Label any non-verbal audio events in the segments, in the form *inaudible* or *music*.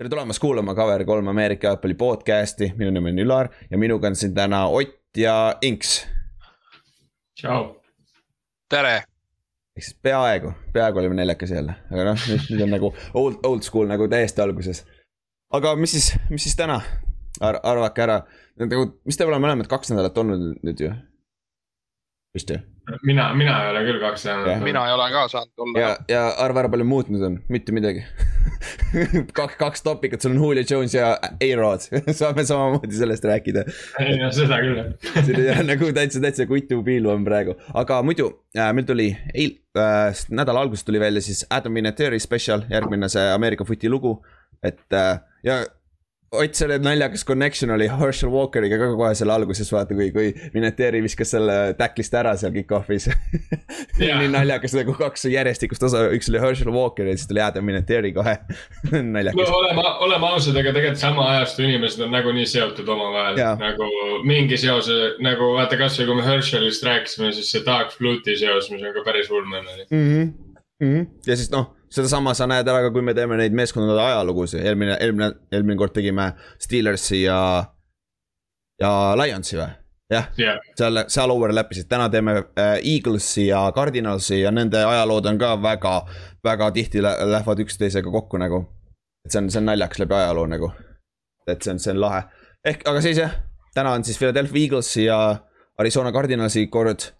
tere tulemast kuulama Cover kolm Ameerika jalgpalli podcast'i, minu nimi on Ülar ja minuga on siin täna Ott ja Inks. tšau. tere. ehk siis peaaegu, peaaegu olime neljakesi jälle, aga noh, nüüd, nüüd on nagu old, old school nagu täiesti alguses. aga mis siis, mis siis täna Ar, arvake ära, nagu, mis te olete mõlemad kaks nädalat olnud nüüd ju? vist ju? Mina, mina ei ole küll kaks nädalat. mina ei ole ka saanud olla. ja, ja arva ära, palju muutnud on, mitte midagi *laughs* kaks, kaks topikut, sul on Julio Jones ja A-Rod *laughs* saame samamoodi sellest rääkida. ei no seda küll *laughs* jah nagu täitsa, täitsa kutu piilu on praegu, aga muidu äh, meil tuli eil- äh,, nädala alguses tuli välja siis Adam Vinatieri special, järgmine see Ameerika footi lugu. et äh, ja Ott, selle naljakas connection oli Herschel Walkeriga ka kohe selle alguses vaata, kui, kui Vinatieri viskas selle tacklist ära seal kick-off'is *laughs* Jaa. nii naljakas nagu kaks järjestikust osa, üks oli Herschel Walker ja siis tuli Adam Vinatieri kohe no *laughs* naljakas. oleme, oleme ausad, aga tegelikult sama ajastu inimesed on nagunii seotud omavahel Jaa. nagu mingi seose nagu vaata kasvõi kui me Herschelist rääkisime, siis see Dark Flute'i seos, mis on ka päris ulmene mm. -hmm. Mm -hmm. ja siis noh, sedasama sa näed ära ka, kui me teeme neid meeskondade ajalugusid, eelmine, eelmine, eelmine kord tegime Steelersi ja, ja Lionsi või? jah jah, seal, seal overlap isid, täna teeme äh, Eaglesi ja Cardinalsi ja nende ajalood on ka väga, väga tihti lä lähevad üksteisega kokku nagu. et see on, see on naljakas läbi ajaloo nagu. et see on, see on lahe. ehk, aga siis jah, täna on siis Philadelphia Eaglesi ja Arizona Cardinalsi kord.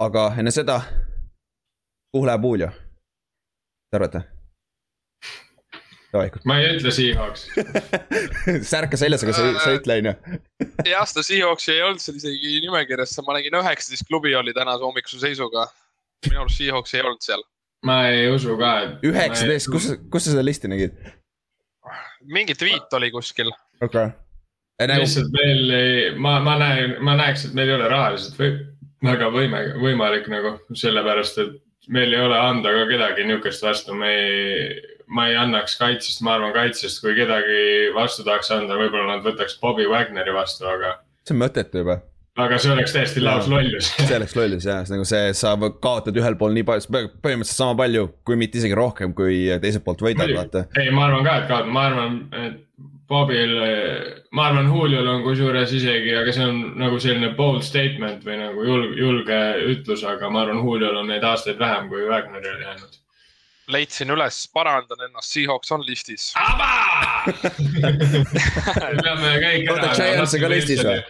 aga enne seda, kuhu läheb Julio? Mis te arvate? Davai, ma ei ütle Seahawks. *laughs* särka seljas, aga sa, sa ei ütle on ju. *laughs* jah, seda Seahawksi ei olnud seal isegi nimekirjas, ma nägin üheksateist klubi oli tänase hommikuse seisuga. minu arust Seahawks ei olnud seal. ma ei usu ka, et. üheksateist, kus, kus sa seda listi nägid? mingi tweet oli kuskil. okei okay. Nagu... lihtsalt meil ei, ma, ma näen, ma näeks, et meil ei ole rahaliselt või väga võime, võimalik nagu sellepärast, et meil ei ole anda ka kedagi niukest vastu, me ei, ma ei annaks kaitsest, ma arvan kaitsest, kui kedagi vastu tahaks anda, võib-olla nad võtaks Bobby Wagneri vastu, aga. see on mõttetu juba. aga see oleks täiesti laus lollus *laughs* see oleks lollus jah, nagu see, sa kaotad ühel pool nii palju, põhimõtteliselt sama palju, kui mitte isegi rohkem, kui teiselt poolt võidad, vaata. ei, ma arvan ka, et kaotad, ma arvan, et Bobil, ma arvan, Juliol on kusjuures isegi, aga see on nagu selline bold statement või nagu julge, julge ütlus, aga ma arvan, Juliol on neid aastaid vähem kui Wagneril jäänud. leidsin üles, parandan ennast, Seahawks on listis. *laughs* peame kõik oota, Giants on ka listis või?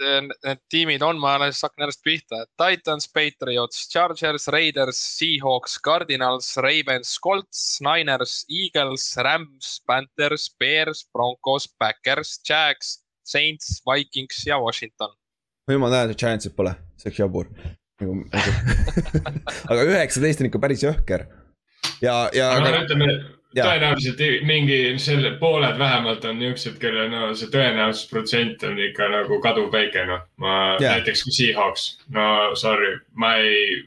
Need tiimid on, ma alles hakkan järjest pihta, Titans, Patriots, Chargers, Raiders, Seahawks, Cardinals, Ravens, Colts, Niners, Eagles, Rams, Panthers, Bears, Broncos, Backers, Jags, Saints, Vikings ja Washington. ma näen, et Giantsit pole, see oleks jabur nagu. *laughs* aga üheksateist on ikka päris jõhker. ja, ja. aga no ütleme, tõenäoliselt mingi selle pooled vähemalt on niuksed, kelle no see tõenäosusprotsent on ikka nagu kaduvväike, noh. ma yeah. näiteks kui Seahawks, no sorry, ma ei,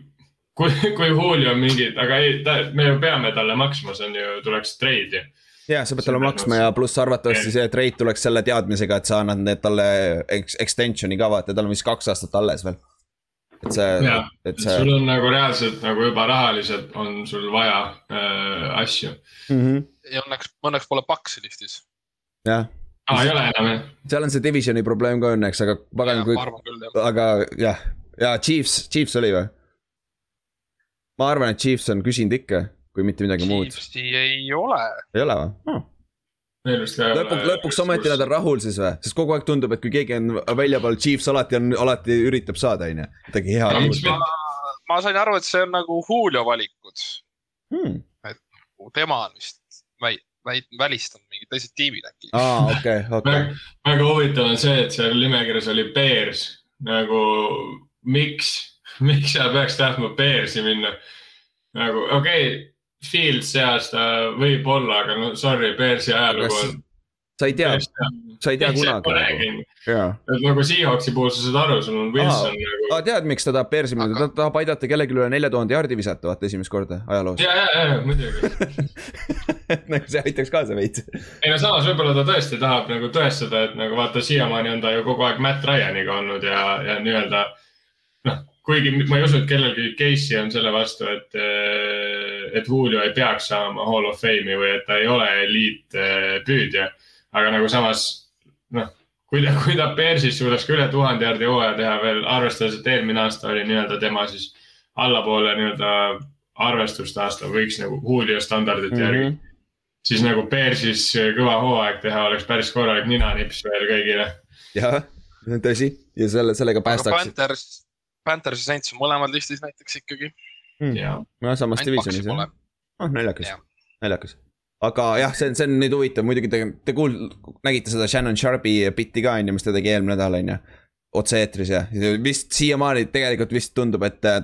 kui, kui Julio on mingid, aga ei, ta, me ju peame talle maksma, see on ju, tuleks trade ju ja sa pead talle maksma ja pluss arvatavasti see trade tuleks selle teadmisega, et sa annad need talle extension'i ka vaata, tal on vist kaks aastat alles veel. Et see, et see. sul on nagu reaalselt nagu juba rahaliselt on sul vaja äh, asju mm. -hmm. ja õnneks, õnneks pole Paxi listis. jah. aa, ei ole enam jah? seal on see divisioni probleem ka õnneks, aga pagan kui, aga jah, ja Chiefs, Chiefs oli või? ma arvan, et Chiefs on küsinud ikka kui mitte midagi muud. Chiefsi ei ole. ei ole või oh.? Lõpuks, lõpuks ometi nad on rahul siis või, sest kogu aeg tundub, et kui keegi on väljapool, Chiefs alati on, alati üritab saada, on ju, midagi head. Ma, ma sain aru, et see on nagu Julio valikud hmm.. et tema on vist väi-, väi-, välistanud mingid teised tiimid äkki. aa, okei, okei. väga huvitav on see, et seal nimekirjas oli Bears nagu, miks, miks sa peaks tahtma Bearsi minna? nagu okei okay, Fields see aasta võib-olla, aga no sorry, Bearsi ajalugu on. sa ei tea, sa ei tea kunagi. et nagu Seahawksi puhul sa saad aru, sul on Wilson Aa, nagu. tead, miks ta tahab Bearsi minna aga..., ta tahab aidata kellelegi üle nelja tuhande jaardi visata, vaata esimest korda ajaloos. ja, ja, ja muidugi *laughs* nagu see aitaks kaasa veits. ei no samas võib-olla ta tõesti tahab nagu tõestada, et nagu vaata, siiamaani on ta ju kogu aeg Matt Ryan'iga olnud ja, ja nii-öelda noh kuigi ma ei usu, et kellelgi case'i on selle vastu, et, et Julio ei peaks saama Hall of Fame'i või et ta ei ole eliitpüüdja. aga nagu samas noh, kui ta, kui ta Bearsis suudaks ka üle tuhande jaardi hooaja teha veel, arvestades, et eelmine aasta oli nii-öelda tema siis allapoole nii-öelda arvestust aasta võiks nagu Julio standardite mm -hmm. järgi. siis nagu Bearsis kõva hooaeg teha oleks päris korralik ninanips veel kõigile. jah, tõsi ja selle, sellega päästaks. Panthers, ja Saints on mõlemad listis näiteks ikkagi. Mm.. no samas divisionis jah, oh naljakas, naljakas. Aga jah, see on, see on nüüd huvitav, muidugi te, te kuul-, nägite seda Shannon Sharpi bitti ka on ju, mis ta tegi eelmine nädal on ju. otse-eetris ja vist siiamaani tegelikult vist tundub, et äh,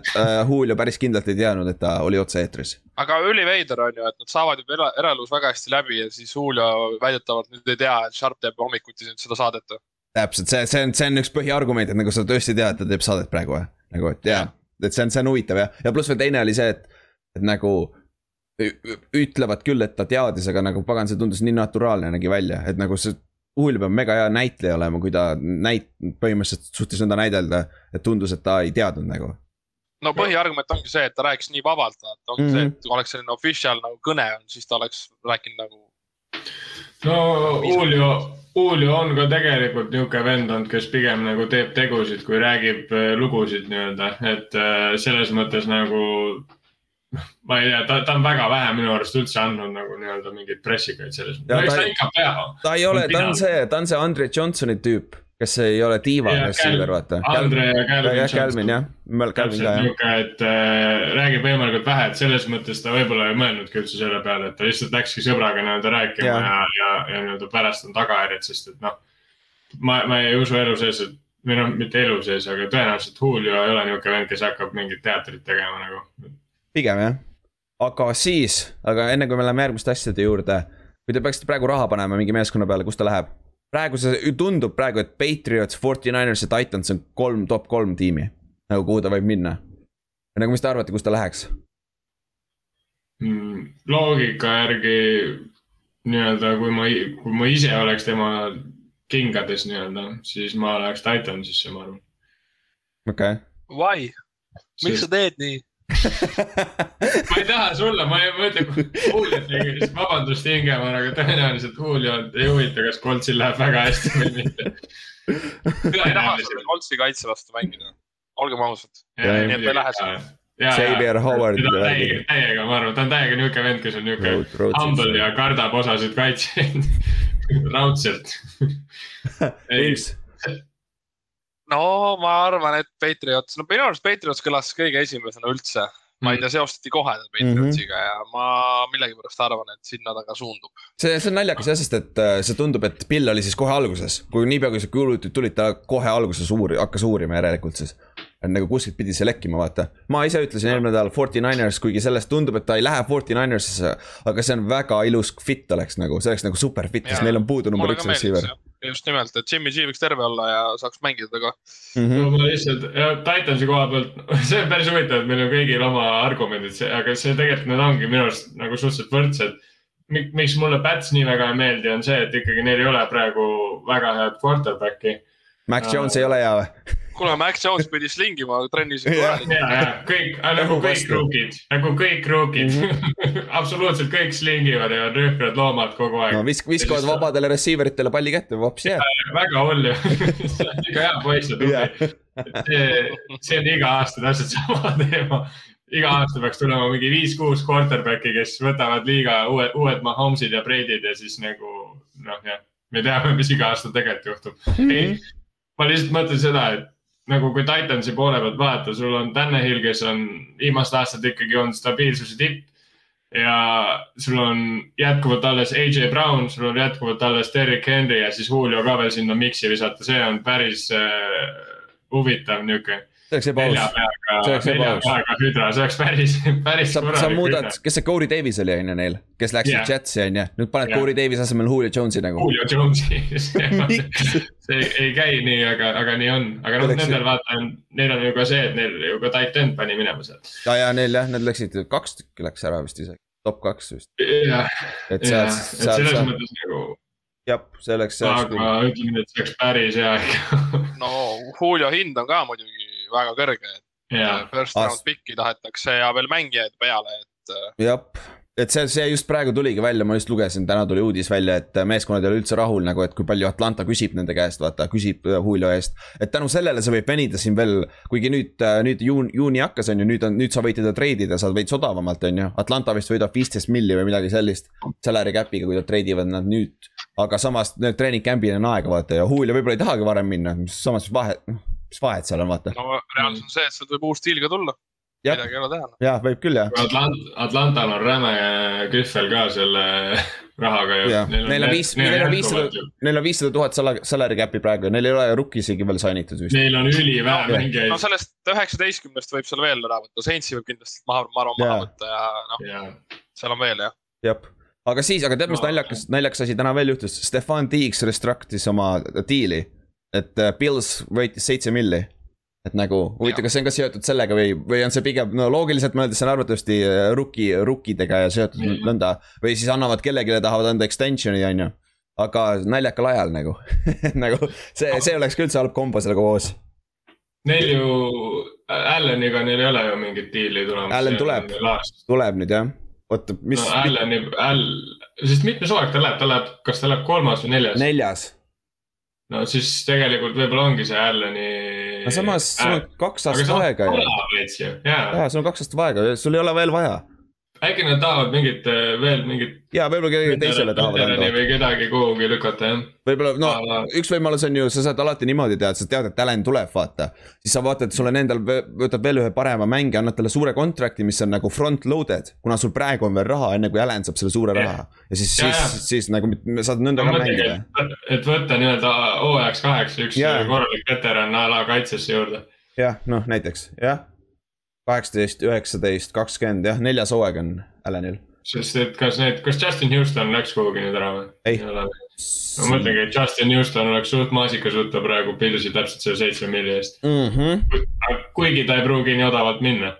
Julio päris kindlalt ei teadnud, et ta oli otse-eetris. aga üliveider on ju, et nad saavad juba era, eraelus väga hästi läbi ja siis Julio väidetavalt nüüd ei tea, et Sharp teeb hommikuti seda saadet. Täpselt, see, see on, see on üks põhiargument, et nagu sa tõesti tead, et ta teeb saadet praegu või, nagu et jaa ja., et see on, see on huvitav jah, ja pluss veel teine oli see, et, et nagu ütlevad küll, et ta teadis, aga nagu pagan, see tundus nii naturaalne nägi välja, et nagu see. Hull peab mega hea näitleja olema, kui ta näit-, põhimõtteliselt suutis nõnda näidelda, et tundus, et ta ei teadnud nagu. no põhiargument ongi see, et ta rääkis nii vabalt, et ongi mm -hmm. see, et kui oleks selline official nagu kõne on, siis ta oleks rääkinud nagu. no Julio, Julio on ka tegelikult niisugune vend olnud, kes pigem nagu teeb tegusid, kui räägib äh, lugusid nii-öelda, et äh, selles mõttes nagu ma ei tea, ta, ta on väga vähe minu arust üldse andnud nagu nii-öelda mingeid pressikaid selles mõttes. ta, ta, ta, ta ei ole, ta on see, ta on see Andre Johnsoni tüüp, kes ei ole diiva receiver, vaata. Andre ja Calvin. jah, Calvin jah, Calvin ka jah. et äh, räägib võimalikult vähe, et selles mõttes ta võib-olla ei mõelnudki üldse selle peale, et ta lihtsalt läkski sõbraga nii-öelda rääkima ja, ja, ja, ja nii-öelda pärast on tagajärjed, sest et noh. ma, ma ei usu elu sees, et või noh, mitte elu sees, aga tõenäoliselt Julio ei ole nihuke vend, kes hakkab mingit teatrit tegema nagu pigem jah, aga siis, aga enne kui me läheme järgmiste asjade juurde. kui te peaksite praegu raha panema mingi meeskonna peale, kus ta läheb? Praegu see tundub praegu, et Patriots, Forty Niners ja Titans on kolm, top kolm tiimi. nagu kuhu ta võib minna. nagu, mis te arvate, kus ta läheks mm,? loogika järgi nii-öelda, kui ma, kui ma ise oleks tema kingades nii-öelda, siis ma läheks Titansisse, ma arvan. okei okay.. Why? miks sa teed nii? Ma ei taha sulle, ma ei mõtle Juliet tegis, vabandust Ingemar, aga tõenäoliselt Juliot ei huvita, kas Coltsil läheb väga hästi või mitte. mina ei taha selle Coltsi kaitse vastu mängida, olgem ausad. nii et ta ei lähe sinna. Xavier Howard. täiega, ma arvan, ta on täiega niuke vend, kes on niuke humble ja kardab osasid kaitsjaid *laughs* raudselt. *laughs* no ma arvan, et Patriots, no minu arust Patriots kõlas kõige esimesena üldse. ma ei mhm. tea, seostati kohe Patriotsiga mm -hmm. ja ma millegipärast arvan, et sinna ta ka suundub. see, see on naljakas jah, sest et äh, see tundub, et Bill oli siis kohe alguses, kui niipea kui see kuulutati, tulid ta kohe alguses uuri-, hakkas uurima järelikult siis et nagu kuskilt pidi see lekkima, vaata. ma ise ütlesin eelmine nädal Forty Niners, kuigi sellest tundub, et ta ei lähe Forty Ninersisse. aga see on väga ilus fit oleks nagu, see oleks nagu super fit, sest neil on puudu number üks receiver just nimelt, et Jimmy G võiks terve olla ja saaks mängida temaga mm. -hmm. ma lihtsalt, Titansi koha pealt, *laughs* see on päris huvitav, et meil on kõigil oma argumendid, aga see tegelikult need ongi minu arust nagu suhteliselt võrdsed. miks mulle Pats nii väga ei meeldi, on see, et ikkagi neil ei ole praegu väga head quarterback'i. Max Jones uh, ei ole hea või? kuule, Max Jones pidi slingima trennis. ja, ja kõik, nagu kõik rookid, nagu kõik rookid mm. -hmm. *laughs* absoluutselt kõik slingivad ja on rühkrad loomad kogu aeg. no visk-, viskavad vabadele receiver itele palli kätte, vops jääb. väga hull ju *laughs* see on ikka hea poiss ja tubli. see, see on iga aasta täpselt sama *laughs* teema iga aasta peaks tulema mingi viis-kuus quarterback'i, kes võtavad liiga uued, uued Mahomes'id ja Brady'd ja siis nagu noh, jah, me teame, mis iga aasta tegelikult juhtub mm. -hmm. ei, ma lihtsalt mõtlen seda, et nagu kui Titansi poole pealt vaadata, sul on Tannehill, kes on viimased aastad ikkagi olnud stabiilsuse tipp. ja sul on jätkuvalt alles AJ Brown, sul on jätkuvalt alles Derek Henry ja siis Julio ka veel sinna mix'i visata, see on päris äh, huvitav niuke see oleks ebaaus. see oleks ebaaus. hüdra, see oleks päris, *laughs* päris. sa, sa muudad, kes see Corey Davis oli, on ju neil, kes läksid yeah. Jetsi, on ju, nüüd paned yeah. Corey Davis asemel Julio Jones'i nagu. Julio Jones'i *laughs* see ei käi nii, aga, aga nii on, aga noh, nendel vaata, neil on ju ka see, et neil ju ka tight end pani minema sealt. ja, ja neil jah, need läksid, kaks tükki läks ära vist isegi, top kaks vist. jah, et selles mõttes nagu jah, see oleks. aga ütleme et see oleks päris hea ikka no Julio hind on ka muidugi väga kõrge. yeah.. First round pick'i tahetakse ja veel mängijaid peale, et. jah, et see, see just praegu tuligi välja, ma just lugesin, täna tuli uudis välja, et meeskonnad ei ole üldse rahul nagu, et kui palju Atlanta küsib nende käest, vaata, küsib äh, Julio eest. et tänu sellele see võib venida siin veel, kuigi nüüd, äh, nüüd juun, juuni hakkas, on ju, nüüd on, nüüd sa võid teda treidida, saad veits odavamalt, on ju. Atlanta vist võidab viisteist milli või midagi sellist. Salary cap'iga, kui nad treidivad nad nüüd. aga samas need treening camp'il on aega, vaata ja Julio võib-olla ei tahagi varem minna, samas vahe, noh, mis vahet seal on, vaata. no reaalsus on see, et sealt võib uus stiil ka tulla midagi ei ole teha. jah, võib küll jah. Atlant-, Atlantal on räme kühvel ka selle rahaga ju. Neil on viis, neil on viissada, neil on viissada tuhat salary cap'i praegu ja neil ei ole rukki isegi veel sign itud vist. Neil on ülivähe mängijaid. no sellest üheksateistkümnest võib seal veel ära võtta, Saintsi võib kindlasti maha, ma arvan, maha võtta ja noh, seal on veel jah. jah, aga siis, aga tead, mis no, naljakas, naljakas asi täna veel juhtus, Stefan Tiiks restruct'is oma diili. Et äh, Pils võitis seitse milli et nagu huvitav, kas see on ka seotud sellega või, või on see pigem, no loogiliselt mõeldes see on arvatavasti äh, rookie, rookidega ja seotud mm. nõnda. või siis annavad kellelegi, tahavad anda extension'i, on ju. aga naljakal ajal nagu *laughs* nagu see, see oleks ka üldse halb kombo sellega koos. Neil ju, Alleniga neil ei ole ju mingit diili tulemas. Allan tuleb, tuleb nüüd jah oota, mis no,. Allani, All, sest mitmes hooaeg ta läheb, ta läheb, kas ta läheb kolmas või neljas? neljas. No siis tegelikult võib-olla ongi see Allani no samas, sul on kaks aastat aega ju. jaa, sul on kaks aastat aega, sul ei ole veel vaja äkki nad tahavad mingit äh, veel mingit. ja võib-olla kellelegi teisele tahavad anda. või kedagi kuhugi lükata jah. võib-olla no Aga... üks võimalus on ju, sa saad alati niimoodi teha, et sa tead, et talent tuleb, vaata. siis sa vaatad, sul on endal, võtad veel ühe parema mängija, annad talle suure contract'i, mis on nagu front loaded. kuna sul praegu on veel raha, enne kui Allan saab selle suure raha. ja siis, siis, siis, nagu saad nõnda ka mängida. et võtta nii-öelda hooajaks kaheks üks ja. korralik veteran a la kaitsesse juurde. jah, noh näiteks, jah kaheksateist, üheksateist, kakskümmend jah, neljas hooaeg on Allanil. sest et kas need, kas Justin Houston läks kuhugi nüüd ära või? ei. ma mõtlengi, et Justin Houston oleks suht maasikas võtta praegu Pilsi täpselt selle seitsme milli eest mm. -hmm. kuigi ta ei pruugi nii odavalt minna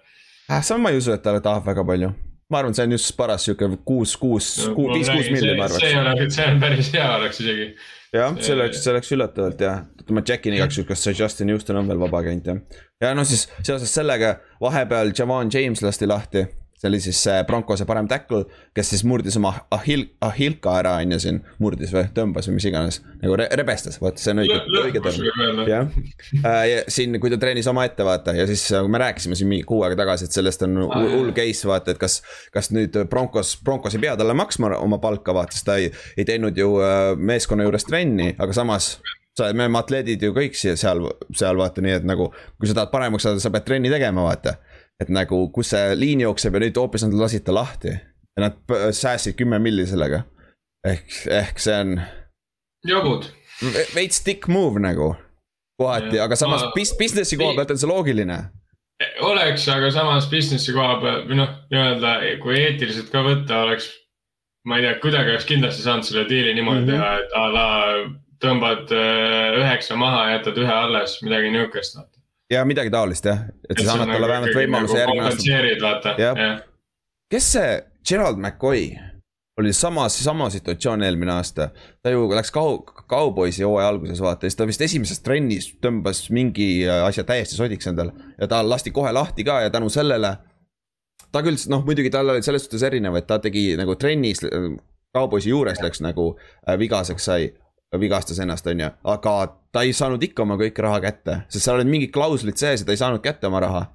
äh,. sama ma ei usu, et ta tahab väga palju. ma arvan, see on just paras sihuke kuus, kuus viis, kuus milli ma arvaks. see oleks, see on päris hea oleks isegi jah, see oleks, see oleks üllatavalt jah, ma check in igaks juhuks, kas see Justin Houston on veel vaba käinud jah. ja no siis seoses sellega vahepeal Javon James lasti lahti see oli siis see Broncose parem tackle, kes siis murdis oma ahil-, ahilka ära, on ju siin, murdis või tõmbas või mis iganes. nagu re rebestas, vaata, see on õige, õige termin, jah. Äh, ja siin, kui ta treenis omaette, vaata, ja siis me rääkisime siin mingi kuu aega tagasi, et sellest on hull case, vaata, et kas. kas nüüd Broncos, Broncos ei pea talle maksma oma palka, vaata, sest ta ei, ei teinud ju äh, meeskonna juures trenni, aga samas sa, me oleme atleedid ju kõik siia seal, seal vaata, nii et nagu, kui sa tahad paremaks saada, sa pead trenni tegema, vaata et nagu, kus see liin jookseb ja nüüd hoopis nad lasid ta lahti. ja nad säästsid kümme milli sellega. ehk, ehk see on. jabud. veits dick move nagu. kohati, aga samas ma... business'i koha pealt on see loogiline. oleks, aga samas business'i koha peal või noh, nii-öelda kui eetiliselt ka võtta oleks. ma ei tea, kuidagi oleks kindlasti saanud selle diili niimoodi mm -hmm. teha, et a la tõmbad äh, üheksa maha, jätad ühe alles, midagi nihukest ja midagi taolist jah, et siis annad talle nagu vähemalt võimaluse nagu järgmine aasta. jah, kes see Gerald McCoy oli samas, sama situatsioon eelmine aasta. ta ju läks kau-, kauboisi hooaja alguses vaata, siis ta vist esimeses trennis tõmbas mingi asja täiesti sodiks endale. ja ta lasti kohe lahti ka ja tänu sellele. ta küll, noh muidugi tal oli selles suhtes erinev, et ta tegi nagu trennis, kauboisi juures läks nagu äh, vigaseks sai vigastas ennast, on ju, aga ta ei saanud ikka oma kõike raha kätte, sest seal olid mingid klauslid sees ja ta ei saanud kätte oma raha.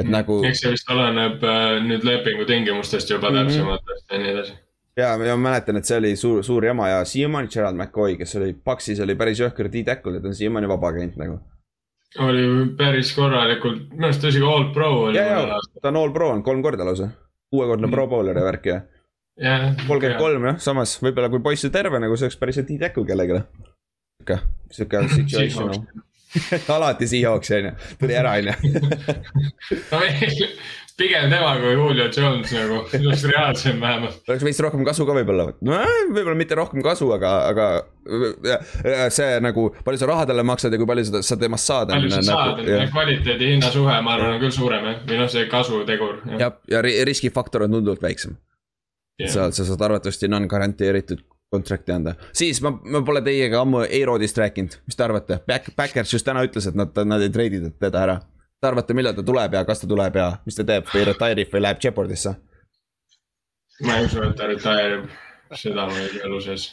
et mm. nagu. eks see vist oleneb äh, nüüd lepingu tingimustest juba mm -hmm. täpsemalt ja nii edasi. ja, ma mäletan, et see oli suur, suur jama ja siiamaani Gerald McCoy, kes oli Paxis, oli päris jõhker D-tackle ja ta on siiamaani vaba käinud nagu. oli päris korralikult, minu arust isegi all pro oli. ja, ja ta on all pro on kolm korda lausa, kuuekordne mm. pro bowler ja värk ja kolmkümmend kolm jah, samas võib-olla kui poiss on terve nagu see oleks päris hea D-tackle kellelegi. sihuke, sihuke *laughs* situation *laughs* alati Seahawks on ju, tuli ära on ju. *laughs* pigem tema kui Julio Jones nagu, oleks reaalsem vähemalt. oleks veits rohkem kasu ka võib-olla, no võib-olla mitte rohkem kasu, aga, aga see nagu, palju sa raha talle maksad ja kui palju sa, sa temast saad. palju sa nagu, saad, kvaliteedi hinna suhe, ma arvan, on küll suurem jah, või noh, see kasutegur. jah, ja riskifaktor on tunduvalt väiksem yeah.. seal sa saad arvatavasti non-garanteeritud kontrakti anda, siis ma, ma pole teiega ammu A-Rodist rääkinud, mis te arvate, Back, Backers just täna ütles, et nad, nad ei treidi teda ära. Te arvate, millal ta tuleb ja kas ta tuleb ja mis ta teeb või retire ib või läheb Jeopardisse? ma ei usu, et ta retire ib, seda ma ei tea elu sees.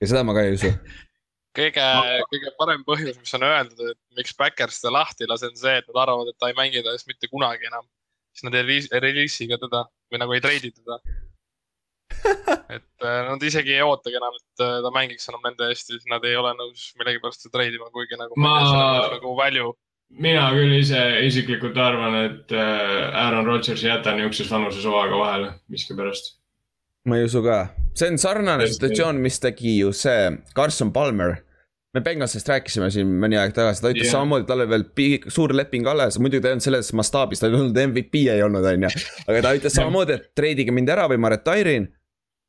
ja seda ma ka ei usu. kõige, kõige parem põhjus, mis on öeldud, et miks Backers ta lahti ei lase, on see, et nad arvavad, et ta ei mängi ta eest mitte kunagi enam. siis nad ei reliisi ka teda või nagu ei treidi teda et äh, nad isegi ei ootagi enam, et äh, ta mängiks enam nende eest ja siis nad ei ole nõus millegipärast seda treidima, kuigi nagu. ma, nagu value. mina küll ise isiklikult arvan, et äh, Aaron Rodgers ei jäta niisuguses vanuses hooaega vahele miskipärast. ma ei usu ka, see on sarnane situatsioon, mis tegi ju see Carson Palmer me Bengalsist rääkisime siin mõni aeg tagasi, ta ütles yeah. samamoodi, tal oli veel pikk, suur leping alles, muidugi ta ei olnud selles mastaabis, ta ei olnud MVP ei olnud, on ju. aga ta ütles samamoodi, et treidige mind ära või ma retire in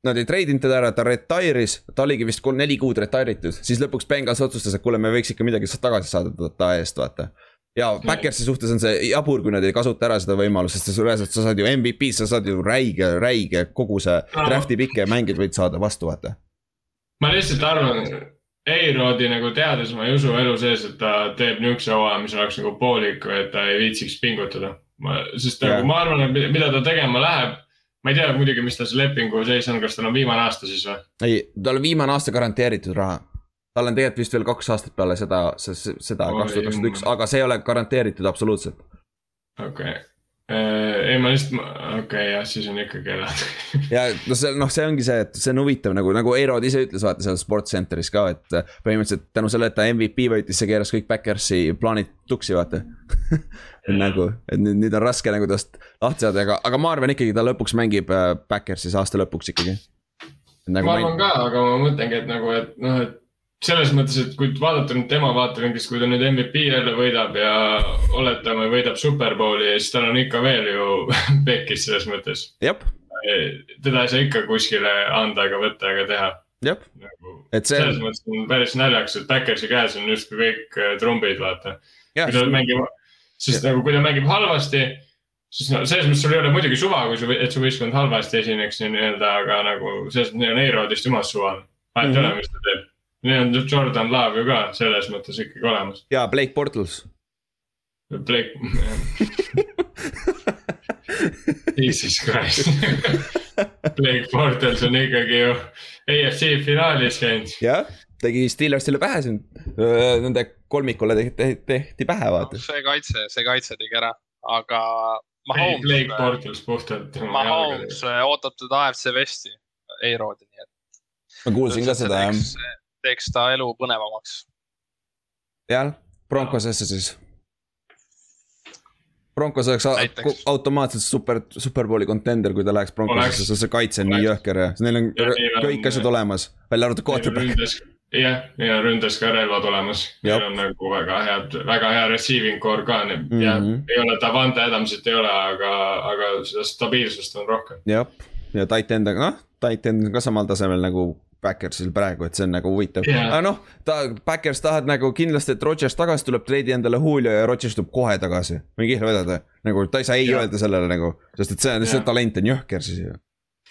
Nad ei treidinud teda ära, ta retire'is, ta oligi vist kolm, neli kuud retire itud, siis lõpuks Bengals otsustas, et kuule, me võiks ikka midagi tagasi saada ta eest, vaata. ja Backersi suhtes on see jabur, kui nad ei kasuta ära seda võimalust, sest reaalselt sa saad ju MVP, sa saad ju räige, räige kogu see draft'i pikke ja mängid võid saada vastu, vaata. ma lihtsalt arvan, A-Rodi nagu teades ma ei usu elu sees, et ta teeb niisuguse hooaja, mis oleks nagu poolik või et ta ei viitsiks pingutada. ma, sest nagu ma arvan, et mida ta tegema läheb ma ei tea muidugi, mis tal see lepingu seis on, kas tal on viimane aasta siis või? ei, tal on viimane aasta garanteeritud raha. tal on tegelikult vist veel kaks aastat peale seda, seda kaks tuhat kakskümmend üks, aga see ei ole garanteeritud absoluutselt. okei okay., ei ma lihtsalt, okei okay, jah, siis on ikkagi elada *laughs* ja no see, noh, see ongi see, et see on huvitav nagu, nagu Eirod ise ütles, vaata seal Sports Centeris ka, et põhimõtteliselt tänu sellele, et ta MVP võitis, see keeras kõik Backersi plaanid tuksi, vaata. *laughs* Nagu, et nüüd, nüüd on raske nagu tast lahti saada, aga, aga ma arvan ikkagi, ta lõpuks mängib äh, Backersis aasta lõpuks ikkagi. Nagu ma arvan ka, aga ma mõtlengi, et nagu, et noh, et selles mõttes, et kui vaadata nüüd tema vaatevinklist, kui ta nüüd MVP jälle võidab ja oletame, võidab Superbowli, siis tal on ikka veel ju *laughs* pekkis selles mõttes. teda ei saa ikka kuskile anda ega võtta ega teha. nagu, et see. selles mõttes on päris naljakas, et Backersi käes on justkui kõik äh, trumbid, vaata. kui ta mängib sest ja. nagu kui ta mängib halvasti, siis no selles mõttes sul ei ole muidugi suva, kui su, et su võistkond halvasti esineks nii-öelda, aga nagu selles mõttes neil on Eirodist jumalast suva. vahet ei -hmm. ole, mis ta teeb. Neil on Jordan Love ju ka selles mõttes ikkagi olemas. ja Blake Bortles. Blake *laughs* Jesus Christ *laughs* Blake Bortles on ikkagi ju AFC finaalis käinud. jah tegi Steelersile pähe siin, nende kolmikule tehti, tehti pähe, vaata no,. see kaitse, see kaitse tegi ära, aga. Mahomes, Blake Bortles puhtalt. Mahomes ootab teda AFC Vesti, A-Roadi, nii et. ma kuulsin ka seda, jah. Teeks ta elu põnevamaks. jah, Broncosesse siis. Broncos oleks Näiteks. automaatselt super, superbowli contender, kui ta läheks Broncosesse, sest see kaitse on nii jõhker ja neil on kõik asjad olemas, välja arvatud quarterback jah, ja ründes ka relvad olemas. Neil on nagu väga head, väga hea receiving core ka mm, -hmm. ja ei ole Davante Adamsit ei ole, aga, aga seda stabiilsust on rohkem. jah, ja tight end, noh, tight end on ka samal tasemel nagu Backersil praegu, et see on nagu huvitav yeah., aga noh, ta, Backers tahad nagu kindlasti, et Rodgers tagasi tuleb, treidi endale Julio ja Rodgers tuleb kohe tagasi. võin kihla vedada, nagu ta ei saa ei yeah. öelda sellele nagu, sest et see, see talent on jõhker siis ju.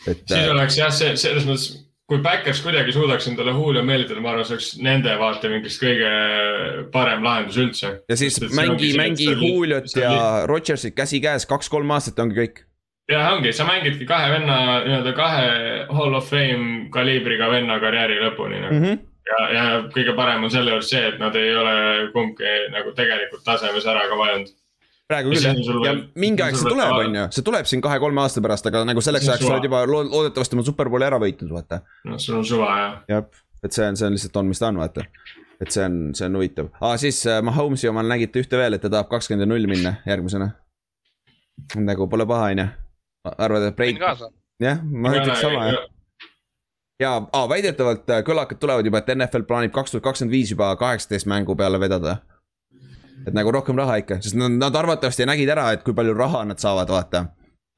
siis äh, oleks jah, see selles mõttes kui Backers kuidagi suudaks endale Julio meelitada, ma arvan, see oleks nende vaatevinklist kõige parem lahendus üldse. ja siis Sest mängi, mängi Juliot ja Rodgersit käsikäes kaks-kolm aastat ongi kõik. Ja ongi, sa mängidki kahe venna, nii-öelda kahe Hall of Fame kaliibriga venna karjääri lõpuni nagu mm. -hmm. ja, ja kõige parem on selle juures see, et nad ei ole kumbki nagu tegelikult tasemes ära ka vajunud praegu küll jah, ja mingi aeg see tuleb, on ju, see tuleb siin kahe-kolme aasta pärast, aga nagu selleks ajaks sa oled juba loodetavasti oma superbowli ära võitnud, vaata. no sul on suva jah. jah, et see on, see on lihtsalt on, mis ta on, vaata. et see on, see on huvitav ah,, siis äh, Mahomes'i omal nägite ühte veel, et ta tahab kakskümmend ja null minna järgmisena. nagu pole paha, on ju. Arvad, et break. jah, ma ütleks sama jah ja ah, väidetavalt äh, kõlakad tulevad juba, et NFL plaanib kaks tuhat kakskümmend viis juba kaheksateist mängu peale vedada et nagu rohkem raha ikka, sest nad, nad arvatavasti nägid ära, et kui palju raha nad saavad, vaata.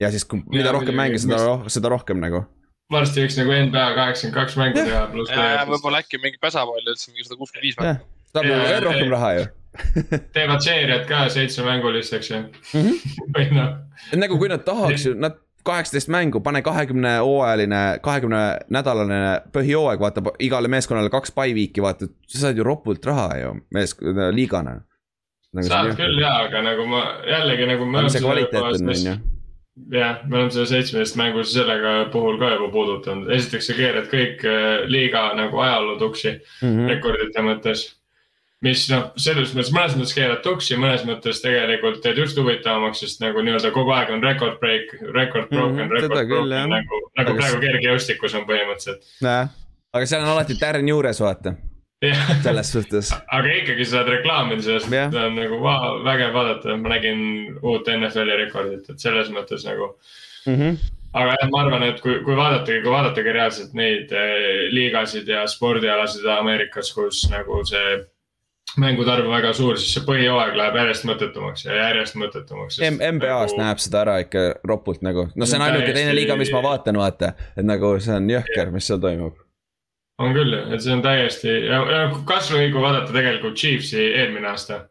ja siis, mida ja, rohkem mänge, seda, seda rohkem nagu. varsti võiks nagu NBA kaheksakümmend kaks mängu teha võib-olla äkki mingi pesapall üldse mingi sada kuuskümmend viis mängu. saab ju veel rohkem raha ju *laughs* teevad seeriat ka seitsmemängulisteks ju mm -hmm. et nagu kui nad tahaks ju, nad kaheksateist mängu, pane kahekümne hooajaline, kahekümne nädalane põhijooaeg, vaata igale meeskonnale kaks by week'i, vaata, sa saad ju ropult raha ju mees, liigana nagu. saad küll jaa, aga nagu ma jällegi nagu. see kvaliteet on, on ju jah, me oleme selle seitsmeteist mängus sellega puhul ka juba puudutanud, esiteks sa keerad kõik äh, liiga nagu ajaloo tuksi mm -hmm. rekordite mõttes. Mis noh, selles mõttes mõnes mõttes keerad tuksi, mõnes mõttes tegelikult teed just huvitavamaks, sest nagu nii-öelda kogu aeg on record break, record broken mm, -hmm, record broken nagu, nagu aga praegu kergejõustikus on põhimõtteliselt. nojah, aga seal on alati tärn juures, vaata selles suhtes. *laughs* aga ikkagi sa saad reklaamida sellest seda on nagu vau, vägev vaadata, ma nägin uut NFL-i rekordit, et selles mõttes nagu mm. -hmm. aga jah, ma arvan, et kui, kui vaadatagi, kui vaadatagi reaalselt neid eh, liigasid ja spordialasid Ameerikas, kus nagu see mängude arv on väga suur, siis see põhijooaeg läheb järjest mõttetumaks ja järjest mõttetumaks. NBA-s nagu... näeb seda ära ikka ropult nagu, no see on ainuke teine liiga, mis ma vaatan, vaata, et nagu see on jõhker, mis seal toimub on küll, et see on täiesti ja, ja kasvõi kui vaadata tegelikult Chiefsi eelmine aasta.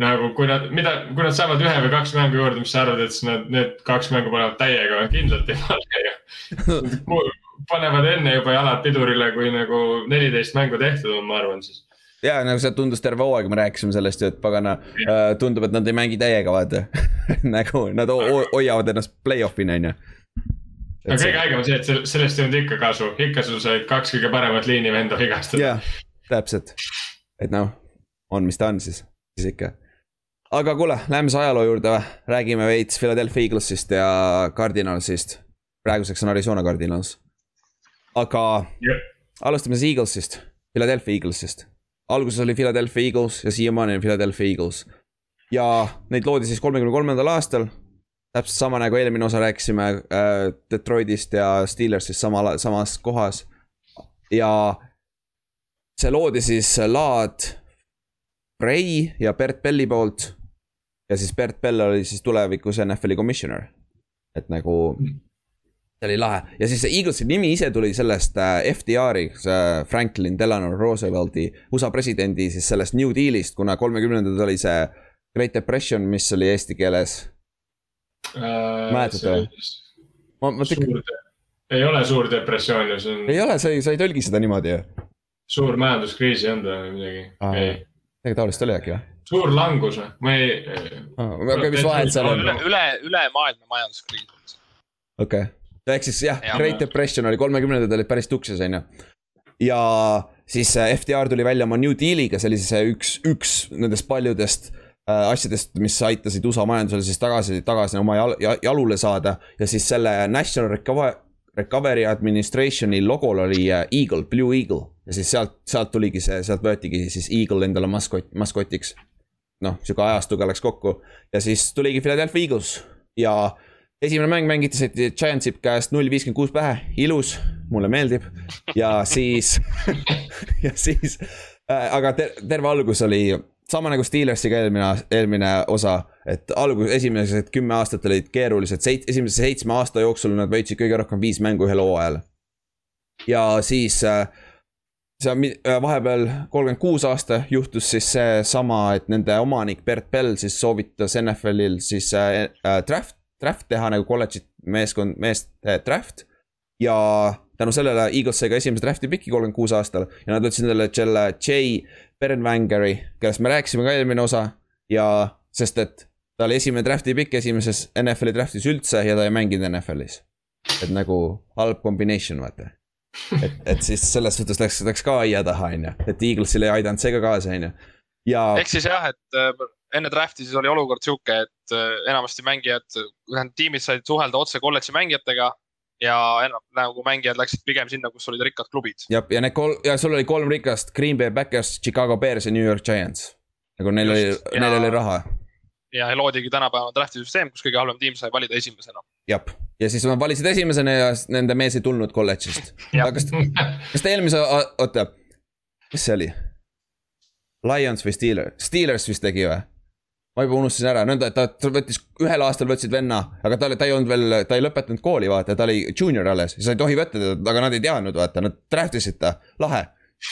nagu kui nad, mida, kui nad saavad ühe või kaks mängu juurde, mis sa arvad, et siis nad, need kaks mängu panevad täiega, kindlalt ei pane ju *laughs* panevad enne juba jalad pidurile, kui nagu neliteist mängu tehtud on, ma arvan siis ja nagu see tundus terve hooaeg, me rääkisime sellest ju, et pagana äh, tundub, et nad ei mängi täiega, vaata *laughs* nagu nad hoiavad ennast play-off'ini, on ju aga kõige haigem on see, et sellest ei olnud ikka kasu, ikka sul said kaks kõige paremat liini venda vigastada. jah, täpselt, et noh, on, mis ta on siis, siis ikka. aga kuule, läheme siis ajaloo juurde või, räägime veits Philadelphia Eaglesist ja Cardinalsist. praeguseks on Arizona Cardinals. aga yeah. alustame siis Eaglesist, Philadelphia Eaglesist. Alguses oli Philadelphia Eagles ja siiamaani on Philadelphia Eagles. ja neid loodi siis kolmekümne kolmandal aastal täpselt sama nagu eelmine osa rääkisime äh, Detroitist ja Steelersist sama, samas kohas. ja see loodi siis Laad Ray ja Bert Belli poolt. ja siis Bert Bell oli siis tulevikus NFL-i commissioner. et nagu see oli lahe ja siis see Eaglesi nimi ise tuli sellest äh, FDR-i, Franklin Delano Roosevelti, USA presidendi siis sellest New Deal'ist, kuna kolmekümnendad oli see Great Depression, mis oli eesti keeles äh,. mäletate või? ma, ma tükk... ei ole suur depressioon ju, see on. ei ole, sa ei, sa ei tõlgi seda niimoodi ju. suur majanduskriis ei olnud või midagi? midagi taolist oli äkki või? suur langus või, ma ei ah,. aga mis vahet seal on? üle, üle, üle maailma majanduskriis. okei okay., ehk siis jah ja,, Great Depression oli kolmekümnendad olid päris tukses, on ju. ja siis äh, FDR tuli välja oma New Deal'iga, see oli siis äh, üks, üks nendest paljudest Äh, asjadest, mis aitasid USA majandusele siis tagasi, tagasi oma jal, jalule saada ja siis selle National Recovery, Recovery Administration'i logol oli Eagle, Blue Eagle. ja siis sealt, sealt tuligi see, sealt võetigi siis Eagle endale maskott, maskotiks. noh, sihuke ajastuga läks kokku ja siis tuligi Philadelphia Eagles ja esimene mäng mängiti Giantsi käest null viiskümmend kuus pähe, ilus, mulle meeldib. ja siis *laughs* ja siis äh,, aga ter terve algus oli sama nagu Steelersiga eelmine, eelmine osa, et algus, esimesed kümme aastat olid keerulised, seit-, esimese seitsme aasta jooksul nad võitsid kõige rohkem viis mängu ühel hooajal. ja siis äh, see äh, vahepeal kolmkümmend kuus aasta juhtus siis seesama, et nende omanik Bert Bell siis soovitas NFL-il siis äh, äh, draft, draft teha nagu kolledži meeskond, meest äh, draft. ja tänu sellele Eagles sai ka esimese draft'i piki kolmkümmend kuus aastal ja nad võtsid endale selle J Bernwangeri, kellest me rääkisime ka eelmine osa ja sest, et ta oli esimene draft'i pikk esimeses NFL-i draft'is üldse ja ta ei mänginud NFL-is. et nagu halb combination, vaata. et, et siis selles suhtes läks, läks ka aia taha, on ju, et Eaglesil ei aidanud see ka kaasa, on ju. ja. ehk siis jah, et äh, enne draft'i siis oli olukord sihuke, et äh, enamasti mängijad, tähendab tiimid said suhelda otse kolledži mängijatega ja enam nagu mängijad läksid pigem sinna, kus olid rikkad klubid. jah, ja need kolm ja sul oli kolm rikast Green Bay Packers, Chicago Bears ja New York Giants. nagu neil Just, oli, neil oli raha. ja loodigi tänapäeva drafti süsteem, kus kõige halvem tiim sai valida esimesena. jah, ja siis nad valisid esimesena ja nende mees ei tulnud kolledžist kas, kas ta eelmise, oota, kes see oli? Lions või Steelers, Steelers vist tegi või? Ma juba unustasin ära, nõnda, et ta võttis, ühel aastal võtsid venna, aga ta oli, ta ei olnud veel, ta ei lõpetanud kooli, vaata, ta oli junior alles, sa ei tohi võtta teda, aga nad ei teadnud, vaata, nad draft isid ta, lahe.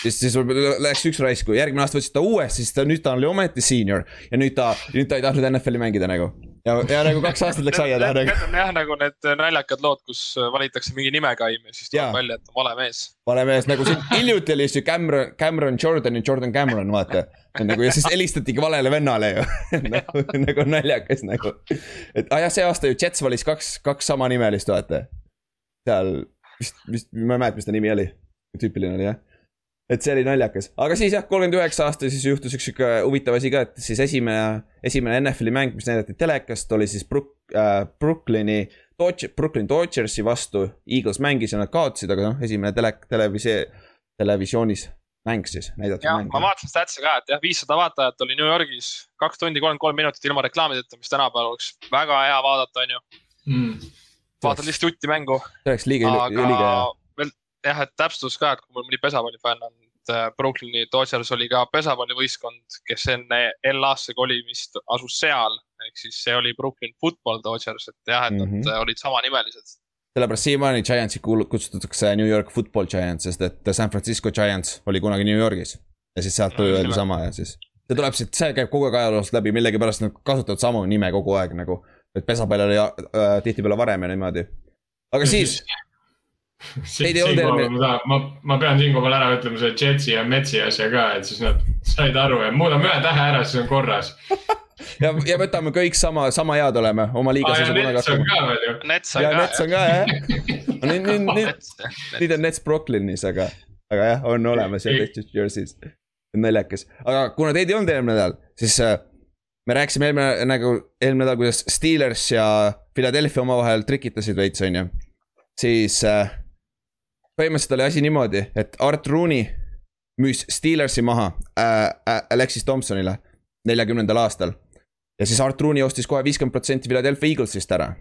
siis, siis läks üks raisku, järgmine aasta võtsid ta uuesti, siis ta nüüd ta oli ometi senior ja nüüd ta, nüüd ta ei tahtnud NFL-i mängida nagu. Ja, ja nagu kaks aastat läks aia taha nagu. Need on jah nagu need naljakad lood, kus valitakse mingi nimekaim ja siis tuleb välja, et on vale mees. vale mees, nagu siin *laughs* hiljuti oli ju Cameron, Cameron Jordan ja Jordan Cameron, vaata. nagu ja siis helistatigi valele vennale ju *laughs* nagu, nagu naljakas nagu. et ah jah, see aasta ju Jets valis kaks, kaks samanimelist, vaata. seal vist, vist, ma ei mäleta, mis ta nimi oli. tüüpiline oli jah et see oli naljakas, aga siis jah, kolmkümmend üheksa aasta siis juhtus üks sihuke huvitav asi ka, et siis esimene, esimene NFL-i mäng, mis näidati telekast, oli siis Brook, äh, Brooklyni Dodge, Brooklyn Dodgersi vastu. Eagles mängis ja nad kaotasid, aga noh, esimene tele, televisi-, televisioonis mäng siis, näidati ja, mängu. ma vaatasin statsi ka, et jah, viissada vaatajat oli New Yorgis, kaks tundi kolmkümmend kolm minutit ilma reklaamideta, mis tänapäeval oleks väga hea vaadata, on ju mm.. vaatad lihtsalt jutti mängu. see oleks liiga, liiga hea jah, et täpsustus ka, et kui mul mõni pesapallifänn on, et äh, Brooklyni Dodgers oli ka pesapallivõistkond, kes enne LA-sse kolimist asus seal. ehk siis see oli Brooklyn Football Dodgers, et jah, et mm -hmm. nad olid samanimelised. sellepärast siiamaani Giantsi kutsutakse New York Football Giants, sest et San Francisco Giants oli kunagi New Yorgis. ja siis sealt tuli öeldi sama ja siis, see tuleb siit, see käib kogu aeg ajaloost läbi, millegipärast nad kasutavad samu nime kogu aeg nagu. et pesapall oli äh, tihtipeale varem ja niimoodi. aga siis *laughs* Olnud eelmine. ma, ma pean siinkohal ära ütlema selle Jetsi ja Metsi asja ka, et siis nad said aru ja muudame ühe tähe ära, siis on korras *laughs* ja, ja võtame kõik sama, sama head oleme, oma liigas. Nets on ka veel ju. Ja. Nets on ka jah. *laughs* nüüd, nüüd, nüüd, nüüd on Nets Brooklynis, aga, aga jah, on olemas ja tehtud Jersey's. naljakas, aga kuna teid ei olnud eelmine nädal, siis äh, me rääkisime eelmine nagu, eelmine nädal, kuidas Steelers ja Philadelphia omavahel trikitasid veits, on ju. siis äh, põhimõtteliselt oli asi niimoodi, et Art Rooney müüs Steelersi maha äh, äh, Alexis Thompsonile neljakümnendal aastal. ja siis Art Rooney ostis kohe viiskümmend protsenti Philadelphia Eaglesist ära.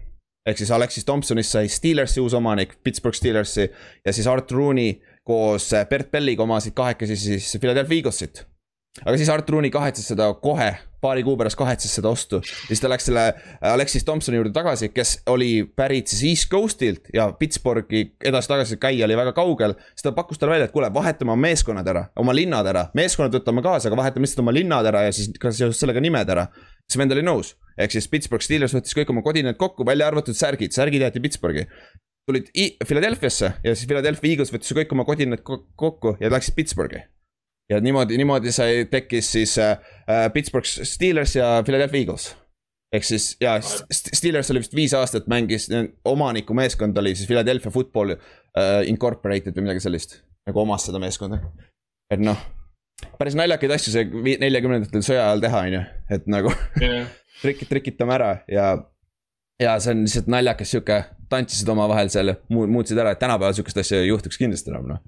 ehk siis Alexis Thompsonist sai Steelersi uus omanik, Pittsburgh Steelersi ja siis Art Rooney koos Bert Belliga omasid kahekesi siis Philadelphia Eaglesit aga siis Art Rooney kahetses seda kohe, paari kuu pärast kahetses seda ostu. siis ta läks selle Alexis Thompsoni juurde tagasi, kes oli pärit siis East Coast'ilt ja Pittsburghi edasi-tagasi käia oli väga kaugel. siis ta pakkus talle välja, et kuule, vahetame oma meeskonnad ära, oma linnad ära, meeskonnad võtame kaasa, aga vahetame lihtsalt oma linnad ära ja siis ka seoses sellega nimed ära. siis vend oli nõus, ehk siis Pittsburgh Steelers võttis kõik oma kodined kokku, välja arvatud särgid, särgid jäeti Pittsburghi tulid Philadelphia'sse ja siis Philadelphia Eagles võttis kõik oma kodined kokku ja läksid Pittsburghi ja niimoodi, niimoodi sai, tekkis siis äh, äh Pittsburgh Steelers ja Philadelphia Eagles. ehk siis ja Steelers oli vist viis aastat mängis, omaniku meeskond oli siis Philadelphia Football äh, Incorporated või midagi sellist. nagu omas seda meeskonda. et noh, päris naljakaid asju see neljakümnendatel sõja ajal teha, on ju, et nagu yeah. *laughs* trikid trikitame ära ja. ja see on lihtsalt naljakas sihuke, tantsisid omavahel seal, muutsid ära, et tänapäeval sihukest asja ei juhtuks kindlasti enam noh.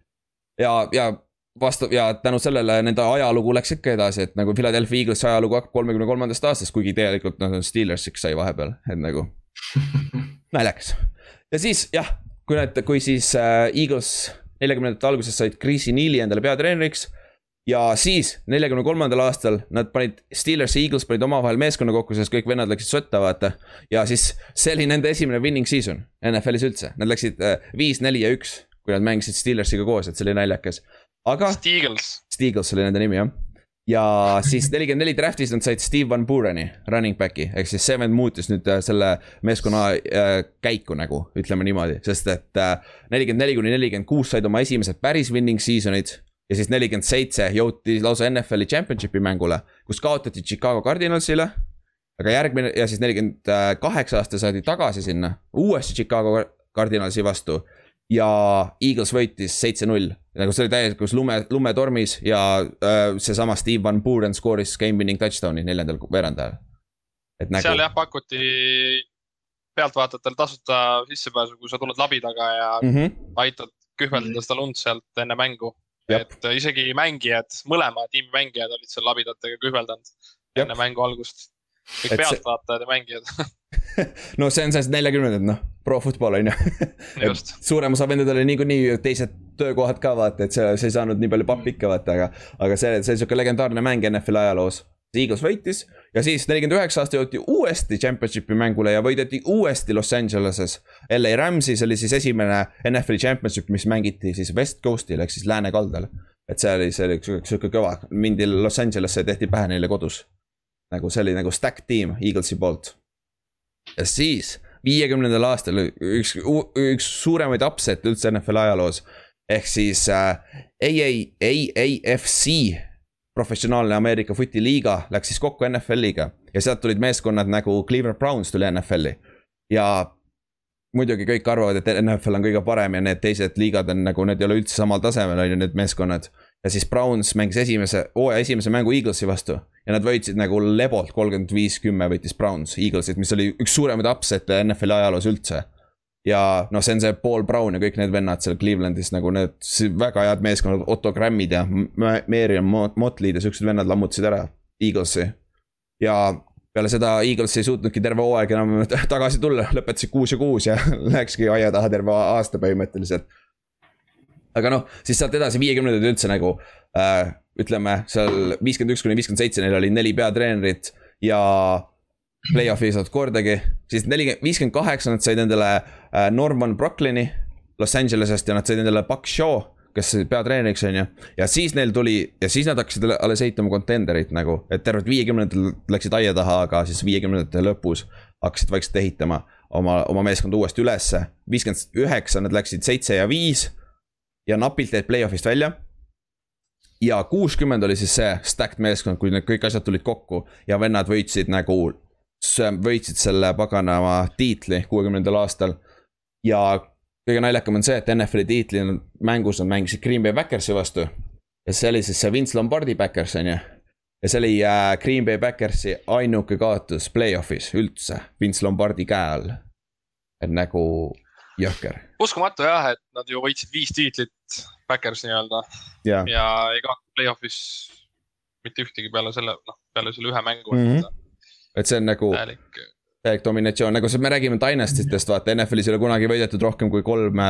ja, ja vastu ja tänu sellele nende ajalugu läks ikka edasi, et nagu Philadelphia Eaglesi ajalugu hakkab kolmekümne kolmandast aastast, kuigi tegelikult noh, Steelersiks sai vahepeal, et nagu *laughs* naljakas. ja siis jah, kui need, kui siis äh, Eagles neljakümnendate alguses said Chrissy Neili endale peatreeneriks. ja siis neljakümne kolmandal aastal nad panid, Steelers ja Eagles panid omavahel meeskonna kokku, sest kõik vennad läksid sotta, vaata. ja siis see oli nende esimene winning season NFL-is üldse, nad läksid äh, viis neli ja üks kui nad mängisid Steelersiga koos, et see oli naljakas aga. Steagles. Steagles oli nende nimi jah. ja siis nelikümmend neli draft'is nad said Steve Van Bureni, running back'i, ehk siis see vend muutis nüüd äh, selle meeskonna äh, käiku nagu, ütleme niimoodi, sest et äh, nelikümmend neli kuni nelikümmend kuus said oma esimesed päris winning season'id ja siis nelikümmend seitse jõuti lausa NFL-i championship'i mängule, kus kaotati Chicago Cardinalsile. aga järgmine ja siis nelikümmend kaheksa aasta saadi tagasi sinna, uuesti Chicago Cardinalsi vastu ja Eagles võitis seitse-null. nagu see oli täielikus lume, lumetormis ja äh, seesama Steve Van Buren skooris game winning touchdown'i neljandal veerandajal. Nagu... seal jah pakuti pealtvaatajatele tasuta sissepääsu, kui sa tuled labi taga ja mm -hmm. aitad kühveldada seda lund sealt enne mängu. et isegi mängijad, mõlema tiimi mängijad olid seal labidatega kühveldanud enne mängu algust. kõik pealtvaatajad ja mängijad *laughs* *laughs* no see on see neljakümnendad noh, pro football on ju *laughs* suurem osa vendadel oli niikuinii teised töökohad ka vaata, et see, see ei saanud nii palju pappi ikka vaata, aga. aga see, see sihuke legendaarne mäng NFL-i ajaloos. Eagles võitis ja siis nelikümmend üheksa aasta jõuti uuesti championship'i mängule ja võideti uuesti Los Angeleses. LA Rams'is oli siis esimene NFL-i championship, mis mängiti siis West Coast'il ehk siis lääne kaldal. et see oli, see oli sihuke kõva, mindi Los Angelesse ja tehti pähe neile kodus. nagu see oli nagu stack tiim Eaglesi poolt ja siis viiekümnendal aastal üks, üks suuremaid upset'e üldse NFL ajaloos. ehk siis äh, AAFC, professionaalne Ameerika futiliiga, läks siis kokku NFL-iga ja sealt tulid meeskonnad nagu Cleveland Browns tuli NFL-i. ja muidugi kõik arvavad, et NFL on kõige parem ja need teised liigad on nagu, need ei ole üldse samal tasemel, on ju, need meeskonnad. Ja siis Browns mängis esimese, hooaja esimese mängu Eaglesi vastu ja nad võitsid nagu lebolt kolmkümmend viis, kümme võitis Browns Eaglesit, mis oli üks suuremaid upset'e NFL-i ajaloos üldse. ja noh, see on see Paul Brown ja kõik need vennad seal Clevelandis nagu need väga head meeskonnad, Otto Grammid ja Marion Motley'd ja siuksed vennad lammutasid ära Eaglesi. ja peale seda Eagles ei suutnudki terve hooaeg enam *laughs* tagasi tulla, lõpetasid kuus ja kuus ja *laughs* läkski aia taha terve aasta põhimõtteliselt. Aga noh, siis sealt edasi viiekümnendad üldse nagu äh, ütleme seal viiskümmend üks kuni viiskümmend seitse, neil oli neli peatreenerit ja play-off'i ei saanud kordagi, siis nelikümmend, viiskümmend kaheksa nad said endale äh, Norman Brooklyni Los Angelesest ja nad said endale Buck Shaw, kes peatreeneriks on ju. ja siis neil tuli ja siis nad hakkasid alles ehitama contender'it nagu, et tervelt viiekümnendatel läksid aia taha, aga siis viiekümnendate lõpus hakkasid vaikselt ehitama oma, oma meeskonda uuesti ülesse. viiskümmend üheksa nad läksid seitse ja viis ja napilt jäid play-off'ist välja ja kuuskümmend oli siis see stacked meeskond, kui need kõik asjad tulid kokku ja vennad võitsid nagu, võitsid selle paganama tiitli kuuekümnendal aastal. ja kõige naljakam on see, et NFL-i tiitli mängus nad mängisid Green Bay Backersi vastu. ja see oli siis see Vince Lombardi Backers on ju. ja see oli äh, Green Bay Backersi ainuke kaotus play-off'is üldse Vince Lombardi käe all. et nagu jõhker. uskumatu jah, et nad ju võitsid viis tiitlit Backers nii-öelda yeah. ja ei kaotanud play-off'is mitte ühtegi peale selle, noh, peale selle ühe mängu mm. -hmm. et see on nagu täielik, täielik dominatsioon, nagu me räägime Dynastitest, vaata NFL-is ei ole kunagi võidetud rohkem kui kolm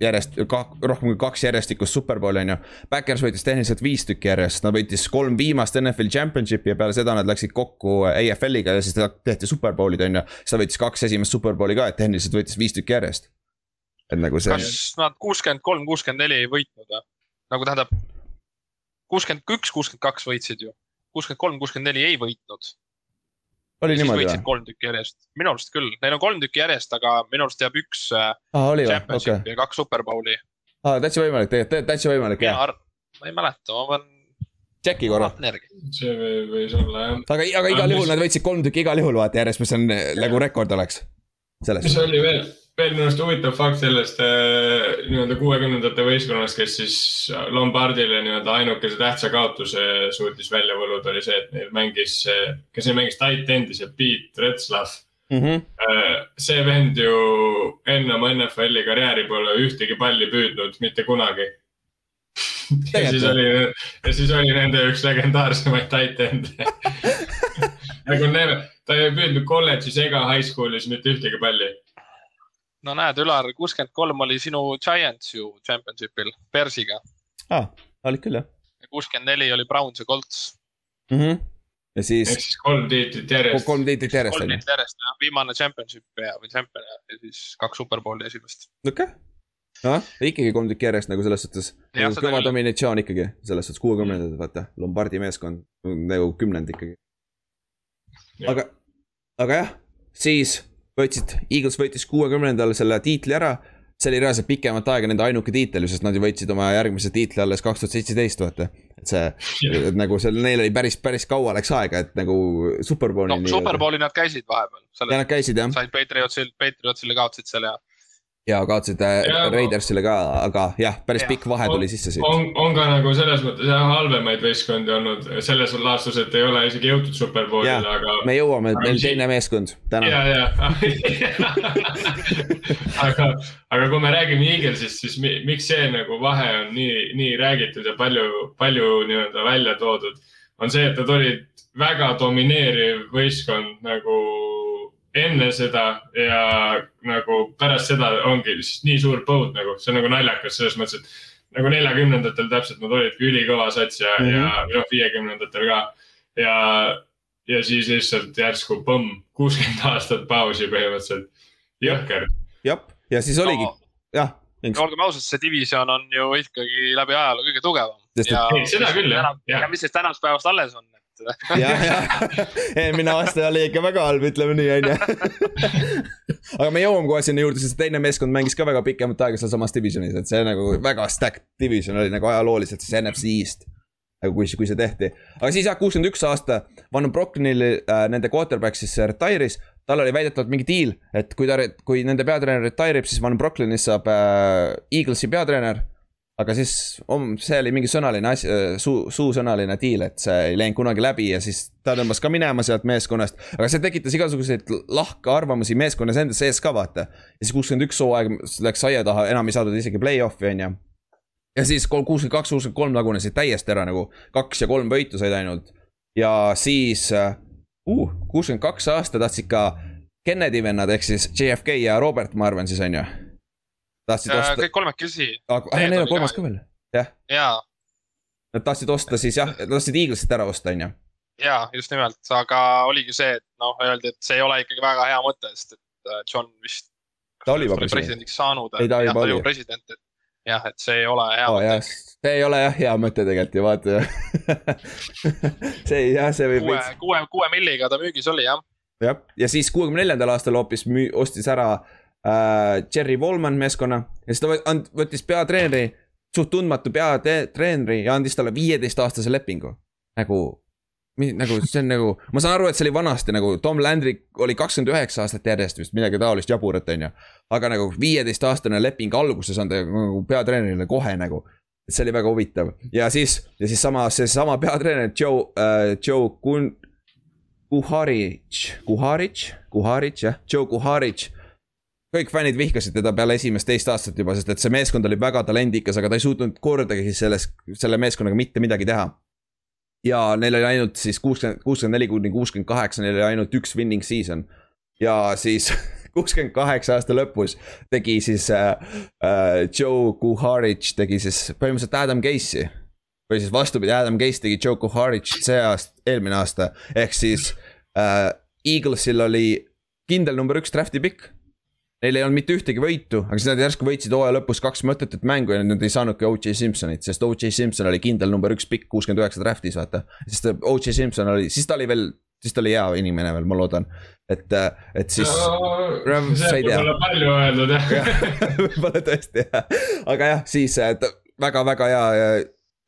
järjest, rohkem kui kaks järjestikust superbowli on ju. Backers võitis tehniliselt viis tükki järjest, nad võitis kolm viimast NFL championship'i ja peale seda nad läksid kokku AFL-iga ja siis tehti superbowlid on ju. siis ta võitis kaks esimest superbowli ka, et tehniliselt võitis viis tükki järjest et nagu see. kas nad kuuskümmend kolm, kuuskümmend neli ei võitnud või? nagu tähendab, kuuskümmend üks, kuuskümmend kaks võitsid ju, kuuskümmend kolm, kuuskümmend neli ei võitnud. oli niimoodi või? kolm tükki järjest, minu arust küll, neil on kolm tükki järjest, aga minu arust jääb üks ah,. championship okay. ja kaks superbowli. aa ah,, täitsa võimalik, tegelikult täitsa võimalik jah. ma ei mäleta, ma pean. tšeki korra. see võis olla jah. aga, aga igal juhul nad võitsid kolm tükki igal juhul vaata järjest, mis on nagu rekord oleks. mis oli veel? Veel minu arust huvitav fakt sellest äh, nii-öelda kuuekümnendate võistkonnast, kes siis Lombardile nii-öelda ainukese tähtsa kaotuse suutis välja võluda, oli see, et neil mängis, kes neil mängis tight end'i, see Pete Retzlaff mm. -hmm. see vend ju enne oma NFL-i karjääri pole ühtegi palli püüdnud mitte kunagi *laughs* ja siis oli, ja siis oli nende üks legendaarsemaid tight end'e *laughs* nagu näeme, ta ei püüdnud kolledžis ega high school'is mitte ühtegi palli no näed, Ülar, kuuskümmend kolm oli sinu Giants ju championship'il, Bersiga. ah,, olid küll jah. kuuskümmend neli oli Browns ja Colts mm. -hmm. ja siis. ehk siis kolm tiitlit järjest. kolm tiitlit järjest. kolm tiitlit järjest jah, viimane championship ja, või champion ja, ja siis kaks superbowli esimest. okei okay., noh, ikkagi kolm tükki järjest nagu selles suhtes. Nagu kõva dominatsioon ikkagi, selles suhtes kuuekümnendatel, vaata, Lombardi meeskond nagu kümnend ikkagi. aga, aga jah, siis võitsid, Eagles võitis kuuekümnendal selle tiitli ära. see oli reaalselt pikemat aega nende ainuke tiitel sest nad ju võitsid oma järgmise tiitli alles kaks tuhat seitseteist, vaata. et see, et nagu seal neil oli päris, päris kaua läks aega, et nagu superbowli. no superbowli nad käisid vahepeal. ja nad käisid jah. said Patriotsil, Patriotsile kaotasid seal ja ja kaotasid äh, Raidersile ka, aga jah, päris ja, pikk vahe tuli sisse siit. on, on ka nagu selles mõttes jah, halvemaid võistkondi olnud selles laastus, et ei ole isegi jõutud superbowlile, aga. me jõuame, meil teine meeskond täna. ja, ja *laughs* aga, aga kui me räägime Eaglesist, siis mi, miks see nagu vahe on nii, nii räägitud ja palju, palju nii-öelda välja toodud, on see, et nad olid väga domineeriv võistkond nagu enne seda ja nagu pärast seda ongi nii suur põud nagu, see on nagu naljakas selles mõttes, et nagu neljakümnendatel täpselt nad olidki ülikõva sats ja mm, -hmm. ja noh, viiekümnendatel ka. ja, ja siis lihtsalt järsku põmm, kuuskümmend aastat pausi põhimõtteliselt, jõhker. jah, ja siis oligi no., jah. olgem ausad, see division on ju ikkagi läbi ajaloo kõige tugevam. ja, ei, seda küll jah. ja mis siis tänasest päevast alles on. *laughs* jah, jah, eelmine aasta oli ikka väga halb, ütleme nii, on ju. *laughs* aga me jõuame kohe sinna juurde, sest teine meeskond mängis ka väga pikemat aega sealsamas divisionis, et see nagu väga stacked division oli nagu ajalooliselt siis NFC East nagu kui, kui see tehti. aga siis jah, kuuskümmend üks aasta Van Brockenil äh, nende quarterback siis retire'is. tal oli väidetavalt mingi deal, et kui ta, kui nende peatreener retire ib, siis Van Brockenist saab äh, Eaglesi peatreener aga siis om, see oli mingi sõnaline asi, äh, suu, suusõnaline deal, et see ei läinud kunagi läbi ja siis ta tõmbas ka minema sealt meeskonnast. aga see tekitas igasuguseid lahkarvamusi meeskonnas enda sees ka vaata. ja siis kuuskümmend üks hooaeg läks aia taha, enam ei saadud isegi play-off'i on ju. ja siis kuuskümmend kaks, kuuskümmend kolm lagunesid täiesti ära nagu, kaks ja kolm võitu said ainult. ja siis uh,, kuuskümmend kaks aasta tahtsid ka Kennedy vennad ehk siis JFK ja Robert, ma arvan siis on ju tahtsid osta. kõik kolmekesi. Neil on kolmas ka veel, jah. jaa. Nad tahtsid osta siis jah, tahtsid Eaglesit ära osta, on ju. jaa, just nimelt, aga oligi see, et noh, öeldi, et see ei ole ikkagi väga hea mõte, sest et äh, John vist. ta oli juba presidendiks saanud. ei, ta juba oli. president, et jah, et see ei ole hea oh, mõte. see ei ole jah hea mõte tegelikult ju vaata *laughs* see jah, see võib. kuue, kuue, kuue milliga ta müügis oli jah. jah, ja siis kuuekümne neljandal aastal hoopis müü-, ostis ära äh, Jerry Wallman meeskonna ja siis ta võttis peatreeneri, suht tundmatu peatreeneri ja andis talle viieteistaastase lepingu. nagu, nagu see on nagu, ma saan aru, et see oli vanasti nagu Tom Landry oli kakskümmend üheksa aastat järjest vist midagi taolist jaburat, on ju. aga nagu viieteistaastane leping alguses anda nagu peatreenerile kohe nagu et see oli väga huvitav ja siis, ja siis sama, seesama peatreener Joe uh,, Joe Kun-. Kuharic, Kuharic, Kuharic jah, Joe Kuharic kõik fännid vihkasid teda peale esimest teist aastat juba, sest et see meeskond oli väga talendikas, aga ta ei suutnud kordagi selles, selle meeskonnaga mitte midagi teha. ja neil oli ainult siis kuuskümmend, kuuskümmend neli kuni kuuskümmend kaheksa, neil oli ainult üks winning season. ja siis *laughs* kuuskümmend kaheksa aasta lõpus tegi siis äh, äh, Joe Kuharic tegi siis põhimõtteliselt Adam Case'i. või siis vastupidi, Adam Case tegi Joe Kuharic see aasta, eelmine aasta, ehk siis äh, Eaglesil oli kindel number üks draft'i pikk Neil ei olnud mitte ühtegi võitu, aga siis nad järsku võitsid hooaja lõpus kaks mõttetut mängu ja nad ei saanudki O.J. Simpsonit, sest O.J. Simpson oli kindel number üks pikk, kuuskümmend üheksa draft'is, vaata. sest O.J. Simpson oli, siis ta oli veel, siis ta oli hea inimene veel, ma loodan. et, et siis no,. palju öeldud jah ja, *laughs* võib-olla tõesti jah, aga jah, siis väga-väga hea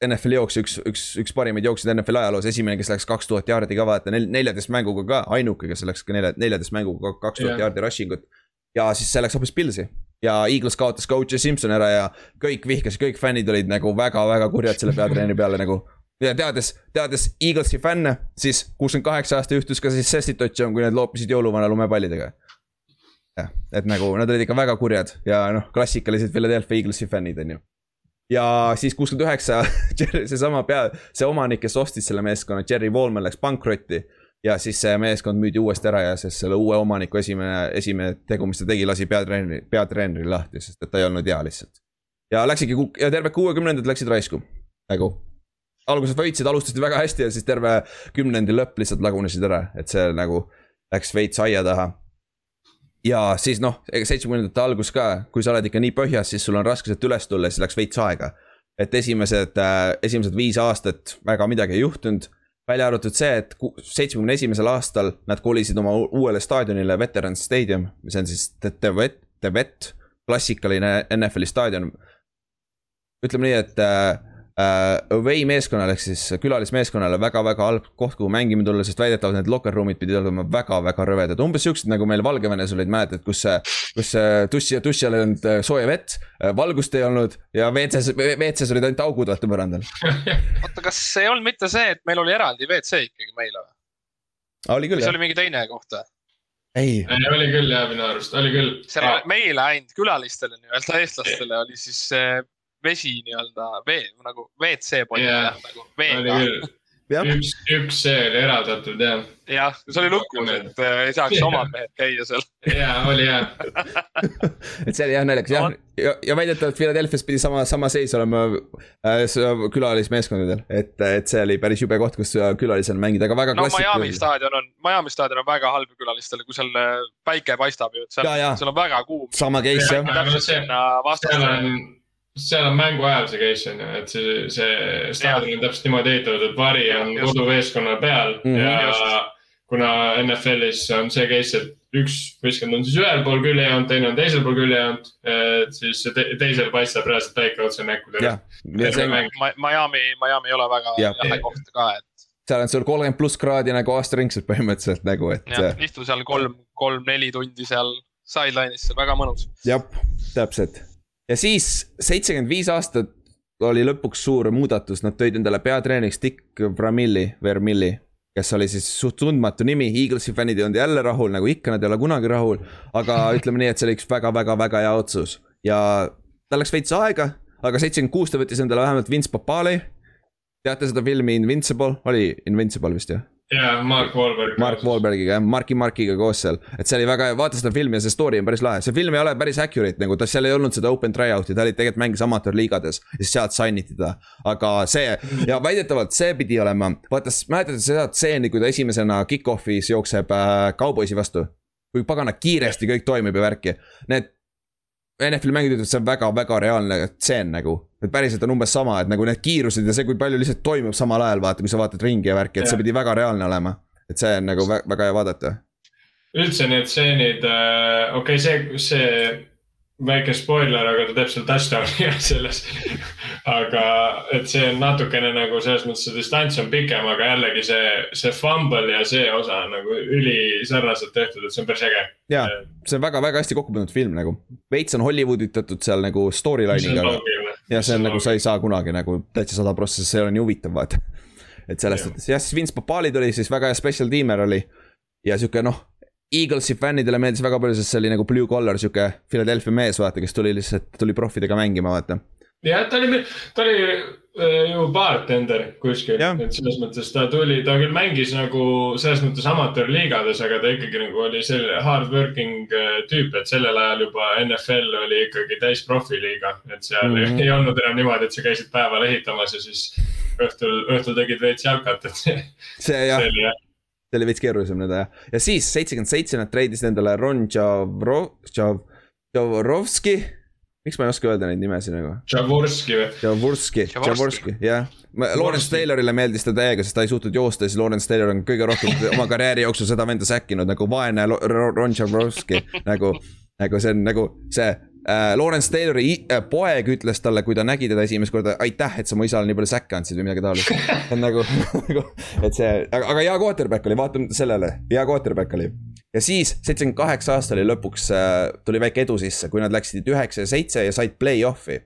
NFL jooks, üks, üks, üks parimaid jooksjaid NFL ajaloos, esimene, kes läks kaks tuhat jaardi ka vaata, neljateist mänguga ka, ainuke, kes läks ka nelja, neljateist mänguga kaks tuhat jaardi rushing ut ja siis see läks hoopis Pilsi ja Eagles kaotas ka O.J. Simpson ära ja kõik vihkasid, kõik fännid olid nagu väga-väga kurjad selle peatreeneri peale nagu. ja teades, teades Eaglesi fänne, siis kuuskümmend kaheksa aasta juhtus ka siis see situatsioon, kui nad loopisid jõuluvana lumepallidega. jah, et nagu nad olid ikka väga kurjad ja noh, klassikalised Philadelphia Eaglesi fännid, on ju. ja siis kuuskümmend üheksa, *laughs* seesama pea, see omanik, kes ostis selle meeskonna, Jerry Wallman läks pankrotti ja siis see meeskond müüdi uuesti ära ja siis selle uue omaniku esimene, esimene tegu, mis ta tegi, lasi peatreeneri, peatreeneri lahti, sest et ta ei olnud hea lihtsalt. ja läksidki ja terve kuuekümnendad läksid raisku, nagu. alguses võitsid, alustasid väga hästi ja siis terve kümnendi lõpp lihtsalt lagunesid ära, et see nagu läks veits aia taha. ja siis noh, seitsmekümnendate algus ka, kui sa oled ikka nii põhjas, siis sul on raske sealt üles tulla, siis läks veits aega. et esimesed äh,, esimesed viis aastat väga midagi ei juhtunud välja arvatud see, et seitsmekümne esimesel aastal nad kolisid oma uuele staadionile Veterans Stadium, mis on siis The Vet, The Vet, klassikaline NFL-i staadion. ütleme nii, et äh, away meeskonnale ehk siis külalismeeskonnale väga-väga halb koht, kuhu mängima tulla, sest väidetavalt need locker room'id pidid olema väga-väga rõvedad, umbes siuksed nagu meil Valgevenes olid, mäletad, kus. kus tussi ja tussi all ei olnud äh, sooja vett, äh, valgust ei olnud ja WC-s, WC-s olid ainult augud vaata põrandal. *laughs* oota, kas ei olnud mitte see, et meil oli eraldi WC ikkagi meile või? oli küll jah. see oli mingi teine koht või? ei. ei, oli küll jah, minu arust, oli küll. seal meile ainult külalistele nii-öelda eestlastele oli siis vesi nii-öelda vee nagu WC pott yeah. nagu veega. üks, üks see oli eraldatud jah. jah, see oli lukus, et äh, ei saaks omad mehed käia seal. ja, oli jah *laughs* et see oli jah naljakas jah, ja, ja väidetavalt Philadelphia's pidi sama, sama seis olema äh, külalismeeskondadel, et, et see oli päris jube koht, kus külalisel mängida, aga väga no Miami staadion on, Miami staadion on väga halb külalistele, kui seal äh, päike paistab ju, et seal, seal on väga kuum. sama case jah. seal on seal on mängu ajal see case on ju, et see, see staadion on täpselt niimoodi ehitatud, et vari on kodumeeskonna peal mm -hmm. ja just. kuna NFL-is on see case, et üks võistkond on siis ühel pool küljejoont, teine on teisel pool küljejoont, et siis te teisel paistab reaalselt päike otse näkku. Miami, Miami ei ole väga jahe koht ka, et seal on sul kolmkümmend pluss kraadi nagu aastaringselt põhimõtteliselt nagu, et. istu seal kolm, kolm-neli tundi seal sideline'is, väga mõnus. jah, täpselt ja siis seitsekümmend viis aastat oli lõpuks suur muudatus, nad tõid endale peatreeneriks Dick Vermilli, Vermilli, kes oli siis suht tundmatu nimi, Eaglesi fännid ei olnud jälle rahul, nagu ikka, nad ei ole kunagi rahul. aga *laughs* ütleme nii, et see oli üks väga-väga-väga hea otsus ja tal läks veits aega, aga seitsekümmend kuus ta võttis endale vähemalt Vince Papali. teate seda filmi Invincible, oli Invincible vist jah? Jaa, Mark Wahlberg. Mark Wahlbergiga jah, Marki Markiga koos seal, et see oli väga hea, vaata seda filmi ja see story on päris lahe, see film ei ole päris accurate nagu ta, seal ei olnud seda open tryout'i, ta oli tegelikult mängis amatöörliigades. ja siis sealt sign iti ta, aga see ja väidetavalt see pidi olema, vaata, mäletate seda stseeni, kui ta esimesena kick-off'is jookseb äh, kauboisi vastu. kui pagana kiiresti kõik toimib ja värki, need NFL mängijad ütlevad, see on väga-väga reaalne tseen nagu. et päriselt on umbes sama, et nagu need kiirused ja see, kui palju lihtsalt toimub samal ajal, vaata, kui sa vaatad ringi ja värki, et see pidi väga reaalne olema. et see on nagu väga hea vaadata. üldse need stseenid äh,, okei okay,, see, see väike spoiler, aga ta teeb seal touchdown'i *laughs* selles aga et see on natukene nagu selles mõttes see distants on pikem, aga jällegi see, see fumble ja see osa on nagu ülisarnaselt tehtud, et see on päris äge. ja, see on väga-väga hästi kokku pandud film nagu, veits on Hollywood itatud seal nagu storyline'iga. ja see on nagu, sa ei saa kunagi nagu täitsa sada prossa, see ole nii huvitav vaata. et selles suhtes jah, siis Vince Papali tuli siis väga hea special tiimer oli ja sihuke noh Eaglesi fännidele meeldis väga palju, sest see oli nagu blue collar sihuke Philadelphia mees, vaata, kes tuli lihtsalt, tuli profidega mängima, vaata. Jah, ta oli, ta oli äh, ju bartender kuskil, et selles mõttes ta tuli, ta küll mängis nagu selles mõttes amatöörliigades, aga ta ikkagi nagu oli selline hard working äh, tüüp, et sellel ajal juba NFL oli ikkagi täis profiliiga, et seal mm -hmm. ei olnud enam niimoodi, et sa käisid päeval ehitamas ja siis õhtul, õhtul tegid veits jalkat, et see. *laughs* see jah, see oli veits keerulisem nüüd jah, ja siis seitsekümmend seitse nad treidisid endale Ron Javro-, Jav-, Javrovski miks ma ei oska öelda neid nimesid nagu? Javorski või? Javorski, Javorski, jah. Lawrence Taylorile meeldis ta täiega, sest ta ei suutnud joosta ja siis Lawrence Taylor on kõige rohkem *laughs* oma karjääri jooksul seda venda säkkinud nagu vaene Ron Javorski nagu, nagu see on nagu see äh,. Lawrence Taylori äh, poeg ütles talle, kui ta nägi teda esimest korda, aitäh, et sa mu isale nii palju säkke andsid või midagi taolist. see on nagu, *laughs* nagu, et see, aga, aga hea quarterback oli, vaatamata sellele, hea quarterback oli ja siis seitsekümmend kaheksa aasta oli lõpuks äh, tuli väike edu sisse, kui nad läksid üheksa ja seitse ja said play-off'i.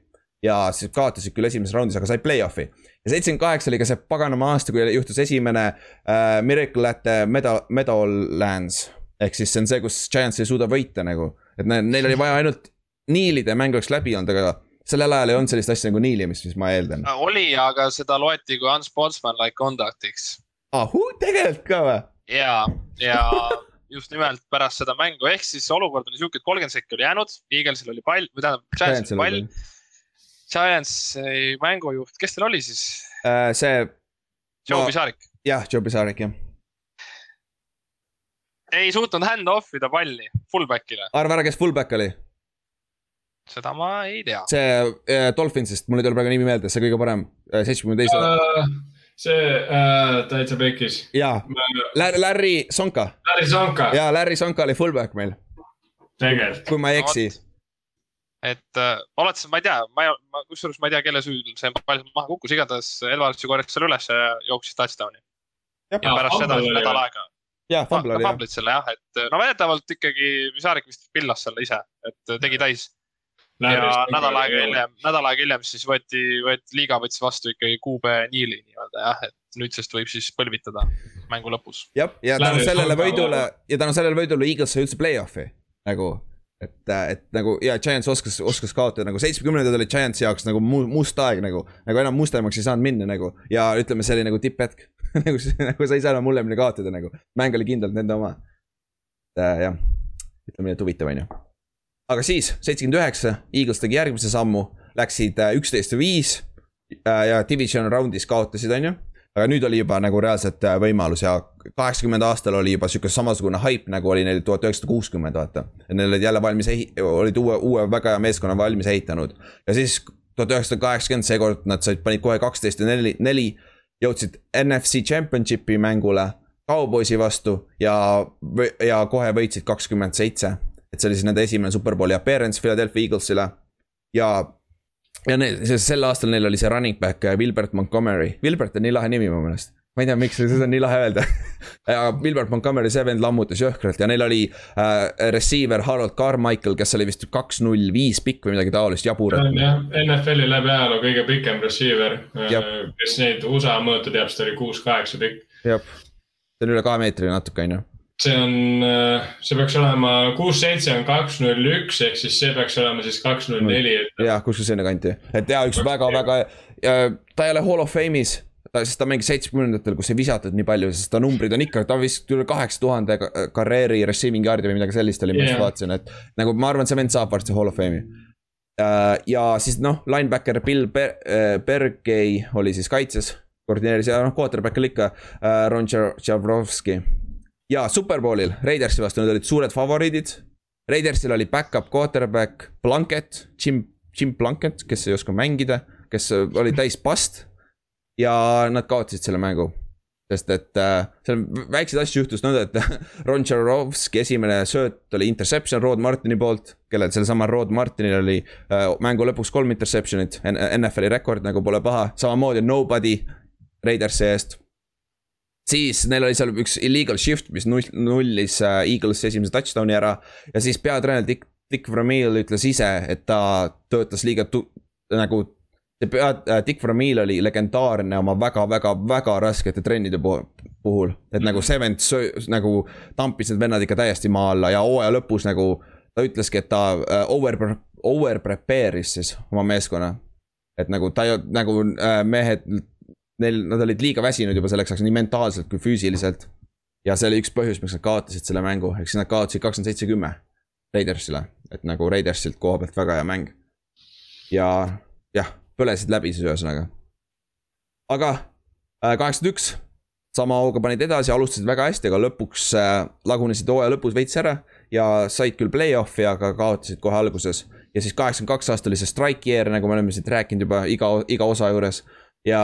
ja siis kaotasid küll esimeses raundis, aga said play-off'i. ja seitsekümmend kaheksa oli ka see paganama aasta, kui juhtus esimene äh, Miracle at Meadow, Meadowlands. ehk siis see on see, kus Giants ei suuda võita nagu, et ne, neil oli vaja ainult niilida ja mäng oleks läbi olnud, aga sellel ajal ei olnud sellist asja nagu niilimist, mis ma eeldan. oli, aga seda loeti kui unsportsmanlike conduct'iks. ahuu, tegelikult ka või? ja, ja just nimelt pärast seda mängu, ehk siis olukord oli sihuke, et kolmkümmend sekki oli jäänud, Eaglesil oli pall, või tähendab, Giantsil pall. Giantsi mängujuht, kes teil oli siis äh,? see. Joe ma... Pisarik. jah, Joe Pisarik, jah. ei suutnud hand-off ida palli fullback'ile. arva ära, kes fullback oli? Seda ma ei tea. see äh, Dolphinsist, mul ei tule praegu nimi meelde, see kõige parem, äh, seitsmekümne teise uh see äh, täitsa pekkis. jaa, Larry Sonka. Larry Sonka. jaa, Larry Sonka oli fullback meil. tegelikult. kui ma ei eksi no,. et äh, oletas, ma ei tea, ma, ma kusjuures ma ei tea, kelle süül see pall maha kukkus, igatahes Elvar korjas selle üles ja jooksis touchdown'i. ja pärast seda nädal aega. jah, fumble oli jah. fumblit selle jah, et no väidetavalt ikkagi Visarik vist pillas selle ise, et tegi täis ja nädal aega hiljem, nädal aega hiljem siis võeti, võeti, liiga võttis vastu ikkagi QB Niili nii-öelda jah, et nüüdsest võib siis põlvitada mängu lõpus. jah, ja tänu sellele võidule ja tänu sellele võidule Eagles sai üldse play-off'i nagu et, et nagu ja Giants oskas, oskas kaotada nagu seitsmekümnendad olid Giantsi jaoks nagu mu, must aeg nagu, nagu enam mustemaks ei saanud minna nagu ja ütleme, see oli nagu tipphetk *laughs* nagu, nagu sa ei saa enam hullemini kaotada nagu, mäng oli kindlalt nende oma. Äh, jah, ütleme nii, et huvitav on ju aga siis, seitsekümmend üheksa, Eagles tegi järgmise sammu, läksid äh, üksteist ja viis. Äh, ja division round'is kaotasid, on ju. aga nüüd oli juba nagu reaalselt äh, võimalus ja kaheksakümmend aastal oli juba sihuke samasugune hype, nagu oli neil tuhat üheksasada kuuskümmend, vaata. et neil olid jälle valmis, olid uue, uue väga hea meeskonna valmis ehitanud. ja siis tuhat üheksasada kaheksakümmend, seekord nad said, panid kohe kaksteist ja neli, neli. jõudsid NFC Championshipi mängule Cowboysi vastu ja, ja kohe võitsid kakskümmend seitse. Et see oli siis nende esimene superbowli appearance Philadelphia Eaglesile. Ja ja need, sel aastal neil oli see running back Wilbert Montgomery, Wilbert on nii lahe nimi mu meelest. Ma ei tea, miks seda on nii lahe öelda. *laughs* Wilbert Montgomery, see vend lammutas jõhkralt ja neil oli äh, receiver Harold Carmichael, kes oli vist kaks null viis pikk või midagi taolist, jaburat. jah, NFL-i läbi ajaloo kõige pikem receiver, äh, kes neid USA mõõte teab, siis ta oli kuus-kaheksa pikk. jah, see on üle kahe meetri natuke, on ju see on, äh, see peaks olema kuus-seitse on kaks null üks, ehk siis see peaks olema siis kaks null neli. jah, kuskil sinna kanti, et ja üks väga-väga, ta ei ole hall of fame'is ta, sest ta mängis seitsmekümnendatel, kus ei visatud nii palju, sest ta numbrid on ikka, ta vist üle kaheksa tuhande karjääri receiving yard'i või midagi sellist oli, ma just vaatasin, et. nagu ma arvan, see vend saab varsti hall of fame'i uh,. ja siis noh, linebacker Bill Ber- uh,, Bergey oli siis kaitses, koordineeris ja noh, quarterback oli ikka Ron Tšavrovski. Ja Superbowlil Raidersi vastu, nad olid suured favoriidid. Raidersil oli back-up quarterback Plunkett, Jim, Jim Plunkett, kes ei oska mängida, kes oli täis past. Ja nad kaotasid selle mängu. sest et äh, seal väikseid asju juhtus nõnda, et *laughs* Ron Tšarovski esimene sööt oli interception Rod Martini poolt, kellel sellel Rod Martinil oli äh, mängu lõpuks kolm interception'it, NFL-i rekord nagu pole paha, samamoodi nobody Raidersi eest siis neil oli seal üks illegal shift, mis null, nullis äh, Eaglesi esimese touchdown'i ära ja siis peatreener Dick, Dick Vermeil ütles ise, et ta töötas liiga tu-, nagu see pea, äh, Dick Vermeil oli legendaarne oma väga-väga-väga raskete trennide puhul. et nagu see vend söö-, nagu tampis need vennad ikka täiesti maa alla ja hooaja lõpus nagu ta ütleski, et ta uh, over, over prepare'is siis oma meeskonna. et nagu ta ei, nagu uh, mehed, neil, nad olid liiga väsinud juba selleks ajaks nii mentaalselt kui füüsiliselt. ja see oli üks põhjus, miks nad kaotasid selle mängu, ehk siis nad kaotasid kakskümmend seitse, kümme Raidersile, et nagu Raidersilt koha pealt väga hea mäng. ja jah põlesid läbi siis ühesõnaga. aga äh, kaheksakümmend üks, sama hooga panid edasi, alustasid väga hästi, aga lõpuks äh, lagunesid hooaja lõpus veits ära ja said küll play-off'i, aga kaotasid kohe alguses. ja siis kaheksakümmend kaks aasta oli see strike year, nagu me oleme siit rääkinud juba iga, iga osa juures. Ja,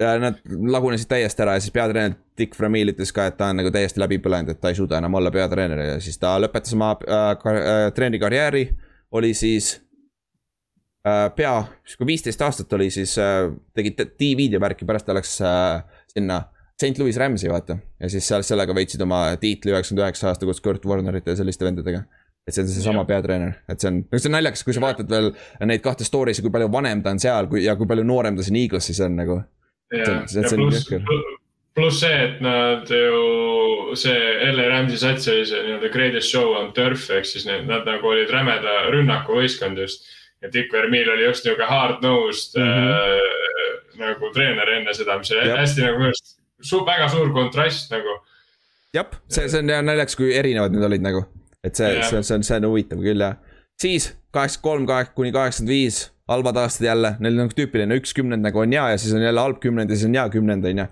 ja nad lagunesid täiesti ära ja siis peatreener Dick Vermeil ütles ka, et ta on nagu täiesti läbi põlenud, et ta ei suuda enam olla peatreener ja siis ta lõpetas oma äh, äh, treenerikarjääri. oli siis Äh, pea, sihuke viisteist aastat oli, siis äh, tegi TV-d ja värki, pärast ta läks äh, sinna St Louis Rams'i vaata. ja siis seal sellega võitsid oma tiitli üheksakümmend üheksa aasta koos Kurt Warnerite ja selliste vendadega. Et see on seesama peatreener, et see on, see on naljakas, kui sa vaatad veel neid kahte story'si, kui palju vanem ta on seal, kui ja kui palju noorem ta siin Eaglesis on nagu. pluss see, et nad ju, see LA Rams'i sats oli see nii-öelda greatest show on turf ehk siis need, nad nagu olid rämeda rünnakuvõistkond just. Ja Dick Vermeil oli just nihuke hard-nosed mm -hmm. äh, nagu treener enne seda, mis oli hästi nagu minu arust su, väga suur kontrast nagu. jah, see, see on naljakas, kui erinevad need olid nagu, et see, see, see on, see on huvitav küll jah. siis kaheksakümmend kolm, kaheksa kuni kaheksakümmend viis, halvad aastad jälle, neil on nagu tüüpiline üks kümnend nagu on hea ja siis on jälle halb kümnend ja siis on hea kümnend, on ju.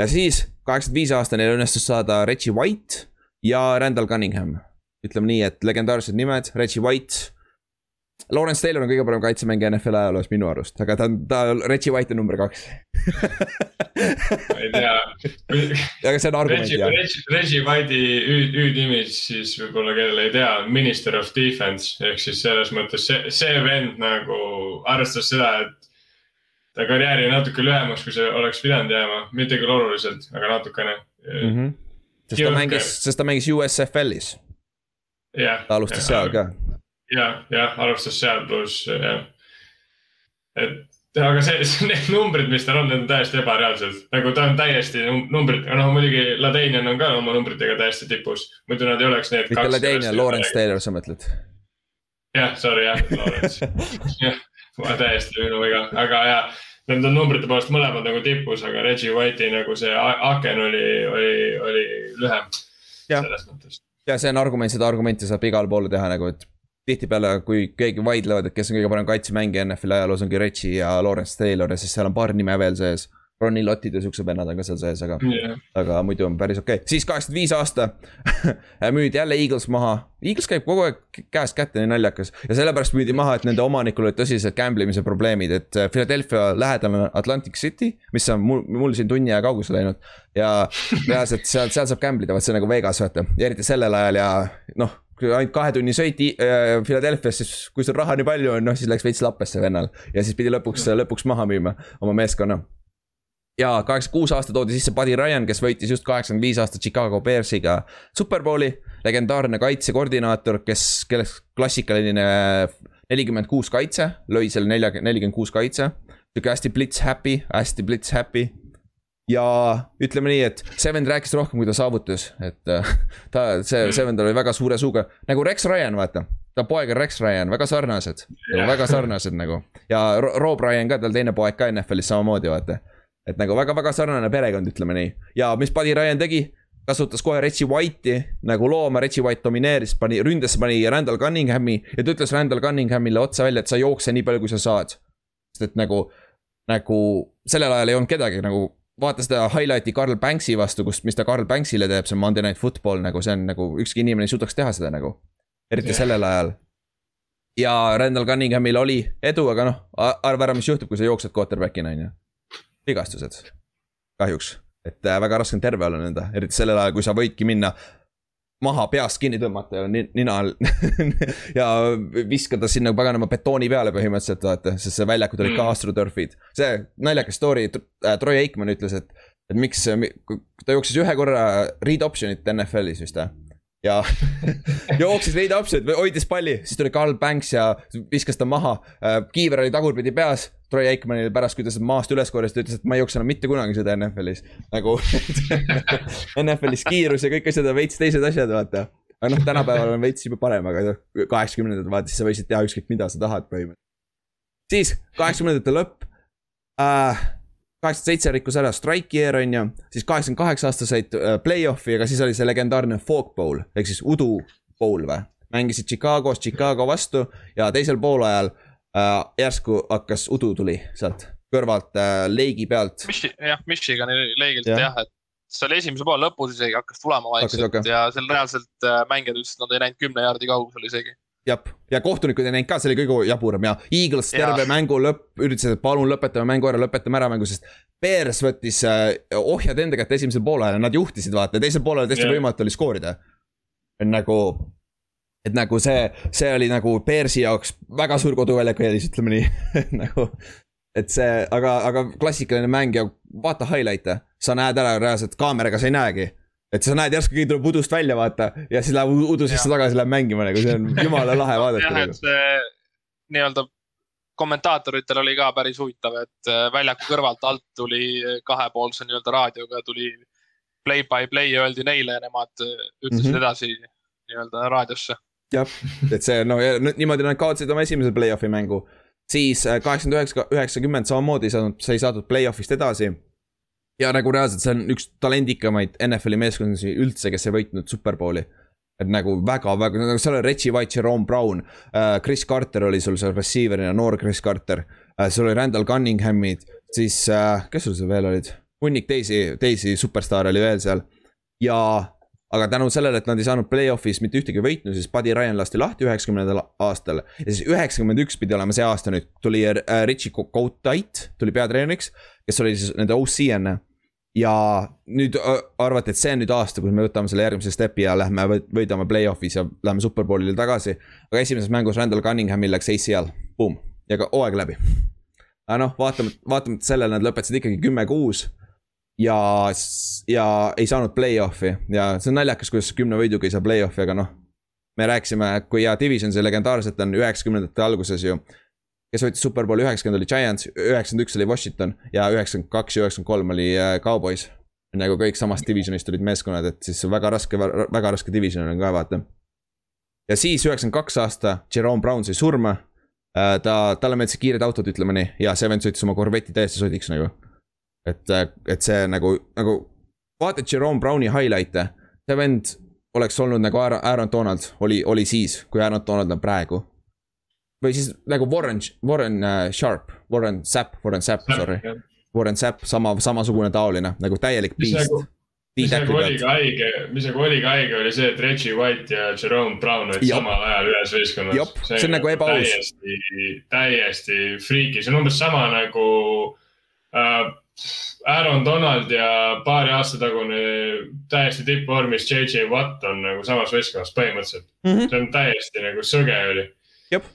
ja siis kaheksakümmend viis aasta neil õnnestus saada Reggie White ja Randall Cunningham. ütleme nii, et legendaarsed nimed, Reggie White Lawrence Taylor on kõige parem kaitsemängija NFL ajaloos minu arust, aga ta on, ta, Reggie White on number kaks ma ei tea. aga see on argument jah. Reggie White'i hüüdnimi siis võib-olla kellel ei tea, minister of defense ehk siis selles mõttes see, see vend nagu arvestas seda, et ta karjääri natuke lühemaks, kui see oleks pidanud jääma, mitte küll oluliselt, aga natukene mm. -hmm. sest ta mängis, sest ta mängis USFL-is. ta alustas seal ka jah, jah, alustas seal, pluss jah. et aga *laughs* see, need numbrid, mis tal on, need on täiesti ebareaalsed, nagu ta on täiesti numbritega, noh muidugi Ladanian on ka oma numbritega täiesti tipus, muidu nad ei oleks need. mitte Ladanian, Lawrence Taylor, sa mõtled? jah, sorry jah, Lawrence *laughs* jah, täiesti minu viga, aga ja nende numbrite poolest mõlemad nagu tipus, aga Reggie White'i nagu see aken oli, oli, oli lühem. selles mõttes. ja see on argument, seda argumenti saab igale poole teha nagu, et tihtipeale, kui keegi vaidlevad, et kes on kõige parem kaitsemängija NFL-i ajaloos, ongi Reggie ja Lawrence Taylor ja siis seal on paar nime veel sees. Ronnie Lottid ja siuksed vennad on ka seal sees, aga yeah., aga muidu on päris okei okay.. siis kaheksakümmend viis aasta *laughs* müüdi jälle Eagles maha. Eagles käib kogu aeg käest kätte, nii naljakas. ja sellepärast müüdi maha, et nende omanikul olid tõsised gambling imise probleemid, et äh, Philadelphia lähedal on Atlantic City, mis on mul, mul siin tunni aja kaugusel läinud. ja reaalselt seal, seal saab gamble ida, vaat see on nagu Vegas vaata, ja eriti sellel ajal ja noh kui ainult kahe tunni sõit äh, Philadelphia's, siis kui sul raha nii palju on, noh siis läks veits lappesse vennal. ja siis pidi lõpuks, lõpuks maha müüma oma meeskonna ja kaheksakümmend kuus aasta toodi sisse Buddy Ryan, kes võitis just kaheksakümmend viis aastat Chicago Bearsiga Superbowli. legendaarne kaitsekoordinaator, kes, kelleks klassikaline nelikümmend kuus kaitse, lõi selle nelja, nelikümmend kuus kaitse. sihuke hästi blitz happy, hästi blitz happy. Ja ütleme nii, et Seven rääkis rohkem, kui ta saavutas, et äh, *laughs* ta, see Seven oli väga suure suuga, nagu Rex Ryan, vaata ta poeg on Rex Ryan, väga sarnased yeah., väga sarnased nagu ja Rob Ryan ka, tal teine poeg ka NFL-is samamoodi, vaata et nagu väga-väga sarnane perekond, ütleme nii. ja mis Buddy Ryan tegi? kasutas kohe Reggie White'i nagu looma, Reggie White domineeris, pani, ründes pani Randall Cunninghami ja ta ütles Randall Cunninghamile otse välja, et sa jookse nii palju, kui sa saad. sest et nagu, nagu sellel ajal ei olnud kedagi nagu vaata seda highlight'i Carl Banksi vastu, kus, mis ta Carl Banksile teeb, see on Monday Night Football nagu see on nagu ükski inimene ei suudaks teha seda nagu. eriti yeah. sellel ajal. ja Randall Cunninghamil oli edu, aga noh, arva ära, mis juhtub, kui sa jooksed quarterback'ina on ju vigastused, kahjuks. et äh, väga raske on terve olla nõnda, eriti sellel ajal, kui sa võidki minna maha peast kinni tõmmata ja nina all *laughs* ja viskada sinna paganama betooni peale põhimõtteliselt vaata, sest see väljakud olid ka mm. astroturfid. see naljakas story, äh, Troy Aikman ütles, et, et miks, ta jooksis ühe korra read option'it NFL-is vist või ja *laughs* jooksis veidi apsud, hoidis palli, siis tuli Carl Banks ja viskas ta maha. Äh, kiiver oli tagurpidi peas, Troy Aikmanil pärast, kui ta sealt maast üles korjas, ta ütles, et ma ei jookse enam mitte kunagi seda NFL-is. nagu *laughs* NFL-is kiirus ja kõik asjad on veits teised asjad, vaata. aga noh, tänapäeval on veits juba parem, aga noh, kaheksakümnendatel vaata, siis sa võisid teha ükskõik mida sa tahad põhimõtteliselt. siis kaheksakümnendate lõpp äh, kaheksakümmend seitse rikkus ära strike'i year on ju, siis kaheksakümmend kaheksa aasta said äh, play-off'i, aga siis oli see legendaarne Fog Bowl ehk siis udu bowl või. mängisid Chicagos Chicago vastu ja teisel poolajal äh, järsku hakkas udu tuli sealt kõrvalt äh, leigi pealt. jah, Michigani leigilt jah ja,, et see oli esimese poole lõpus isegi hakkas tulema vaikselt okay. ja seal reaalselt äh, mängijad ütlesid, et nad ei näinud kümne jaardi kaugusel isegi jah, ja kohtunikud ei näinud ka, see oli kõige jaburam ja Eagles terve ja. mängu lõpp, ütlesid, et palun lõpetame mängu ära, lõpetame ära mängu, sest. Bears võttis äh, ohjad enda kätte esimesel poolel ja nad juhtisid, vaata, teisel poolel täiesti võimatu oli skoorida. nagu, et nagu see, see oli nagu Bearsi jaoks väga suur koduväljaku eelis, ütleme nii *laughs* nagu. et see, aga, aga klassikaline mäng ja vaata highlight'e, sa näed ära reaalselt kaameraga sa ei näegi et sa näed järsku keegi tuleb udust välja, vaata, ja siis läheb udu sisse tagasi, läheb mängima nagu, see on jumala lahe *laughs* vaadata. jah, et see nii-öelda kommentaatoritel oli ka päris huvitav, et äh, väljaku kõrvalt alt tuli kahepoolse nii-öelda raadioga tuli play by play öeldi neile ja nemad äh, ütlesid mm -hmm. edasi nii-öelda raadiosse. jah, et see no niimoodi nad kaotasid oma esimese play-off'i mängu. siis äh, kaheksakümmend üheksa, üheksakümmend samamoodi ei saanud, sa ei saadud play-off'ist edasi ja nagu reaalselt see on üks talendikamaid NFL-i meeskondi üldse, kes ei võitnud superbowli. et nagu väga-väga, nagu seal oli Reggie White, Jerome Brown uh,, Chris Carter oli sul seal receiver'ina, noor Chris Carter uh,. sul oli Randall Cunninghamid, siis uh, kes sul seal veel olid? hunnik teisi, teisi superstaare oli veel seal. ja, aga tänu sellele, et nad ei saanud play-off'is mitte ühtegi võitnu, siis Buddy Ryan lasti lahti üheksakümnendal aastal. ja siis üheksakümmend üks pidi olema see aasta nüüd, tuli uh, Richie Cotait, tuli peatreeneriks, kes oli siis nende OC enne ja nüüd arvati, et see on nüüd aasta, kus me võtame selle järgmise step'i ja lähme võidame play-off'is ja läheme superbowlile tagasi. aga esimeses mängus Randall Cunninghamil läks ACL, boom, ja ka hooaeg läbi. aga noh, vaatamata, vaatamata sellele nad lõpetasid ikkagi kümme-kuus. ja, ja ei saanud play-off'i ja see on naljakas, kuidas kümne võiduga ei saa play-off'i, aga noh. me rääkisime, kui hea division see legendaarselt on üheksakümnendate alguses ju kes võitis superbowli üheksakümmend oli Giants, üheksakümmend üks oli Washington ja üheksakümmend kaks ja üheksakümmend kolm oli äh, Cowboys. nagu kõik samast divisionist olid meeskonnad, et siis väga raske, väga raske division on ka vaata. ja siis üheksakümmend kaks aasta Jerome Brown sai surma. Äh, ta, talle meeldisid kiired autod, ütleme nii, ja see vend sõitis oma korveti täiesti sodiks nagu. et, äh, et see nagu, nagu vaatad Jerome Browni highlight'e, see vend oleks olnud nagu Aaron Donald oli, oli siis, kui Aaron Donald on praegu või siis nagu Warren, Warren uh, Sharp, Warren Sapp, Warren Sapp, sorry. Warren Zapp sama, samasugune taoline nagu täielik beast mis nagu oli ka haige, mis nagu oli ka haige, oli see, et Reggie White ja Jerome Brown olid samal ajal ühes võistkonnas. see on nagu ebaaus. täiesti, täiesti friiki, see on umbes sama nagu äh, Aaron Donald ja paari aasta tagune täiesti tippvormis JJ Watt on nagu samas võistkonnas põhimõtteliselt mm. -hmm. see on täiesti nagu sõge oli. jep,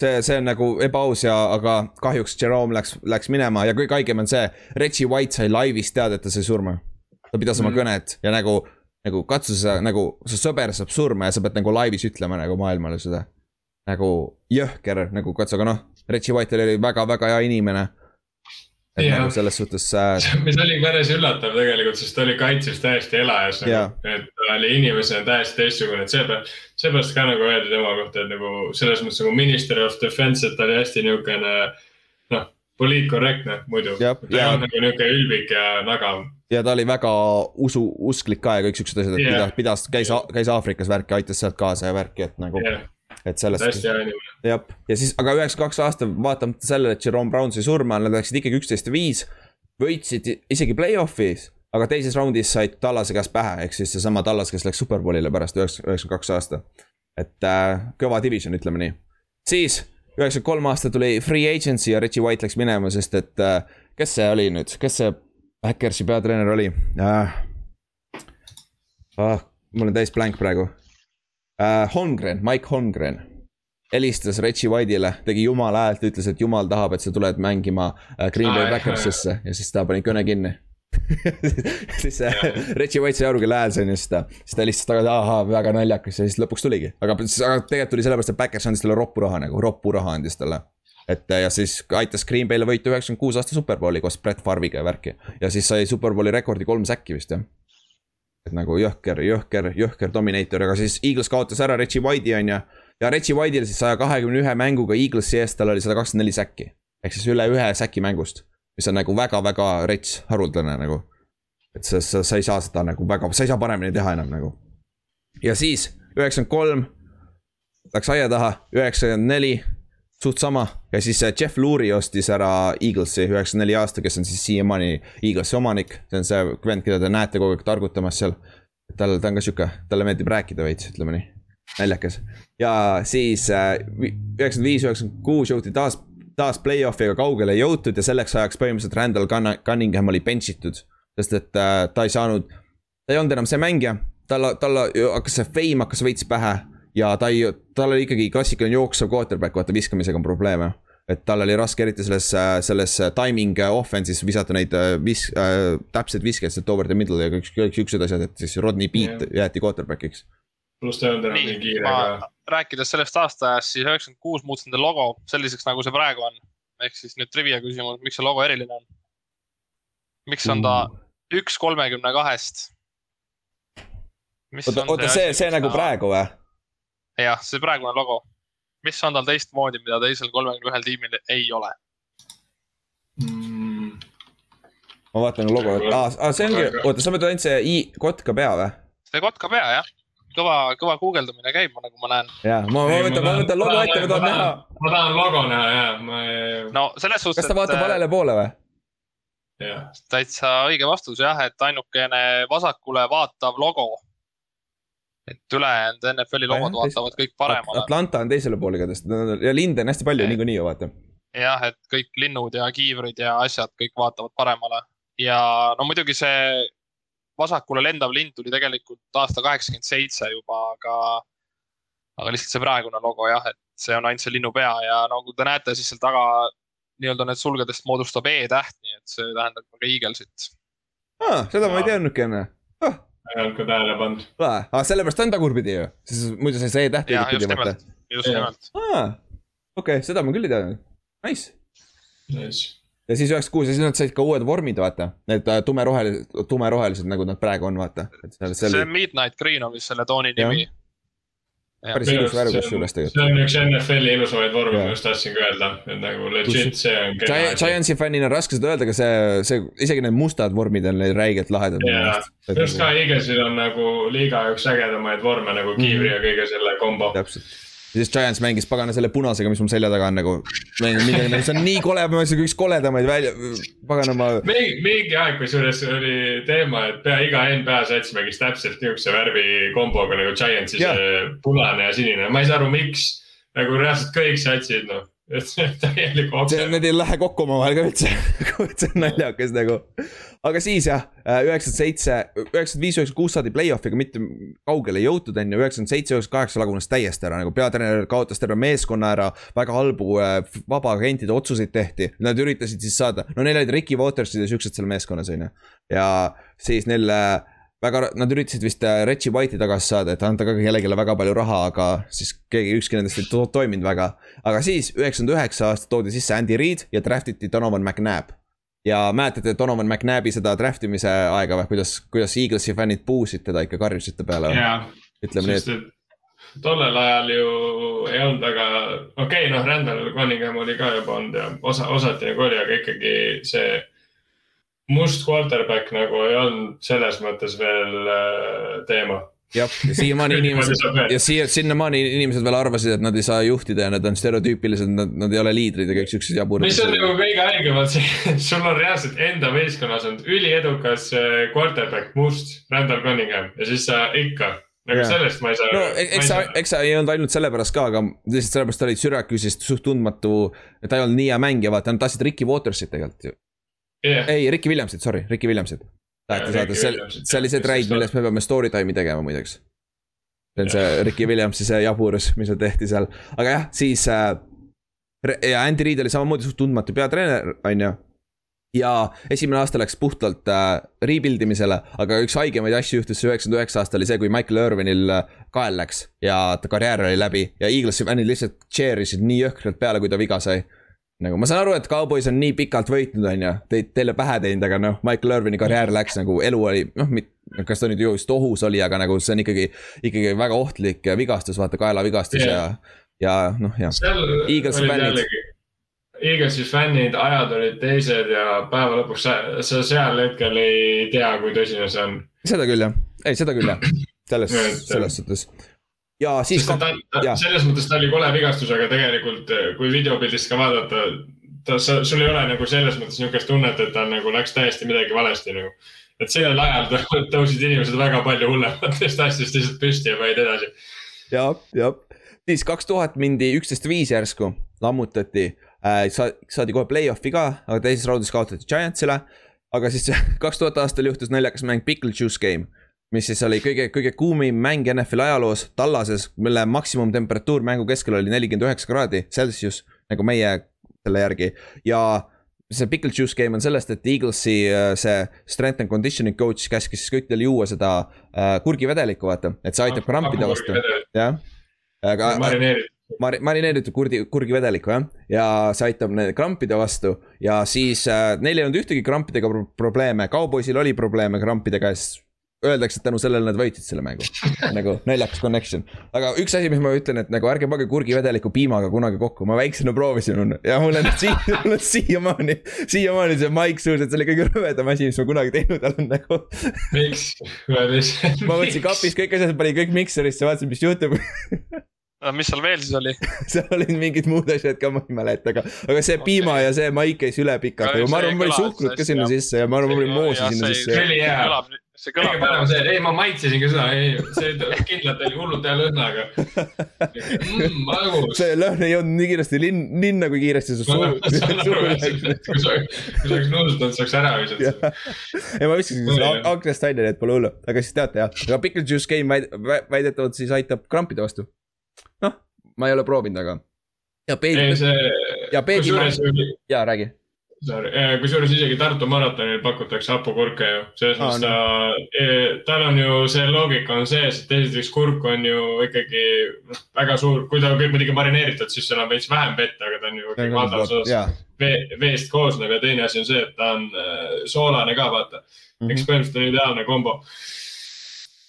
see, see on nagu ebaaus ja, aga kahjuks Jerome läks, läks minema ja kõige haigem on see, Reggie White sai laivis teada, et ta sai surma ta pidas oma mm. kõnet ja nagu, nagu katsu sa nagu, su sõber saab surma ja sa pead nagu laivis ütlema nagu maailmale seda. nagu jõhker nagu katsu, aga noh, Reggie White oli väga-väga hea inimene et ja. nagu selles suhtes äh.... mis oli päris üllatav tegelikult, sest ta oli kaitses täiesti elajas nagu,, et ta oli inimesena täiesti teistsugune, et seepärast, seepärast ka nagu öeldi tema kohta, et nagu selles mõttes nagu minister of defense, et ta oli hästi niisugune noh, poliitkorrektne muidu. ta ei olnud nagu niisugune ülbik ja nagav ja ta oli väga usu, usklik ka ja kõik siuksed asjad, et yeah. pidas, pidas, käis, käis Aafrikas värki, aitas sealt kaasa ja värki, et nagu yeah.. Et sellest. hästi hea inimene. jah, ja siis, aga üheksakümmend kaks aasta, vaatamata sellele, et Jerome Brown sai surma, nad läksid ikkagi üksteist ja viis. võitsid isegi play-off'is, aga teises raundis said Tallase käest pähe, ehk siis seesama Tallas, kes läks superbowlile pärast üheksakümmend kaks aasta. et äh, kõva division, ütleme nii. siis üheksakümmend kolm aasta tuli free agency ja Reggie White läks minema, sest et äh, kes see oli nüüd, kes see Backersi peatreener oli äh,. Ah, mul on täis blank praegu äh,. Holmgren, Mike Holmgren helistas Reggie White'ile, tegi jumala häält, ütles, et jumal tahab, et sa tuled mängima äh, Green Bay Backersisse ja siis ta pani kõne kinni *laughs* siis äh, Reggie White sai aru, kelle hääl see on ja siis ta, siis ta helistas tagasi, ahaa, väga naljakas ja siis lõpuks tuligi. aga, aga tegelikult tuli sellepärast, et Backers andis talle roppu raha nagu, roppu raha andis talle et ja siis aitas Green Bay'le võita üheksakümmend kuus aasta superbowli koos Brett Farviga ja värki. ja siis sai superbowli rekordi kolm säkki vist jah. Et nagu jõhker, jõhker, jõhker dominaator, aga siis Eagles kaotas ära Reggie White'i on ju. ja Reggie White'il siis saja kahekümne ühe mänguga Eaglesi eest, tal oli sada kakskümmend neli säkki. ehk siis üle ühe säki mängust. mis on nagu väga-väga rets, haruldane nagu. et sa, sa, sa ei saa seda nagu väga, sa ei saa paremini teha enam nagu. ja siis üheksakümmend kolm läks aia taha, üheksakümmend neli suht sama ja siis äh, Jeff Luuri ostis ära Eaglesi üheksakümne neli aasta, kes on siis siiamaani Eaglesi omanik. see on see vend, keda te näete kogu aeg targutamas seal. tal, ta on ka sihuke, talle meeldib rääkida veits, ütleme nii, naljakas. ja siis äh, üheksakümmend viis, üheksakümmend kuus jõuti taas, taas play-off'iga kaugele jõutud ja selleks ajaks põhimõtteliselt Randall Cunningham oli bench itud. sest et äh, ta ei saanud, ta ei olnud enam see mängija, tal, tal hakkas see fame hakkas veits pähe ja ta ei, tal oli ikkagi klassikaline jooksev quarterback, vaata viskamisega on probleeme. et tal oli raske eriti selles, selles timing offense'is visata neid vis- äh,, täpseid viskeid, sealt over the middle ja kõik, kõik siuksed asjad, et siis Rodney Beat yeah. jäeti quarterback'iks. pluss ta ei olnud enam nii kiire ka. rääkides sellest aastaajast, siis üheksakümmend kuus muutis nende logo selliseks, nagu see praegu on. ehk siis nüüd trivia küsimus, miks see logo eriline on? miks on ta üks kolmekümne kahest? oota, oota see, see nagu praegu või? Jah, see praegune logo, mis on tal teistmoodi, mida teisel kolmekümne ühel tiimil ei ole mm.? ma vaatan logo, et aa, aa, see ongi, oota, sa mõtled ainult see i kotka pea või? see kotka pea jah, kõva, kõva guugeldamine käib, nagu ma näen. ja, ma, ma võtan, ma võtan logo ette, ma tahan näha. ma tahan logo näha ja, ma ei. no selles suhtes. kas ta vaatab valele poole või? täitsa õige vastus jah, et ainukene vasakule vaatav logo et ülejäänud NFL-i logod vaatavad kõik paremale. Atlanta on teisele poole igatahes ja linde on hästi palju niikuinii ju vaata. jah, et kõik linnud ja kiivrid ja asjad kõik vaatavad paremale ja no muidugi see vasakule lendav lind tuli tegelikult aasta kaheksakümmend seitse juba, aga, aga lihtsalt see praegune logo jah, et see on ainult see linnu pea ja nagu te näete, siis seal taga nii-öelda need sulgedest moodustab E-täht, nii et see tähendab ka Eaglesit. aa, seda ma ei teadnudki enne oh ei olnud ka tähele pannud. aa, sellepärast on tagurpidi ju, siis muidu sa ei saa jaa, just nimelt, just nimelt. aa, okei okay,, seda ma küll ei teadnud, nice. Nice. ja siis üheksakümmend kuus ja siis nad said ka uued vormid, vaata, need äh, tumerohelised, tumerohelised, nagu nad praegu on, vaata. see oli... Midnight Green on vist selle tooni nimi päris ilus värv kusjuures tegelikult. see on üks NFL-i ilusamaid vorme, ma just tahtsin ka öelda, et nagu legit see on. Giantsi fännina on raske seda öelda, aga see, see, isegi need mustad vormid on räigelt lahedad. jaa, just ka Eaglesil on nagu liiga üks ägedamaid vorme nagu kiivri mm -hmm. ja kõige selle kombo. täpselt, ja siis Giants mängis pagana selle punasega, mis mul selja taga on nagu. Midagi, see on nii kole, ma ütlesin üks koledamaid välja, paganama. mingi, mingi aeg, kusjuures oli teema, et pea iga NBA sats mängis täpselt niisuguse värvi komboga nagu Giantsi see punane ja sinine, ma ei saa aru, miks. nagu reaalselt kõik satsid, noh täielik okse. Need ei lähe kokku omavahel ka üldse *laughs* see on naljakas nagu. aga siis jah, äh, üheksakümmend seitse, üheksakümmend viis, üheksakümmend kuus saadi play-off'iga mitte kaugele ei jõutud, on ju, üheksakümmend seitse, üheksakümmend kaheksa lagunes täiesti ära, nagu peatreener kaotas terve meeskonna ära. väga halbu äh, vabaagentide otsuseid tehti, nad üritasid siis saada, no neil olid Ricky Watersid ja siuksed seal meeskonnas, on ju. ja siis neil äh, väga, nad üritasid vist äh, Reggie White'i tagasi saada, et anda ka kellelegi väga palju raha, aga siis keegi, ükski nendest ei to toiminud väga. aga siis üheksakümmend üheksa aastat toodi sisse Andy Reid ja draft iti Donovan McNabb. ja mäletate Donovan McNabbi seda draft imise aega või, kuidas, kuidas Eaglesi fännid puusid teda ikka, karjusid ta peale? ütleme nii, et tollel ajal ju ei olnud väga, okei okay,, noh, Randall Cunningham oli ka juba olnud ja osa, osati nagu oli, aga ikkagi see must quarterback nagu ei olnud selles mõttes veel äh, teema jah, ja siiamaani *laughs* inimesed ja siia, sinnamaani inimesed veel arvasid, et nad ei saa juhtida ja nad on stereotüüpilised, nad, nad ei ole liidrid ja kõik siuksed jaburad. mis on nagu kõige haigem on see, *laughs* sul on reaalselt enda võistkonnas on üliedukas äh, quarterback, must, Randall Cunningham ja siis sa ikka nagu yeah. sellest ma ei saa. no e-, eks sa, eks sa ei olnud ainult sellepärast ka, aga lihtsalt sellepärast ta oli Syracuse'ist suht tundmatu. ta ei olnud nii hea mängija, vaata, nad tahtsid Ricky Watersit tegelikult ju yeah.. ei, Ricky Williamsit, sorry, Ricky Williamsit. taheti saada, see, see oli see treid, millest me peame story time'i tegema muideks. see on see Ricky Williamsi see jaburus, mis seal tehti seal, aga jah, siis äh,. ja Andy Reid oli samamoodi suht tundmatu peatreener, on ju ja esimene aasta läks puhtalt äh, rebuild imisele, aga üks haigemaid asju juhtus üheksakümmend üheksa aastal oli see, kui Michael Irvinil äh, kael läks ja ta karjäär oli läbi ja Eaglesi fännid lihtsalt cheer isid nii jõhkralt peale, kui ta viga sai nagu ma saan aru, et Cowboys on nii pikalt võitnud, on ju, teid, teile pähe teinud, aga noh, Michael Irvini karjäär läks nagu, elu oli, noh, kas ta nüüd just ohus oli, aga nagu see on ikkagi, ikkagi väga ohtlik vigastus, vaata kaelavigastus yeah. ja, ja noh, jah. Eaglesi fännid. Eaglesi fännid, ajad olid teised ja päeva lõpuks sa, sa seal hetkel ei tea, kui tõsine see on. seda küll jah, ei seda küll jah, selles, *laughs* selles suhtes ja siis. selles mõttes ta oli kole vigastus, aga tegelikult kui videopildist ka vaadata, ta, sa, sul ei ole nagu selles mõttes niisugust tunnet, et ta nagu läks täiesti midagi valesti nagu. et sellel ajal *laughs* tõusid inimesed väga palju hullematest asjadest lihtsalt püsti ja panid edasi. ja, jah, siis kaks tuhat mindi üksteist viis järsku, lammutati äh,. saadi kohe play-off'i ka, aga teises raundis kaotati Giantsile. aga siis *laughs* kaks tuhat aastal juhtus naljakas mäng Pickle Juice Game mis siis oli kõige, kõige kuumim mäng NFL-i ajaloos, Tallases, mille maksimumtemperatuur mängu keskel oli nelikümmend üheksa kraadi Celsius, nagu meie selle järgi. Ja see pickle juice game on sellest, et Eaglesi äh, see strength and conditioning coach käskis siis kõikidel juua seda äh, kurgivedelikku, vaata, et see aitab krampide vastu, jah. aga marineeritud. Mar-, marineeritud kurdi, kurgivedelikku jah, ja see aitab need krampide vastu. Ja siis äh, neil ei olnud ühtegi krampidega pro probleeme, Cowboysil oli probleeme krampidega, siis öeldakse, et tänu sellele nad võitsid selle mängu. nagu naljakas connection. aga üks asi, mis ma ütlen, et nagu ärge pange kurgivedeliku piimaga kunagi kokku, ma väiksena proovisin ja mul on *laughs* sii-, mul on siiamaani, siiamaani see maik suus, et see oli kõige rõvedam asi, mis ma kunagi teinud olen nagu. miks? *laughs* ma võtsin kapis kõik asjad, panin kõik mikserisse, vaatasin, mis juhtub mis seal veel siis oli *laughs* seal olid mingid muud asjad ka, ma ei mäleta, aga, aga see okay. piima ja see maik käis üle pikalt, ma arvan, ma panin suhkrut ka sinna sisse ja ma arvan, ma panin moosi sinna sisse. see oli hea see kõlab. kõige parem see, ei ma maitsesin ka seda, ei, see kindlalt oli hullult hea lõhnaga mm,. magus. see lõhn ei jõudnud nii kiiresti linn, linna, kui kiiresti see suur. kui sa oleks nuusutanud, saaks ära visata. ei, ma viskasin selle aknast välja, nii et pole hullu, aga siis teate jah, aga pickle juice game väidetavalt siis aitab krampide vastu. noh, ma ei ole proovinud, aga. ja peedi. ja peedi. jaa, räägi kusjuures isegi Tartu maratonil pakutakse hapukurke ju, selles mõttes ta eh, tal on ju see loogika on sees, et esiteks kurk on ju ikkagi väga suur, kui ta on muidugi marineeritud, siis seal on veits vähem vett, aga ta on ju ikkagi valdav osas vee, veest koosnev. Ja teine asi on see, et ta on eh, soolane ka, vaata. Mm -hmm.. eks põhimõtteliselt on ideaalne kombo.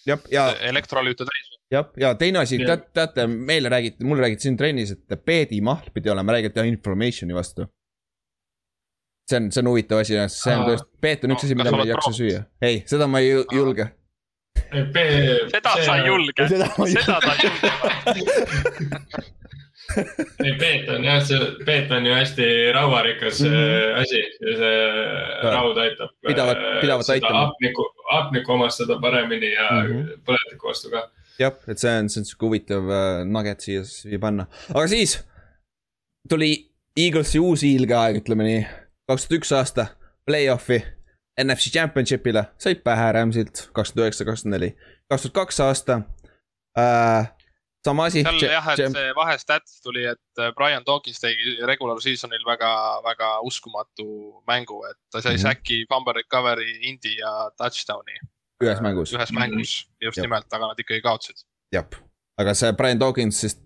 jah, ja. elektrolüüte täis. Jah, ja teine asi, teate, teate, meile räägiti, mulle räägiti siin trennis, et peedimahl pidi olema, räägiti inflammation'i vastu see on, see on huvitav asi, see on tõesti, peet on üks asi, mida ma ei jaksa süüa. ei, seda ma ei julge seda sa ei julge, seda ta ei julge *laughs* ei, peet on jah, see, peet on ju hästi rauarikas mm -hmm. asi ja see raud aitab. pidavat, pidavat aitama. hapnikku, hapnikku omastada paremini ja mm -hmm. põletiku vastu ka. jah, et see on, see on sihuke huvitav uh, nugget siia, siia panna, aga siis tuli Eaglesi uus hiilgeaeg, ütleme nii, kaks tuhat üks aasta, play-off'i, NFC Championship'ile, said pähe Ramsilt, kakskümmend üheksa, kakskümmend neli, kaks tuhat kaks aasta äh, sama asi. seal jah, et see vahestats tuli, et äh, Brian Dawkins tegi regular season'il väga, väga uskumatu mängu, et ta sai mm -hmm. säki, fumble recovery, indi ja touchdown'i. ühes mängus. ühes mängus mm, -hmm. just Jab. nimelt, aga nad ikkagi kaotsid. jah, aga see Brian Dawkins, sest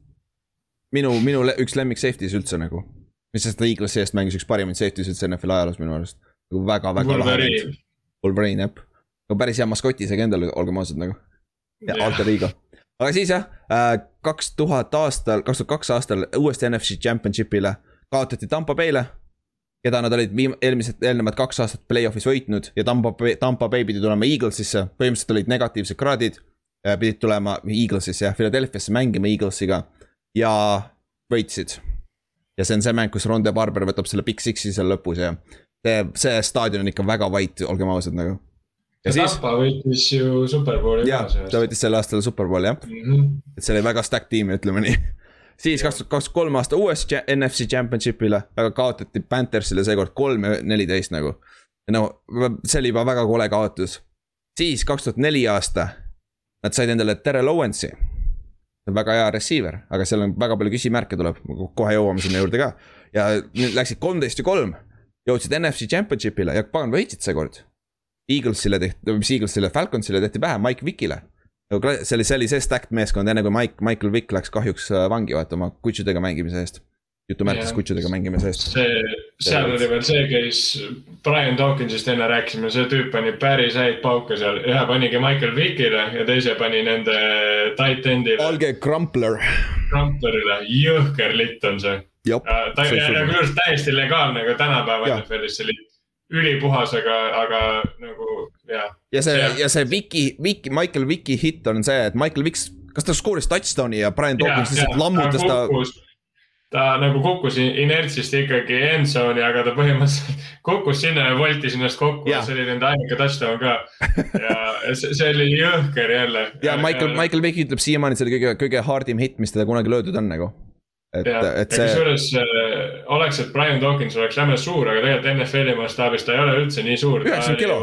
minu, minu üks lemmik safety's üldse nagu. Mis sest ta Eaglesi eest mängis üks parimaid safety's üldse NFL ajaloos minu arust. nagu väga, väga lahe. Wolverine jah, aga päris hea maskoti isegi endale, olgem ausad nagu. ja alter ego aga siis jah, äh, kaks tuhat aastal, kaks tuhat kaks aastal uuesti NFC Championship'ile kaotati Tampa Bay'le. keda nad olid viim-, eelmised, eelnevad kaks aastat play-off'is võitnud ja Tampa Bay, Tampa Bay pidi tulema Eaglesisse, põhimõtteliselt olid negatiivsed kraadid. Äh, pidid tulema Eaglesisse jah, Philadelphiasse mängima Eaglesiga ja võitsid. Ja see on see mäng, kus Ronde Barber võtab selle Big Six'i seal lõpus ja see, see staadion on ikka väga vait, olgem ausad nagu ja siis. Tampa võitis ju superbowli ka. ta võitis sel aastal superbowli jah mm, -hmm. et see oli väga stack tiim, ütleme nii *laughs* siis kaks tuhat kakskümmend kolm aasta uuesti NFC Championship'ile, aga kaotati Panthersile seekord kolm ja neliteist nagu. no see oli juba väga kole kaotus. siis kaks tuhat neli aasta, nad said endale Terrel Owensi. Väga hea receiver, aga seal on väga palju küsimärke tuleb, kohe jõuame sinna juurde ka. ja läksid kolmteist ja kolm, jõudsid NFC Championship'ile ja pagan võitsid seekord Eaglesile tehti, mis Eaglesile, Falconsile tehti pähe, Mike Vickile. see oli, see oli see stacked meeskond, enne kui Mike, Michael Vick läks kahjuks äh, vangi vaata oma kutsudega mängimise eest. Jutumärkides kutsudega mängimise eest. see, seal oli veel see case, Brian Dawkinsist enne rääkisime, see tüüp pani päris häid pauke seal, ühe panigi Michael Vickile ja teise pani nende tight end'ile. Alge Crumpler. Crumplerile, jõhker litt on see. ta oli nagu just täiesti legaalne ka tänapäeva NFL-is see litt ülipuhas, aga, aga nagu jah. ja see, ja see Viki, Viki, Michael Viki hitt on see, et Michael Viks, kas ta skooris touchdown'i ja Brian Dawkins lihtsalt lammutas ta. Ta nagu kukkus inertsist ikkagi endzone'i, aga ta põhimõtteliselt *laughs* kukkus sinna ja voltis ennast kokku ja see oli nende ainuke touchdown ka. ja see, see oli jõhker jälle. ja Michael, Michael Vick ütleb siiamaani, et see oli kõige, kõige hardim hitt, mis teda kunagi löödud on nagu et, et see. kusjuures äh, oleks, et Brian Dawkins oleks räme suur, aga tegelikult NFL-i mastaabis ta ei ole üldse nii suur. üheksakümmend kilo.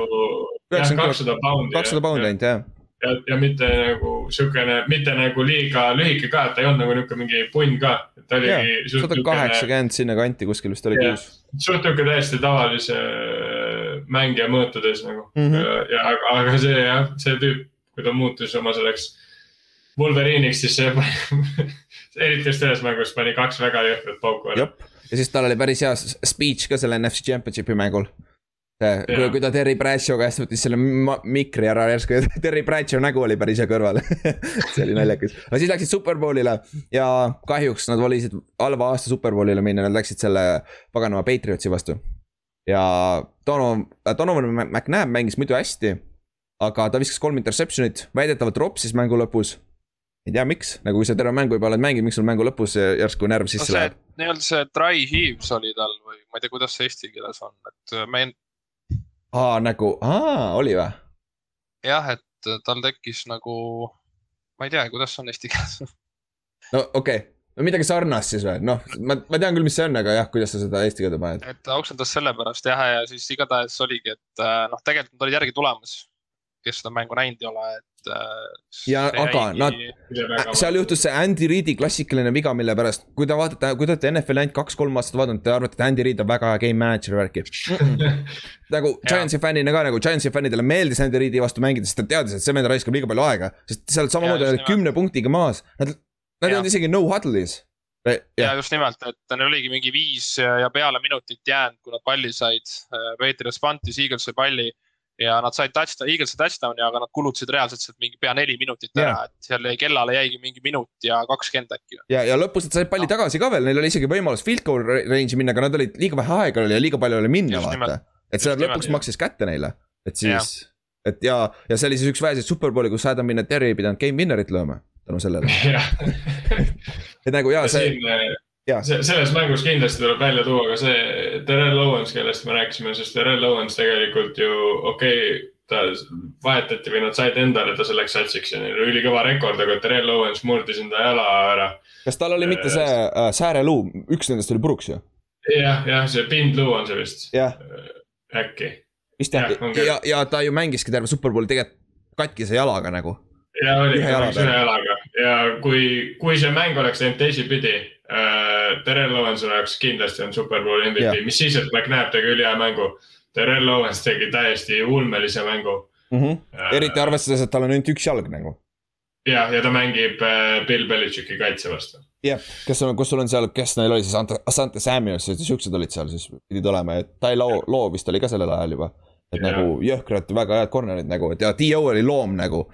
kakssada poundi. kakssada poundi ainult jah ja, ja mitte nagu siukene, mitte nagu liiga lühike ka, et ta ei olnud nagu niuke mingi punn ka. ta oligi. sada kaheksakümmend sinna kanti kuskil vist oli kuus. suht niuke täiesti tavalise äh, mängija mõõtudes nagu mm. -hmm. ja, aga, aga see jah, see tüüp, kui ta muutus oma selleks Wolverine'iks, siis see *laughs* eriti just selles mängus pani kaks väga jõhkrat pauku ära. ja siis tal oli päris hea speech ka selle NFC Championshipi mängul. Kui, kui ta Terry Bradshaw käest võttis selle mikri ära järsku ja *laughs* Terry Bradshaw nägu oli päris hea kõrval *laughs* see oli naljakas, aga siis läksid Superbowlile ja kahjuks nad valisid halva aasta Superbowlile minna, nad läksid selle paganama Patriotsi vastu. ja Donovan, Donovan McNabb mängis muidu hästi aga ta viskas kolm interception'it, väidetavalt ropsis mängu lõpus ei tea, miks, nagu kui sa terve mängu juba oled mänginud, miks sul mängu lõpus järsku närv sisse no, läheb? nii-öelda see dry heaves oli tal või ma ei tea, kuidas see eesti keeles on, et me. Aa, nagu, aa, oli või? jah, et äh, tal tekkis nagu, ma ei tea, kuidas on eesti keeles *laughs* no okei okay., no midagi sarnast siis või, noh, ma, ma tean küll, mis see on, aga jah, kuidas sa seda eesti keelde paned? et oksendas sellepärast jah, ja siis igatahes oligi, et äh, noh, tegelikult nad olid järgi tulemas kes seda mängu näinud ei ole, et. Äh, ja aga nad, seal juhtus see Andy Reid'i klassikaline viga, mille pärast, kui te vaatate, kui te olete NFL-i ainult kaks-kolm aastat vaadanud, te arvate, et Andy Reid on väga hea game manager värki. Nagu *laughs* Giantsi fännina ka nagu Giantsi fännidele meeldis Andy Reid'i vastu mängida, sest ta teadis, et see vend raiskab liiga palju aega, sest seal samamoodi olid kümne punktiga maas, nad, nad ei olnud isegi no huddle'is. Ja, ja just nimelt, et neil oligi mingi viis ja peale minutit jäänud, kui nad palli said. Patriots pantis, Eagles sai palli ja nad said touchdown, Eaglesi touchdown'i, aga nad kulutasid reaalselt sealt mingi pea neli minutit ära yeah., et seal jäi kellale jäigi mingi minut ja kakskümmend äkki. ja, ja lõpus nad said palli tagasi ka veel, neil oli isegi võimalus field goal range'i minna, aga nad olid liiga vähe aega oli ja liiga palju oli minna, vaata. et see lõpuks maksis kätte neile, et siis, et ja, ja see oli siis üks väheseid superbowle, kus Adam Vinatieri ei pidanud game winner'it lööma tänu sellele *laughs* et nagu jaa, see. See, selles mängus kindlasti tuleb välja tuua ka see Terrel Owens, kellest me rääkisime, sest Terrel Owens tegelikult ju okei okay, ta vahetati või nad said endale ta selleks satsiks ja neil oli ülikõva rekord, aga Terrel Owens murdis enda jala ära. kas tal oli mitte see äh, sääreluu, üks nendest oli puruks ju? jah, jah, see pindluu on see vist. äkki. vist jah, ja, ja, ta ju mängiski terve superbowli tegelikult katkise jalaga nagu. ja oli, ühe jalaga ja kui, kui see mäng oleks läinud teisipidi äh,, Terrel Owens oleks kindlasti olnud superbowli MVP, mis siis, et McNabb tegi ülihea mängu. Terrel Owens tegi täiesti ulmelise mängu mm. -hmm. Äh, eriti arvestades, et tal on ainult üks jalg nagu. jah, ja ta mängib äh, Bill Belichicki kaitse vastu jah, kes on, kus sul on seal, kes neil oli siis, Asante Samuels, siuksed olid seal siis pidid olema ja Tai Loo, Loo vist oli ka sellel ajal juba. et ja. nagu jõhkrad, väga head corner'id nagu, et ja Dio oli loom nagu.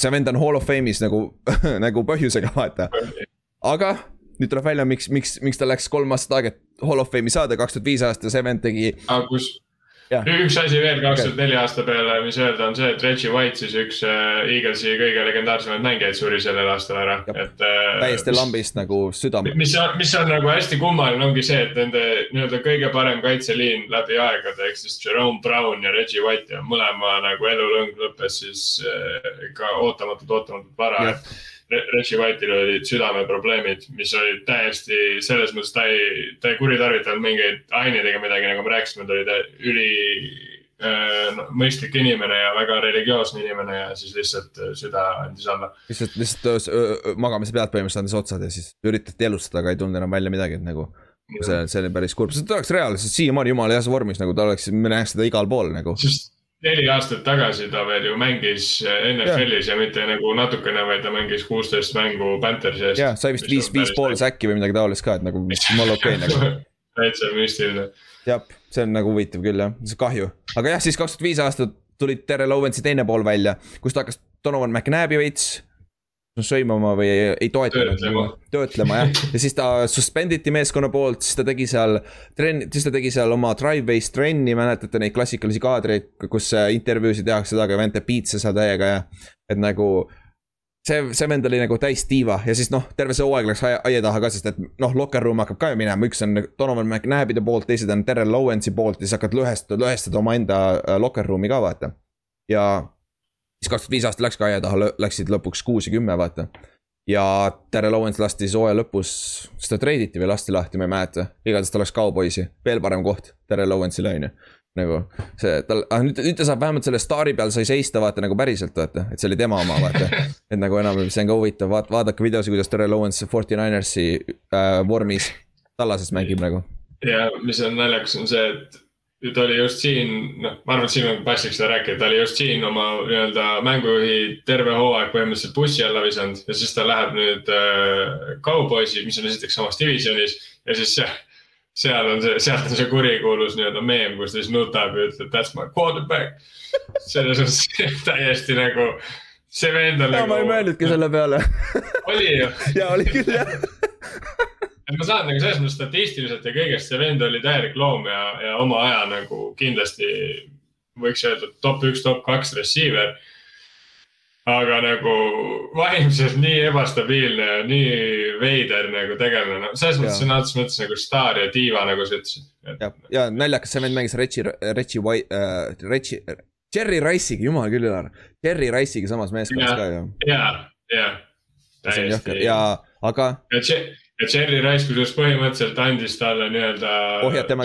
see vend on hall of fame'is nagu *laughs* nagu põhjusega vaata. aga nüüd tuleb välja, miks, miks, miks ta läks kolm aastat aega, et hall of fame'i saada, kaks tuhat viis aasta, see vend tegi. aga kus, üks asi veel kaks tuhat neli aasta peale, mis öelda, on see, et Reggie White, siis üks äh, Eaglesi kõige legendaarsemaid mängijaid suri sellel aastal ära, et äh,. täiesti lambist nagu südam. mis on, mis on nagu hästi kummaline, ongi see, et nende nii-öelda kõige parem kaitseliin läbi aegade, ehk siis Jerome Brown ja Reggie White ja mõlema nagu elulõng lõppes siis äh, ikka ootamatult, ootamatult vara, et Reggie White'il olid südameprobleemid, mis olid täiesti selles mõttes, ta ei, ta ei kuritarvitanud mingeid aineid ega midagi, nagu me rääkisime, ta oli üli äh, no, mõistlik inimene ja väga religioosne inimene ja siis lihtsalt äh, süda andis alla. lihtsalt, lihtsalt magamise pealt põhimõtteliselt andis otsad ja siis üritati elustada, aga ei tulnud enam välja midagi, et nagu. see, see oli päris kurb, ta oleks reaalselt siiamaani jumala heas vormis, nagu ta oleks, me näeks seda igal pool nagu. sest neli aastat tagasi ta veel ju mängis NFL-is ja. ja mitte nagu natukene, vaid ta mängis kuusteist mängu Panthersi eest. jah, sai vist viis, viis pool säkki või midagi taolist ka, et nagu jumala okei okay, nagu. *laughs* täitsa müstiline. jah, see on nagu huvitav küll jah, see kahju, aga jah, siis kaks tuhat viis aastat tuli Terrel Owensi teine pool välja, kus ta hakkas Donovan McNabi veits sõimama või ei, ei toetanud. töötlema, töötlema jah, ja siis ta suspend iti meeskonna poolt, siis ta tegi seal trenn, siis ta tegi seal oma drive-based trenni, mäletate neid klassikalisi kaadreid, kus intervjuusid tehakse taga, vend teeb piitsa seal täiega ja. et nagu see, see vend oli nagu täis tiiva ja siis noh, terve see hooaeg läks aia taha ka, sest et noh, locker room hakkab ka ju minema, üks on Donovan McNabide poolt, teised on Terrel Owensi poolt ja siis hakkad lõhestada, lõhestada omaenda äh, locker room'i ka vaata. ja siis kaks tuhat viis aasta läks ka aia taha, läksid lõpuks kuus ja kümme, vaata. ja Terrel Owens lasti siis hooaja lõpus, kas ta treiditi või lasti lahti, ma ei mäleta. igatahes ta läks Cowboysi, veel parem koht Terrel Owensile on ju nagu see, tal, ah nüüd, nüüd ta saab vähemalt selle staari peal sai seista, vaata nagu päriselt, vaata, et see oli tema oma, vaata. et nagu enam, see on ka huvitav, vaat-, vaadake videosi, kuidas Terrel Owens Forty Ninersi äh, vormis tallases mängib nagu. ja mis on naljakas, on see, et ta oli just siin, noh, ma arvan, et siin on paslik seda rääkida, ta oli just siin oma nii-öelda mängujuhi terve hooaeg põhimõtteliselt bussi alla visanud ja siis ta läheb nüüd äh, Cowboysi, mis on esiteks samas divisjonis ja siis seal, seal on see, sealt on see kurikuulus nii-öelda meem, kus ta siis nutab ja ütleb that's my quarterback. selles suhtes *laughs* täiesti nagu, see vend on ja, nagu. ma ei mõelnudki selle peale oli ju *laughs* ja oli küll jah *laughs* ma saan nagu selles mõttes statistiliselt ja kõigest, see vend oli täielik loom ja, ja oma aja nagu kindlasti võiks öelda top üks, top kaks receiver. aga nagu vaimselt nii ebastabiilne ja nii veider nagu tegelane, no selles mõttes sõna otseses mõttes nagu staar ja diiva, nagu sa ütlesid. ja, ja naljakas, see vend mängis Reggie, Reggie White äh,, Reggie, Jerry Rice'iga, jumal küll, Ülar. Jerry Rice'iga samas meeskonnas ka ju. ja, ja. ja, aga. ja ja Cherry Rice kusjuures põhimõtteliselt andis talle nii-öelda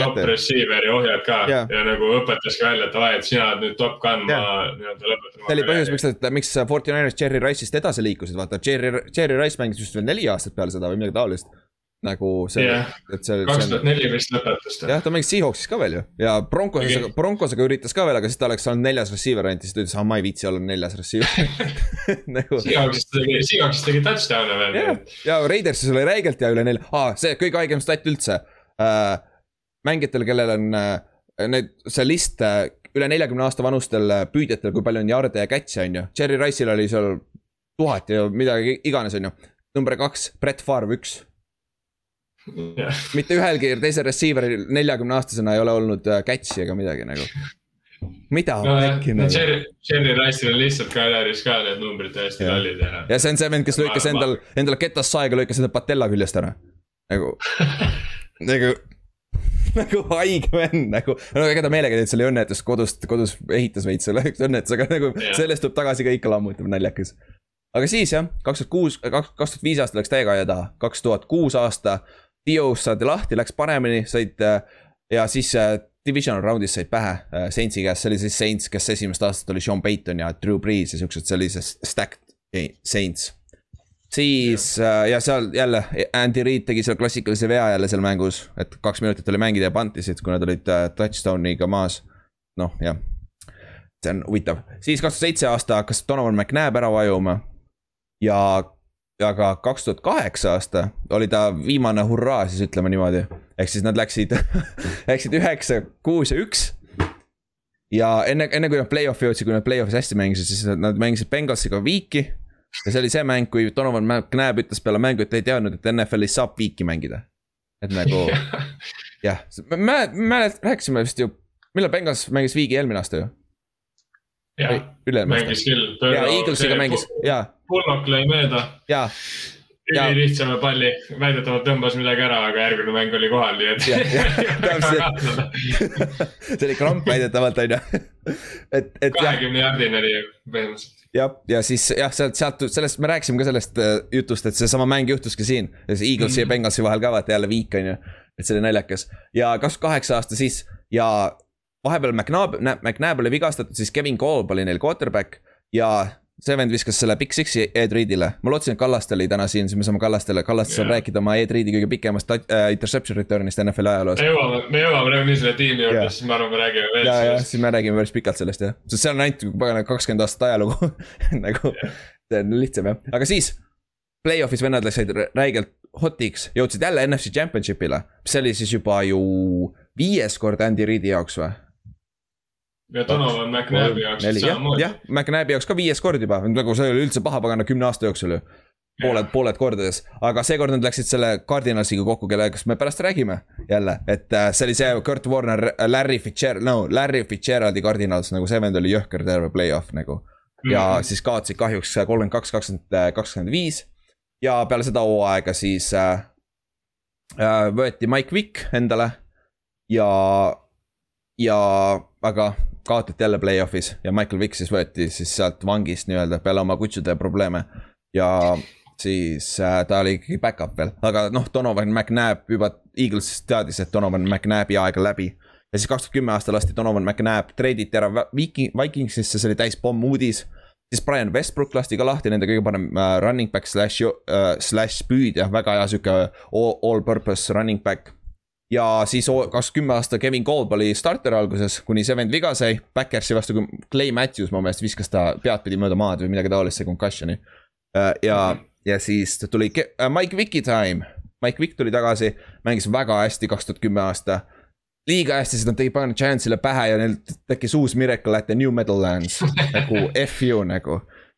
top receiver'i ohjad ka. Ja. ja nagu õpetas ka välja, et davai, et sina oled nüüd top gun, ma nii-öelda lõpetan. see oli põhjus, miks, miks Forty Niners Cherry Rice'ist edasi liikusid, vaata Cherry, Cherry Rice mängis vist veel neli aastat peale seda või midagi taolist nagu see yeah., et see. kaks tuhat neli vist lõpetas ta. jah, ta mängis Seahawksis ka veel ju ja Broncosega okay., Broncosega üritas ka veel, aga siis ta oleks olnud neljas receiver ainult, siis ta ütles, ah ma ei viitsi olla neljas receiver *laughs* *laughs* nagu. Seahawksis tegi, Seahawksis tegi touchdown'e veel. ja, ja Raidersis oli räigelt ja üle nelja ah,, see kõige haigem stat üldse äh,. mängijatel, kellel on äh, need, see list äh, üle neljakümne aasta vanustel püüdjatel, kui palju on jarde ja catch'e on ju, Cherry Rice'il oli seal tuhat ja midagi iganes on ju. number kaks, Brett Favre üks Yeah. mitte ühelgi teisel receiver'il neljakümne aastasena ei ole olnud äh, catch'i ega midagi nagu. mida no,? no Cherry, Cherry Rice'il on lihtsalt kaljaris ka need numbrid täiesti lollid ja. ja see on see vend, kes lõikas endal, endale ketast saega, lõikas enda patella küljest ära. nagu *laughs* nagu nagu haige vend nagu, no ega ta meelega teed selle õnnetust kodust, kodus ehitas veits selle õnnetuse, aga nagu yeah. sellest tuleb tagasi ka ikka lammutab, naljakas. aga siis jah, kaks tuhat kuus, kaks tuhat viis aasta läks täiega aia taha, kaks tuhat kuus aasta. Dios saadi lahti, läks paremini, said ja siis äh, divisional round'is said pähe äh, Saintsi käest, see oli siis Saints, kes esimest aastat oli Sean Payton ja Drew Brees ja siuksed, see oli see stacked Saints siis äh, ja seal jälle Andy Reid tegi selle klassikalise vea jälle seal mängus, et kaks minutit oli mängida ja pantisid, kui nad olid äh, touchdown'iga maas. noh, jah, see on huvitav, siis kaks tuhat seitse aasta hakkas Donovan McNabb ära vajuma. ja, ja ka kaks tuhat kaheksa aasta oli ta viimane hurraa, siis ütleme niimoodi. ehk siis nad läksid *laughs* läksid üheksa, kuus ja üks ja enne, enne kui nad play-off'i jõudsid, kui nad play-off'is hästi mängisid, siis nad mängisid Bengalsiga viiki ja see oli see mäng, kui Donovan McNabb ütles peale mängu, et ta ei teadnud, et NFL-is saab viiki mängida. et nagu *laughs* jah, me mälet-, rääkisime vist ju, millal Bengals mängis viigi eelmine aasta ju? Mängis küll. ja Eaglesiga mängis, jaa. Bullock lõi mööda. jaa. Ülilihtsama palli, väidetavalt tõmbas midagi ära, aga järgmine mäng oli kohal, nii et. *laughs* *laughs* see oli kramp väidetavalt on ju, et, et. kahekümne jardine oli põhimõtteliselt. Jah, ja siis jah, sealt, sealt, sellest me rääkisime ka sellest äh, jutust, et seesama mäng juhtuski siin. Eaglesi mm ja Bengalsi vahel ka vaata jälle viik on ju, et see oli naljakas. Ja kakskümmend kaheksa aasta siis? Ja vahepeal McNabb, McNabb oli vigastatud, siis Kevin Kolb oli neil quarterback ja see vend viskas selle Big Six'i Ed Reedile, ma lootsin, et Kallaste oli täna siin, siis me saame Kallastele, Kallaste saab yeah. rääkida oma Ed Reedi kõige pikemast äh, interception return'ist NFL-i ajaloos. me jõuame, me jõuame nagunii selle tiimi juurde yeah., siis ma arvan, me räägime veel ja, sellest. siis me räägime päris pikalt sellest jah, sest seal on ainult pagana kakskümmend aastat ajalugu *laughs* nagu yeah. see on lihtsam jah, aga siis. Play-off'is vennad läksid räigelt hotiks, jõudsid jälle NFC Championship'ile, mis oli siis juba ju viies kord Andy Reidi jaoks või ja Donovan McNabi jaoks samamoodi. jah, McNabi jaoks ka viies kord juba, nagu see oli üldse paha pagana kümne aasta jooksul ju. pooled, pooled kordades, aga seekord nad läksid selle Cardinalsiga kokku, kellega me pärast räägime jälle, et äh, see oli see Kurt Warner, Larry Fitzgerald, no Larry Fitzgeraldi Cardinals, nagu see vend oli jõhker terve play-off nagu. ja mm -hmm. siis kaotasid kahjuks kolmkümmend kaks, kakskümmend, äh, kakskümmend viis. ja peale seda hooaega siis äh, äh, võeti Mike Vick endale ja, ja aga kaotati jälle play-off'is ja Michael Vick siis võeti siis sealt vangist nii-öelda peale oma kutsude probleeme. ja siis äh, ta oli ikkagi back-up veel, aga noh, Donovan McNabb juba Eagles teadis, et Donovan McNabbi aeg on läbi. ja siis kaks tuhat kümme aasta lasti Donovan McNabb, treiditi ära Viking, Vikingsisse, see oli täis pommuudis siis Brian Westbrook lasti ka lahti, nende kõige parem uh, running back slash uh,, slash püüdja, väga hea sihuke all, all purpose running back ja siis kakskümmend kümme aasta Kevin Kolb oli starter alguses, kuni see vend viga sai. Backersi vastu, Clay Matthews mu meelest viskas ta peadpidi mööda maad või midagi taolist, see concussion'i. Äh, ja, ja siis tuli äh, Mike Vicki time. Mike Vick tuli tagasi, mängis väga hästi kaks tuhat kümme aasta. liiga hästi, sest nad tegid pagan Chance'ile pähe ja neil tekkis uus miracle at the New Meadowlands nagu FU nagu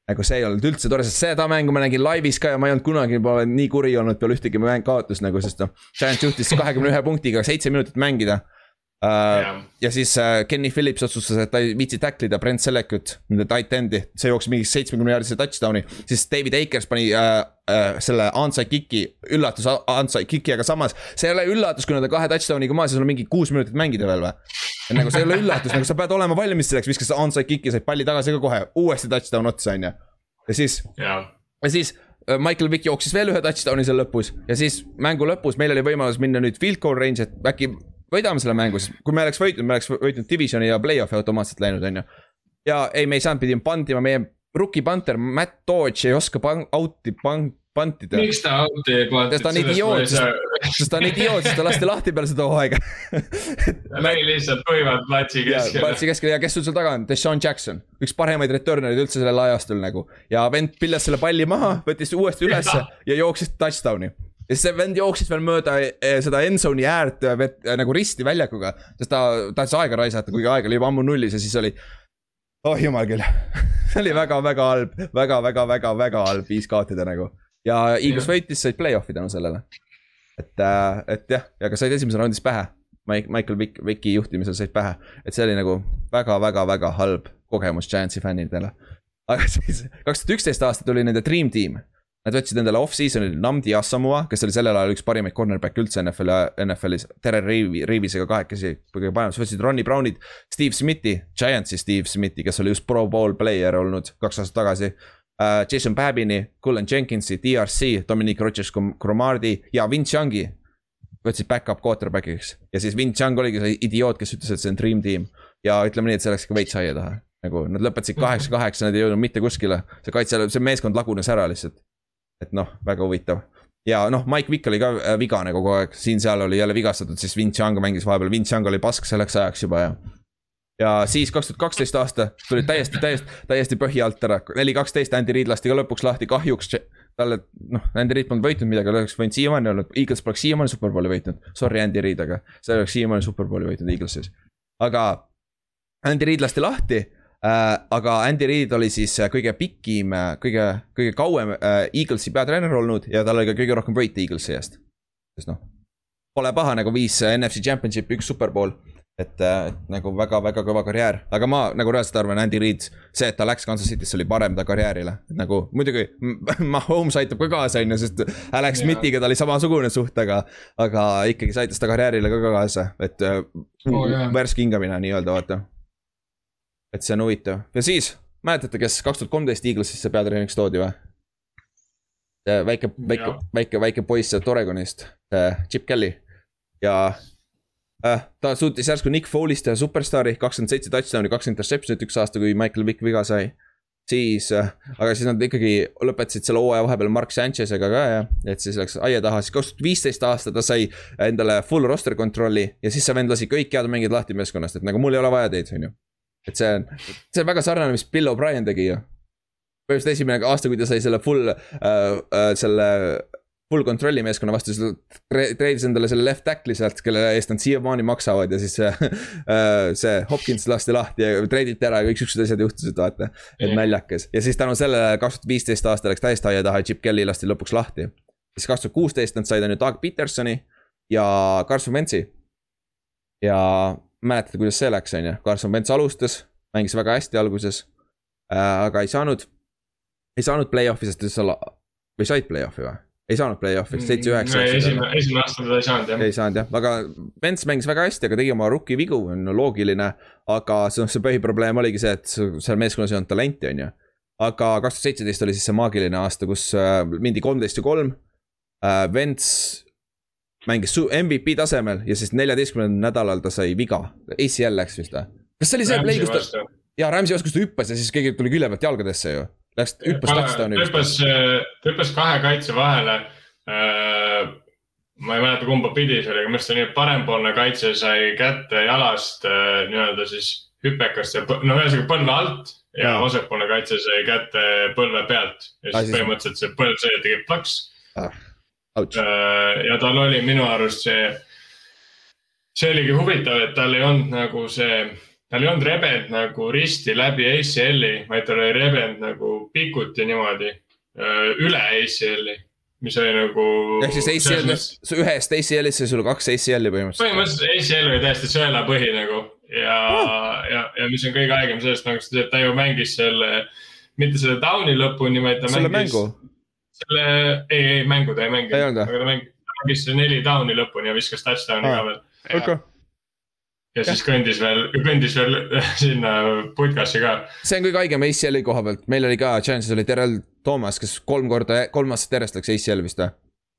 nagu see ei olnud üldse tore, sest seda mängu ma nägin laivis ka ja ma ei olnud kunagi pole nii kuri olnud peale ühtegi mäng kaotust nagu, sest noh. Giants juhtis kahekümne ühe punktiga seitse minutit mängida. Yeah. ja siis uh, Kenny Phillips otsustas, et ta ei viitsi tackle ida Brent Selekut, nende tight end'i, see jooksis mingi seitsmekümne jaardise touchdown'i. siis David Akers pani uh, uh, selle onside kick'i, üllatus onside kick'i, aga samas. see ei ole üllatus, kui nad on kahe touchdown'iga maas ja sul on mingi kuus minutit mängida veel või. nagu see ei ole üllatus, nagu sa pead olema valmis selleks, viskas onside kick'i, said palli tagasi ka kohe, uuesti touchdown otsa, on ju. ja siis yeah., ja siis Michael Vick jooksis veel ühe touchdown'i seal lõpus ja siis mängu lõpus meil oli võimalus minna nüüd field goal range, et äkki võidame selle mängu, siis kui me oleks võitnud, me oleks võitnud divisioni ja play-off'i automaatselt läinud, on ju. ja ei, me ei saanud, pidime pantima, meie rookie punter Matt Dodge ei oska pan-, out'i pan-, pantida. miks ta out'i ei pannud? sest ta on idioot, sest ta on idioot, sest ta lasti lahti peale seda hooaega *laughs* mäng lihtsalt võivad platsi keskele. platsi keskele ja kes sul seal taga on, Deshaun Jackson, üks paremaid returnereid üldse sellel ajastul nagu. ja vend pillas selle palli maha, võttis uuesti ülesse ja jooksis touchdown'i ja siis see vend jooksis veel mööda eh, seda endzone'i äärt eh, nagu risti väljakuga, sest ta tahtis aega raisata, kuigi aeg oli juba ammu nullis ja siis oli. oh jumal küll *laughs* see oli väga-väga halb väga,, väga-väga-väga-väga halb viis kaotada nagu. ja Eagles võitis, said play-off'i tänu sellele. et, et jah, aga said esimeses raundis pähe. Mike, Michael Vick, Vicki juhtimisel said pähe. et see oli nagu väga-väga-väga halb kogemus Giantsi fännidele. aga siis kaks tuhat üksteist aasta tuli nende Dream Team. Nad võtsid endale off-season'il Namdi Assamua, kes oli sellel ajal üks parimaid cornerback'e üldse NFL-i, NFL-is, Tere Reivi, Reivisega kahekesi kõige parem, siis võtsid Ronnie Brownid, Steve Smithi, Giantsi Steve Smithi, kes oli just pro bowl player olnud kaks aastat tagasi uh,. Jason Babini, Cullen Jenkinsi, DRC, Dominic Rodgers-Cromardi ja Vince Youngi võtsid back-up quarterback'iks ja siis Vince Young oligi see idioot, kes ütles, et see on dream team. ja ütleme nii, et see läks ikka veits aia taha, nagu nad lõpetasid kaheksa-kaheksa, nad ei jõudnud mitte kuskile. see kaitse, see meeskond lagunes ära lihtsalt. Et noh, väga huvitav. ja noh, Mike Vick oli ka äh, vigane kogu aeg, siin-seal oli jälle vigastatud, siis Vince Young mängis vahepeal, Vince Young oli pask selleks ajaks juba ja ja siis kaks tuhat kaksteist aasta tulid täiesti, täiesti, täiesti põhi alt ära, neli kaksteist Andy Reid lasti ka lõpuks lahti, kahjuks talle, noh, Andy Reid polnud võitnud midagi, oleks võinud siiamaani olnud, Eagles poleks siiamaani superbowli võitnud. Sorry, Andy Reid, aga see oleks siiamaani superbowli võitnud Eaglesis. aga Andy Reid lasti lahti. Aga Andy Reid oli siis äh, kõige pikim, äh, kõige, kõige kauem äh, Eaglesi peatreener olnud ja tal oli ka kõige rohkem võite Eaglesi eest. sest noh, pole paha nagu viis äh, NFC Championship'i, üks superbowl et, äh, et nagu väga-väga kõva karjäär, aga ma nagu reaalselt arvan, Andy Reid, see, et ta läks Kansas City'sse oli parem ta karjäärile, nagu muidugi *laughs* Mahomes aitab ka kaasa, on ju, sest Alex Smithiga ta oli samasugune suht, aga, aga ikkagi see aitas ta karjäärile ka kaasa, et oh, yeah. värske hingamine nii-öelda, vaata. Et see on huvitav ja siis, mäletate, kes kaks tuhat kolmteist Eaglesisse peatreeneriks toodi või? väike, väike, väike, väike poiss sealt Oregonist, Chip Kelly ja äh,. ta suutis järsku Nick Foley'st teha superstaari, kakskümmend seitse touchdown'i, kaks interception'it üks aasta, kui Michael Vick viga sai. siis äh,, aga siis nad ikkagi lõpetasid selle hooaja vahepeal Mark Sanchez'ega ka ja, et siis läks aia taha, siis kaks tuhat viisteist aasta ta sai endale full roster kontrolli ja siis see vend lasi kõik head mängijad lahti meeskonnast, et nagu mul ei ole vaja teid, on ju. Et see on, see on väga sarnane, mis Bill O'Brien tegi ju põhimõtteliselt esimene aasta, kui ta sai selle full äh,, äh, selle full control'i meeskonna vastu, siis ta treidis endale selle left tackle'i sealt, kelle eest nad siiamaani maksavad ja siis *laughs* äh, see Hopkins lasti lahti ja treiditi ära ja kõik siuksed asjad juhtusid, vaata. et naljakas ja siis tänu sellele kaks tuhat viisteist aasta läks täiesti aia taha ja Chip Kelly lasti lõpuks lahti. siis kaks tuhat kuusteist nad said on ju Doug Petersoni ja Carson Wentz'i. ja mäletate, kuidas see läks, on ju, Carson Wentz alustas, mängis väga hästi alguses äh,. aga ei saanud, ei saanud play-off'i, sest seal, või said play-off'i või? ei saanud play-off'iks, seitse-üheksa. Mm, esimene, esimene aasta ta ei saanud jah. ei saanud jah, aga Vents mängis väga hästi, aga tegi oma rookie vigu, on loogiline. aga see, see põhiprobleem oligi see, et seal meeskonnas ei olnud talenti, on ju. aga kaks tuhat seitseteist oli siis see maagiline aasta, kus äh, mindi kolmteist ja kolm äh,. Vents mängis MVP tasemel ja siis neljateistkümnendal nädalal ta sai viga, ACL läks vist või? kas see oli see play, kus ta, jaa, Rams'i vastu, kus ta hüppas ja siis keegi tuli külje pealt jalgadesse ju Läks, hüppas touchdown'i. hüppas, hüppas kahe kaitse vahele. Äh, ma ei mäleta, kumba pidi see oli, aga minu arust oli parempoolne kaitse sai kätte jalast äh, nii-öelda siis hüpekast ja no ühesõnaga põlve alt ja vasakpoolne kaitse sai kätte põlve pealt. ja siis põhimõtteliselt see põlv sai tegi plaks ah,. Äh, ja tal oli minu arust see, see oligi huvitav, et tal ei olnud nagu see tal ei olnud rebend nagu risti läbi ACL-i, vaid tal oli rebend nagu pikuti niimoodi üle ACL-i, mis oli nagu. ehk siis ACL, ühest ACL-ist sai sul kaks ACL-i põhimõtteliselt. põhimõtteliselt ACL oli täiesti sõelapõhi nagu ja oh., ja, ja mis on kõige haigem sellest nagu seda, et ta ju mängis selle, mitte selle down'i lõpuni, vaid ta selle mängis. mängu? Selle, ei, ei mängu ta ei mänginud, aga ta mängis, mängis neli down'i lõpuni ja viskas touchdown'i ah. ka veel. okei okay ja siis kõndis veel, kõndis veel *laughs* sinna putkasse ka. see on kõige haigem ACL-i koha pealt, meil oli ka, Chance'is oli Terrel Toomas, kes kolm korda, kolm aastat järjest läks ACL vist või.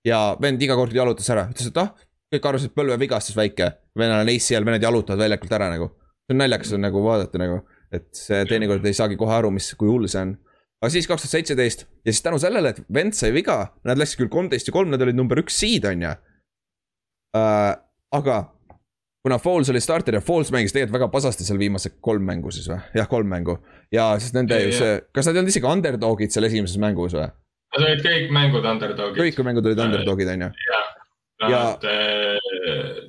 ja vend iga kord jalutas ära, ütles, et ah, kõik arvasid, et põlvevigastus väike. vennal on ACL, vennad jalutavad väljakult ära nagu. see on naljakas on nagu vaadata nagu, et see teinekord ei saagi kohe aru, mis, kui hull see on. Aga siis kaks tuhat seitseteist ja siis tänu sellele, et vend sai viga, nad läksid küll kolmteist ja kolm, nad olid number üks seed on ju uh,. aga kuna Falls oli starter ja Falls mängis tegelikult väga pasasti seal viimased kolm mängu siis või? jah, kolm mängu. ja siis nende ju see, kas nad ei olnud isegi underdog'id seal esimeses mängus või? Nad olid kõik mängud underdog'id. kõik mängud olid underdog'id, on ju? jah, nad ja...,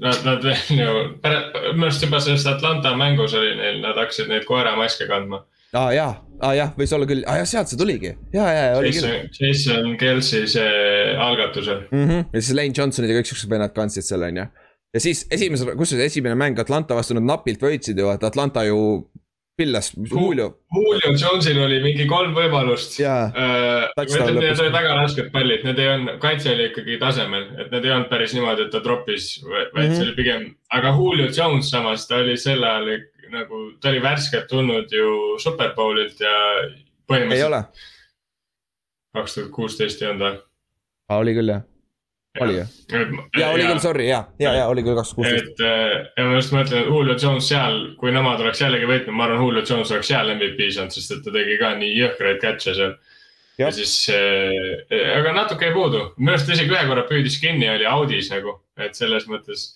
nad, nad *laughs* veel ju, minu arust juba sellest Atlanta mängus oli neil, nad hakkasid neid koeramaske kandma aa ah, jaa, aa ah, jah, võis olla küll, aa ah, jah, sealt see tuligi, ja, ja, ja oli küll. Jason Kelsey see algatusel mm. -hmm. ja siis Lane Johnsonid ja kõik siuksed vennad kandsid selle, on ju ja siis esimesel, kusjuures esimene mäng Atlanta vastu nad napilt võitsid ju, et Atlanta ju pillas Julio. Julio Jonesil oli mingi kolm võimalust. Uh, need olid väga rasked pallid, need ei olnud, kaitse oli ikkagi tasemel, et need ei olnud päris niimoodi, et ta troppis, vaid mm -hmm. see oli pigem, aga Julio Jones samas, ta oli sel ajal nagu, ta oli värskelt tulnud ju Superbowlilt ja põhimõtteliselt. kaks tuhat kuusteist ei olnud või? oli küll jah oli jah? ja oli küll, sorry, ja, ja, ja oli küll kaks kuusteist. et äh, ja ma just mõtlen, et Julio Jones seal, kui nemad oleks jällegi võitnud, ma arvan, Julio Jones oleks seal MVP saanud, sest et ta tegi ka nii jõhkraid catch'e seal. ja siis äh,, aga natuke jäi puudu, minu arust isegi ühe korra püüdis kinni, oli audis nagu, et selles mõttes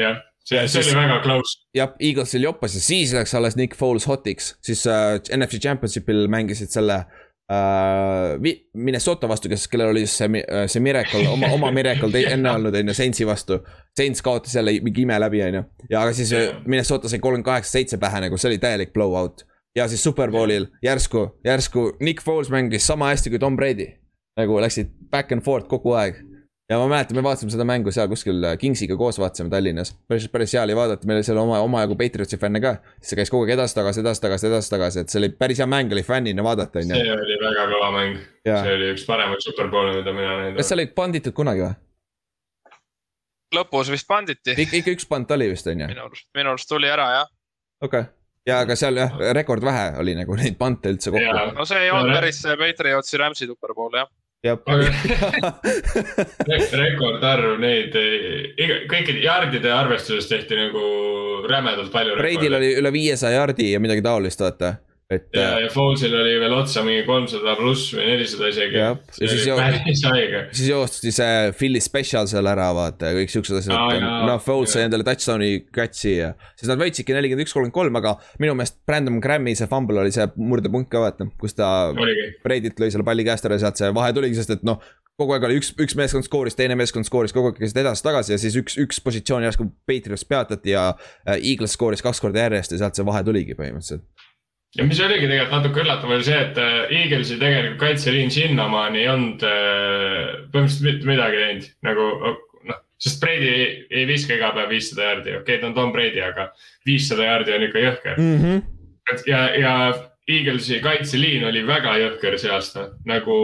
jah see, see siis, oli väga close. jah, Eaglesil joppas ja siis läks alles Nick Foles hotiks, siis äh, NFC Championship'il mängisid selle äh, äh, Minnesota vastu, kes, kellel oli see, see miracle, oma, oma miracle enne *laughs* olnud, on ju, Saintsi vastu. Saints kaotas jälle mingi ime läbi, on ju. ja aga siis yeah. Minnesota sai kolmkümmend kaheksa, seitse pähe nagu, see oli täielik blowout. ja siis Superbowlil järsku, järsku Nick Foles mängis sama hästi kui Tom Brady. nagu läksid back and forth kogu aeg ja ma mäletan, me vaatasime seda mängu seal kuskil äh, Kingsiga koos vaatasime Tallinnas. päris, päris hea oli vaadata, meil oli seal oma, omajagu Patriotsi fänne ka. siis see käis kogu aeg edasi-tagasi, edasi-tagasi, edasi-tagasi, et see oli päris hea mäng oli fännina vaadata, on ju. see oli väga kõva mäng. see oli üks paremaid superbowle, mida mina näinud olen. kas seal oli panditud kunagi või? lõpus vist panditi. ikka, ikka üks pand oli vist, on ju? minu arust, minu arust tuli ära, jah. okei okay ja aga seal jah, rekord vähe oli nagu neid pante üldse kokku. no see ei olnud päris Patriotsi Rams'i superbowl jah *laughs* rekordarv neid, kõikide jardide arvestuses tehti nagu rämedalt palju. Breidil oli üle viiesaja jardi ja midagi taolist, vaata et. ja, ja Fallsil oli veel otsa mingi kolmsada pluss või nelisada isegi. ja siis, jo siis joosti see Philly special seal ära, vaata ja kõik siuksed asjad ah,. noh, Falls sai endale touchdown'i catch'i ja siis nad võitsidki nelikümmend üks, kolmkümmend kolm, aga minu meelest Brandon Grammi see fumble oli see murdepunkt ka vaata, kus ta. Breidilt lõi selle palli käest ära ja sealt see vahe tuligi, sest et noh kogu aeg oli üks, üks meeskond skooris, teine meeskond skooris, kogu aeg käisid edasi-tagasi ja siis üks, üks positsioon järsku Patriots peatati ja äh, Eagles skooris kaks korda järjest ja sealt see vahe tuligi põhimõtteliselt ja mis oligi tegelikult natuke üllatav, oli see, et äh, Eaglesi tegelikult kaitseliin sinnamaani ei olnud äh, põhimõtteliselt mitte midagi teinud, nagu noh, sest Brady ei, ei viska iga päev viissada jaardi, okei okay,, ta on Tom Brady, aga viissada jaardi on ikka jõhker mm. -hmm. ja, ja Eaglesi kaitseliin oli väga jõhker see aasta, nagu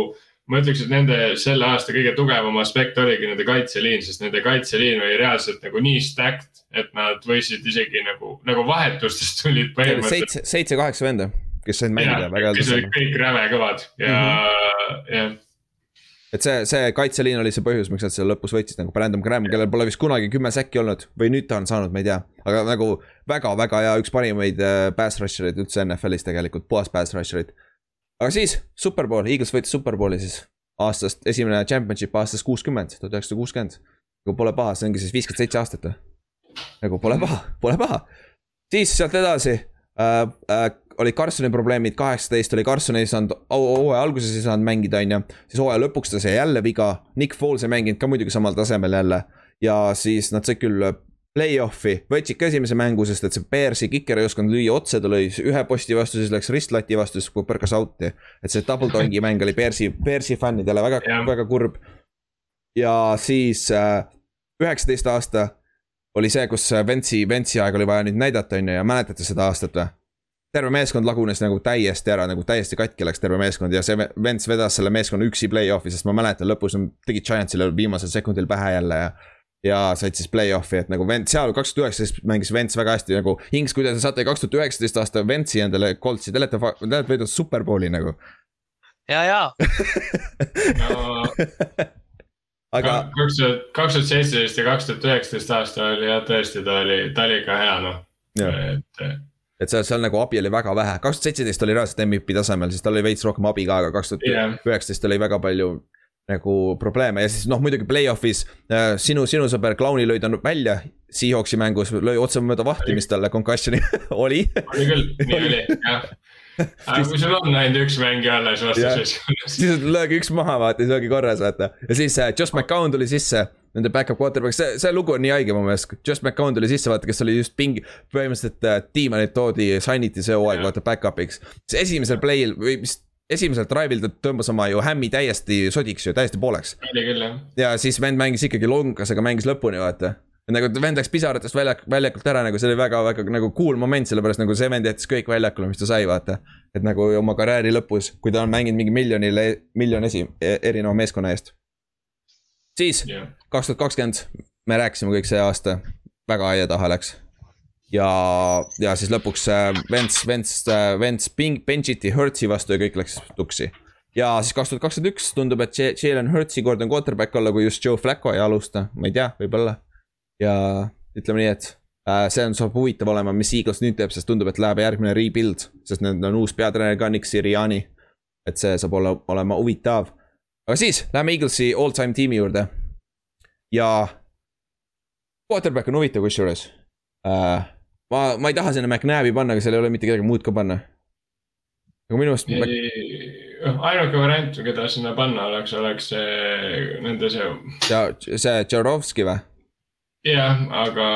ma ütleks, et nende selle aasta kõige tugevam aspekt oligi nende kaitseliin, sest nende kaitseliin oli reaalselt nagu nii stacked, et nad võisid isegi nagu, nagu vahetustest *laughs* tulid põhimõtteliselt. seitse, seitse-kaheksa venda, kes said mängida väga hästi. kes olid kõik räve kõvad ja mm, -hmm. jah et see, see kaitseliin oli see põhjus, miks nad selle lõpus võitsid nagu Brandon Graham, kellel pole vist kunagi kümme säkki olnud või nüüd ta on saanud, ma ei tea. aga nagu väga-väga hea, üks parimaid äh, pass rusher eid üldse NFL-is tegelikult, puhas pass rusher eid aga siis Superbowl, Eagles võitis Superbowli siis aastast, esimene championship aastast kuuskümmend, tuhat üheksasada kuuskümmend. nagu pole paha, see ongi siis viiskümmend seitse aastat või? nagu pole paha, pole paha. siis sealt edasi äh, äh, olid Carsoni probleemid, kaheksateist oli Carson ei saanud, hooaja alguses ei saanud mängida, on ju. siis hooaja lõpuks ta sai jälle viga, Nick Foles ei mänginud ka muidugi samal tasemel jälle. ja siis nad said küll play-off'i, võtsid ka esimese mängu, sest et see Bearsi kiker ei osanud lüüa otse, ta lõi ühe posti vastu, siis läks ristlati vastu, siis põrkas out'i. et see double *laughs* dongi mäng oli Bearsi, Bearsi fännidele väga, väga kurb. ja siis äh, üheksateist äh, aasta oli see, kus Ventsi, Ventsi aeg oli vaja nüüd näidata, on ju, ja mäletate seda aastat või? terve meeskond lagunes nagu täiesti ära, nagu täiesti katki läks terve meeskond ja see Vents vedas selle meeskonna üksi play-off'i, sest ma mäletan lõpus nad tegid Giantsile viimasel sekundil pähe jälle ja ja said siis play-off'i, et nagu vend seal kaks tuhat üheksateist mängis Vents väga hästi nagu. Inks, kui te saate kaks tuhat üheksateist aasta Ventsi endale Coltsi, te olete, te olete võitnud superbowli nagu. ja, ja no *laughs* aga. kaks tuhat, kaks tuhat seitseteist ja kaks tuhat üheksateist aasta oli jah, tõesti, ta oli, ta oli ikka hea noh, et et seal, seal nagu abi oli väga vähe, kaks tuhat seitseteist oli reaalselt MVP tasemel, siis tal oli veits rohkem abi ka, aga kaks tuhat üheksateist oli väga palju nagu probleeme ja siis noh, muidugi play-off'is äh, sinu, sinu sõber Clowni lõi ta välja. Seahawksi mängus lõi otse mööda vahtimist talle concussion'i *laughs* oli. oli küll, nii oli jah aga kui sul on ainult üks mängija alles vastasseiskonnas. siis lööge üks maha, vaata, siis ongi korras, vaata. ja siis äh, Josh McCown tuli sisse, nende back-up quarterback, see, see lugu on nii haige mu meelest. Josh McCown tuli sisse, vaata, kes oli just pingi, põhimõtteliselt äh, tiima neid toodi, sign iti see hooaeg, vaata, back-up'iks. siis esimesel play'l või vist esimesel drive'il ta tõmbas oma ju hämmi täiesti sodiks ju, täiesti pooleks. oli küll jah. ja siis vend mängis ikkagi longasega, mängis lõpuni, vaata. nagu vend läks pisaratest väljak, väljakult ära nagu see oli väga-väga nagu cool moment, sellepärast nagu see vend jättis kõik väljakule, mis ta sai, vaata. et nagu oma karjääri lõpus, kui ta on mänginud mingi miljonile, miljon esi, erineva meeskonna eest. siis kaks tuhat kakskümmend, me rääkisime kõik see aasta, väga aia taha läks. Ja, ja siis lõpuks Vents, Vents, Vents bench'iti Hertzi vastu ja kõik läks tuksi ja siis kaks tuhat kakskümmend üks tundub, et Jalen Hurtsi kord on quarterback olla, kui just Joe Flacco ei alusta, ma ei tea, võib-olla. ja ütleme nii, et äh, see on, saab huvitav olema, mis Eagles nüüd teeb, sest tundub, et läheb järgmine rebuild, sest nüüd on uus peatreener ka, Nick Siriani. et see saab olla, olema huvitav. aga siis läheme Eaglesi all-time tiimi juurde. ja quarterback on huvitav kusjuures äh,. Ma, ma ei taha sinna McNabi panna, aga seal ei ole mitte kedagi muud ka panna. aga minu arust ainuke variant, keda sinna panna oleks, oleks see nende see. ja see Tšarovski või? jah, aga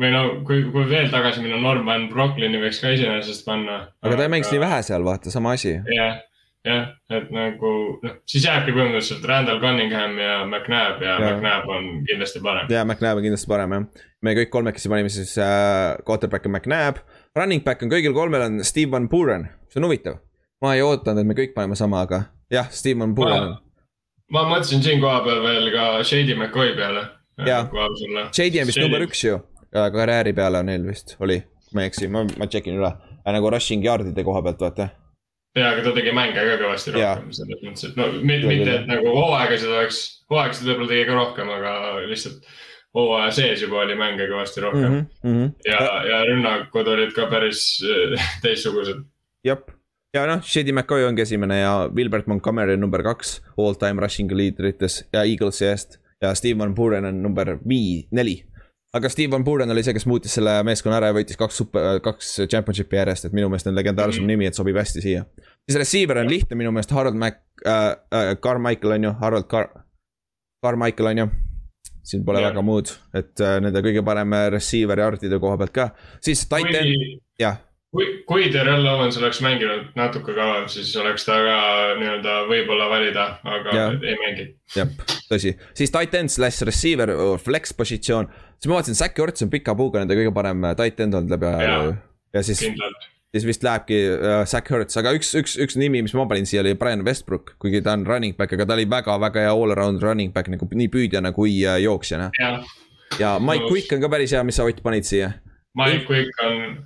või no kui, kui veel tagasi minna, Norman Brocklyni võiks ka iseenesest panna. aga ta ei mängiks nii vähe seal, vaata, sama asi. jah, jah, et nagu noh, siis jääbki põhimõtteliselt Randall Cunningham ja McNabb ja, ja McNabb on kindlasti parem. ja McNabb on kindlasti parem jah. me kõik kolmekesi panime siis äh, quarterback on McNabb, running back on kõigil kolmel on Steve Van Buren, see on huvitav. Ma ei ootanud, et me kõik paneme sama, aga jah, Steven Pullen. ma mõtlesin siin kohapeal veel ka Shady McCoy peale. jaa, Shady on vist number üks ju, karjääri peale on neil vist, oli, ma ei eksi, ma, ma check in üle, nagu rushing yard'ide koha pealt, vaata ja, aga ta tegi mänge ka kõvasti rohkem selles mõttes, et no mitte, et nagu hooaegasid oleks, hooaegasid võib-olla tegi ka rohkem, aga lihtsalt hooaja sees juba oli mänge kõvasti rohkem mm. -hmm. ja, ja rünnakud olid ka päris *laughs* teistsugused. jep, ja noh, Shady McCoy ongi esimene ja Wilbert Montgomery on number kaks all time rushing liidrites ja Eaglesi eest. ja Steve Van Buren on number vii-, neli. Aga Steve Van Buren oli see, kes muutis selle meeskonna ära ja võitis kaks super, kaks championship'i järjest, et minu meelest on legendaarsem mm -hmm. nimi, et sobib hästi siia. siis receiver on lihtne minu meelest, Harold Mac äh,, äh, Carmichael on ju, Harold Car-, Carmichael on ju siin pole yeah. väga muud, et äh, nende kõige parem receiver yard'ide koha pealt ka, siis tight end, jah kui, kui Terrell Owens oleks mänginud natuke kauem, siis oleks ta ka nii-öelda võib-olla valida, aga ja. ei mängi. jah, tõsi, siis tight end slash receiver, flex positsioon, siis ma vaatasin, Zack Orts on pika puuga nende kõige parem äh, tight end olnud läbi ajaloo. ja siis, siis vist lähebki uh, Zack Hurts, aga üks, üks, üks nimi, mis ma panin siia oli Brian Westbrook, kuigi ta on running back, aga ta oli väga-väga hea all around running back nagu nii püüdjana kui uh, jooksjana. ja Mike Quick on ka päris hea, mis sa Ott panid siia. Mike Quick on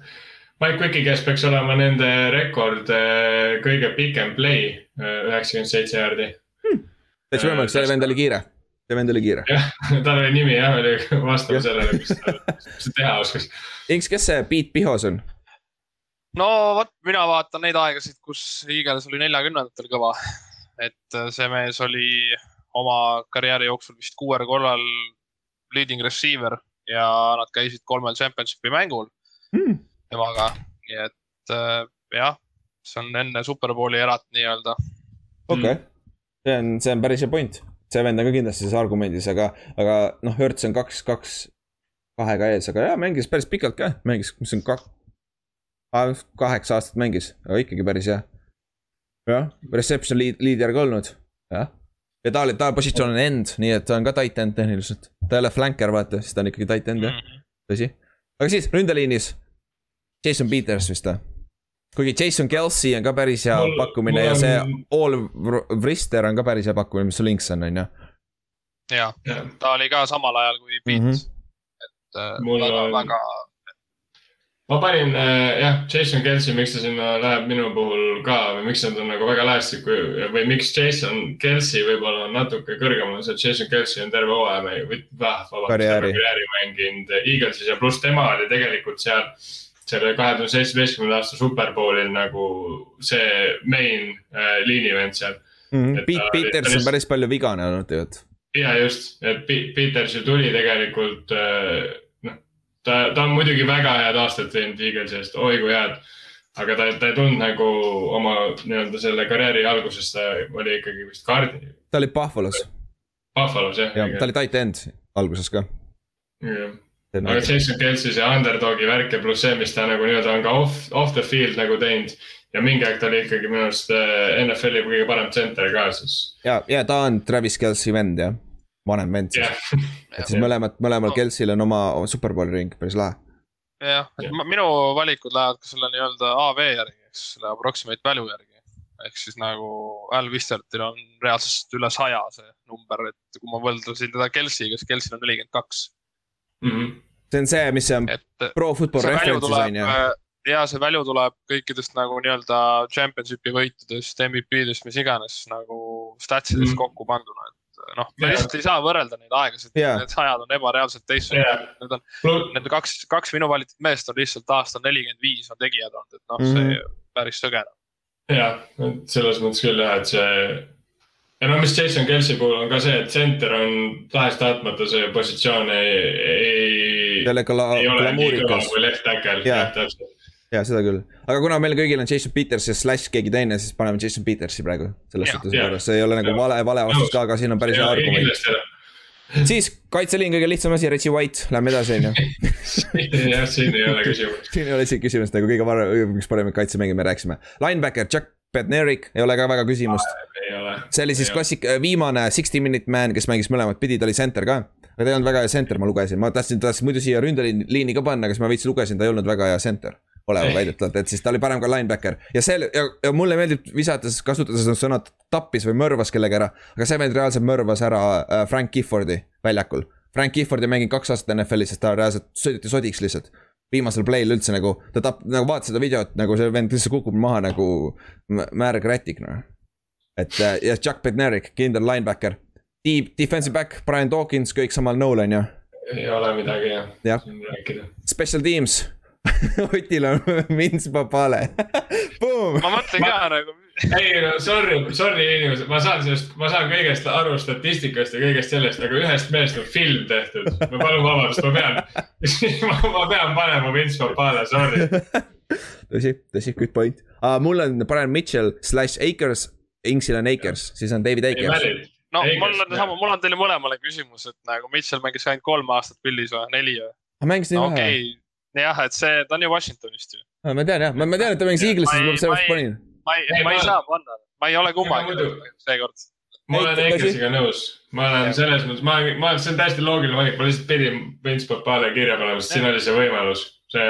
Mike Wicki käes peaks olema nende rekord eh, kõige pikem play, eh, üheksakümmend seitse jaardi hmm.. täitsa võimalik, see vend oli kiire, see vend oli kiire. jah, *laughs* tal oli nimi jah, oli vastav sellele, mis ta, teha oskas. Inks, kes see Beat Pihos on? no vot, mina vaatan neid aegasid, kus Eagles oli neljakümnendatel kõva. et eh, see mees oli oma karjääri jooksul vist kuuel korral leading receiver ja nad käisid kolmel championship'i mängul hmm temaga, nii et äh, jah, see on enne Superbowli erat nii-öelda. okei okay., see on, see on päris hea point, see vend on ka kindlasti selles argumendis, aga, aga noh, Hertz on kaks, kaks, kahega ees, aga jaa, mängis päris pikalt ka, mängis, mis on kak-, kaheksa aastat mängis, aga ikkagi päris hea. jah, reception lead, leader ka olnud, jah ja ta oli, ta positsioon on end, nii et ta on ka tight end tehniliselt. ta ei ole flanker, vaata, siis ta on ikkagi tight end jah, mhm. tõsi. aga siis ründeliinis Jason Peters vist või? kuigi Jason Kelsey on ka päris hea mul, pakkumine mul ja see on... All Vrister on ka päris hea pakkumine, mis sul links on, on ju. jah ja., ta oli ka samal ajal kui Pete mm, -hmm. et äh, mul väga on... väga ma panin äh, jah, Jason Kelsey, miks ta sinna läheb minu puhul ka või miks nad on nagu väga lähestik või, või miks Jason Kelsey võib-olla on natuke kõrgemal, see Jason Kelsey on terve hooaja mänginud, või vabandust, karjääri mänginud Eaglesis ja pluss tema oli tegelikult seal selle kahe tuhande seitsmeteistkümnenda aasta superbowlil nagu see main äh, liinivend seal mm. -hmm. Pete Peters on päris palju vigane olnud tegelikult. ja just, et Peters ju tuli tegelikult äh, noh, ta, ta on muidugi väga head aastat teinud Eaglesi eest, oi kui head. aga ta, ta ei tulnud nagu oma nii-öelda selle karjääri alguses, ta oli ikkagi vist kaardi. ta oli Buffalo's. Buffalo's jah. jah, ta oli tight end alguses ka. jah aga Jason Kelsey see underdog'i värk ja pluss see, mis ta nagu nii-öelda on ka off, off the field nagu teinud. ja mingi aeg ta oli ikkagi minu arust äh, NFL-i kõige parem tsenter ka siis. ja, ja ta on Travis Kelsey vend jah. vanem vend siis yeah.. *laughs* et siis mõlemad, mõlemal Kelsil on oma superbowli ring, päris lahe. jah, et ja. minu valikud lähevad ka selle nii-öelda AV järgi, eks selle approximate value järgi. ehk siis nagu Al Vistertil on reaalselt üle saja see number, et kui ma võrdlesin teda Kelsiga, siis Kelsil on nelikümmend kaks. Mhm. see on see, mis on et, Pro Football Reference'is on ju äh, ja see value tuleb kõikidest nagu nii-öelda championship'i võitudest, MVP-dest, mis iganes nagu statsidest mm. kokku panduna, et noh, me lihtsalt ei saa võrrelda neid aegasid yeah., need sajad on ebareaalselt teistsugused yeah., need on, need kaks, kaks minu valitud meest on lihtsalt aastal nelikümmend viis on tegijad olnud, et noh mm, -hmm. see päris sõge. jah, et selles mõttes küll jah, et see ja no mis Jason Kelsey puhul on ka see, et center on tahes-tahtmata see positsioon ei, ei. jälle kla-, glamuurikas. left tackle, jah täpselt ja seda küll, aga kuna meil kõigil on Jason Peters ja slash keegi teine, siis paneme Jason Petersi praegu. selles suhtes juures, see ei ole nagu vale, vale vastus ka, aga siin on päris hea argument. siis kaitseliin kõige lihtsam asi, Reggie White, lähme edasi, on ju. jah, siin ei ole *laughs* küsimust. siin ei ole isegi küsimust, nagu kõige parem, üks paremaid kaitsemängija me rääkisime. Linebacker, Chuck Bednarik, ei ole ka väga küsimust. see oli siis klassik, viimane sixty minute man, kes mängis mõlemat pidi, ta oli center ka aga ta ei olnud väga hea center, ma lugesin, ma tahtsin, tahtsin muidu siia ründeliini ka panna, aga siis ma veits lugesin, ta ei olnud väga hea center olema väidetavalt, et siis ta oli parem ka linebacker. ja see ja, ja mulle meeldib visates kasutada seda sõna tappis või mõrvas kellegi ära. aga see vend reaalselt mõrvas ära äh, Frank Giffordi väljakul. Frank Gifford ei mänginud kaks aastat NFL-is, sest ta reaalselt sõideti sodiks lihtsalt. Viimasel play'l üldse nagu, ta tap-, nagu vaata seda videot, nagu see vend lihtsalt kukub maha nagu määrg rätik noh. et äh, ja Chuck Bednarik, kindel linebacker. Deep defensive back, Brian Dawkins, kõik samal nõul on ju. ei ole midagi jah ja. rääkida. Special teams *laughs* Otil on Vince Papale *laughs* ma mõtlen ma... ka nagu ei no sorry, sorry inimesed, ma saan sellest, ma saan kõigest aru statistikast ja kõigest sellest, aga ühest mehest on film tehtud. ma palun vabandust, ma pean *laughs* ma, ma pean panema Vince Papale, sorry. tõsi, tõsi, good point uh,. mul on Brian Mitchell slash Akers, Inksil on Akers, siis on David Akers. no Akers, mul on sama, mul on teile mõlemale küsimus, et nagu Mitchell mängis ainult kolm aastat Pillis või neli või? mängis nii no, vähe okay jah, et see, ta on ju Washingtonist ju. ma tean jah, ma tean, et ta mängis Eaglesis, ma sellepärast panin. Ma ei, ma ei saa panna, ma ei ole kummagi seekord. ma olen Eaglesiga nõus, ma olen selles mõttes, ma, ma, see on täiesti loogiline valik, ma lihtsalt pidin Vince Papale kirja panema, sest siin oli see võimalus. see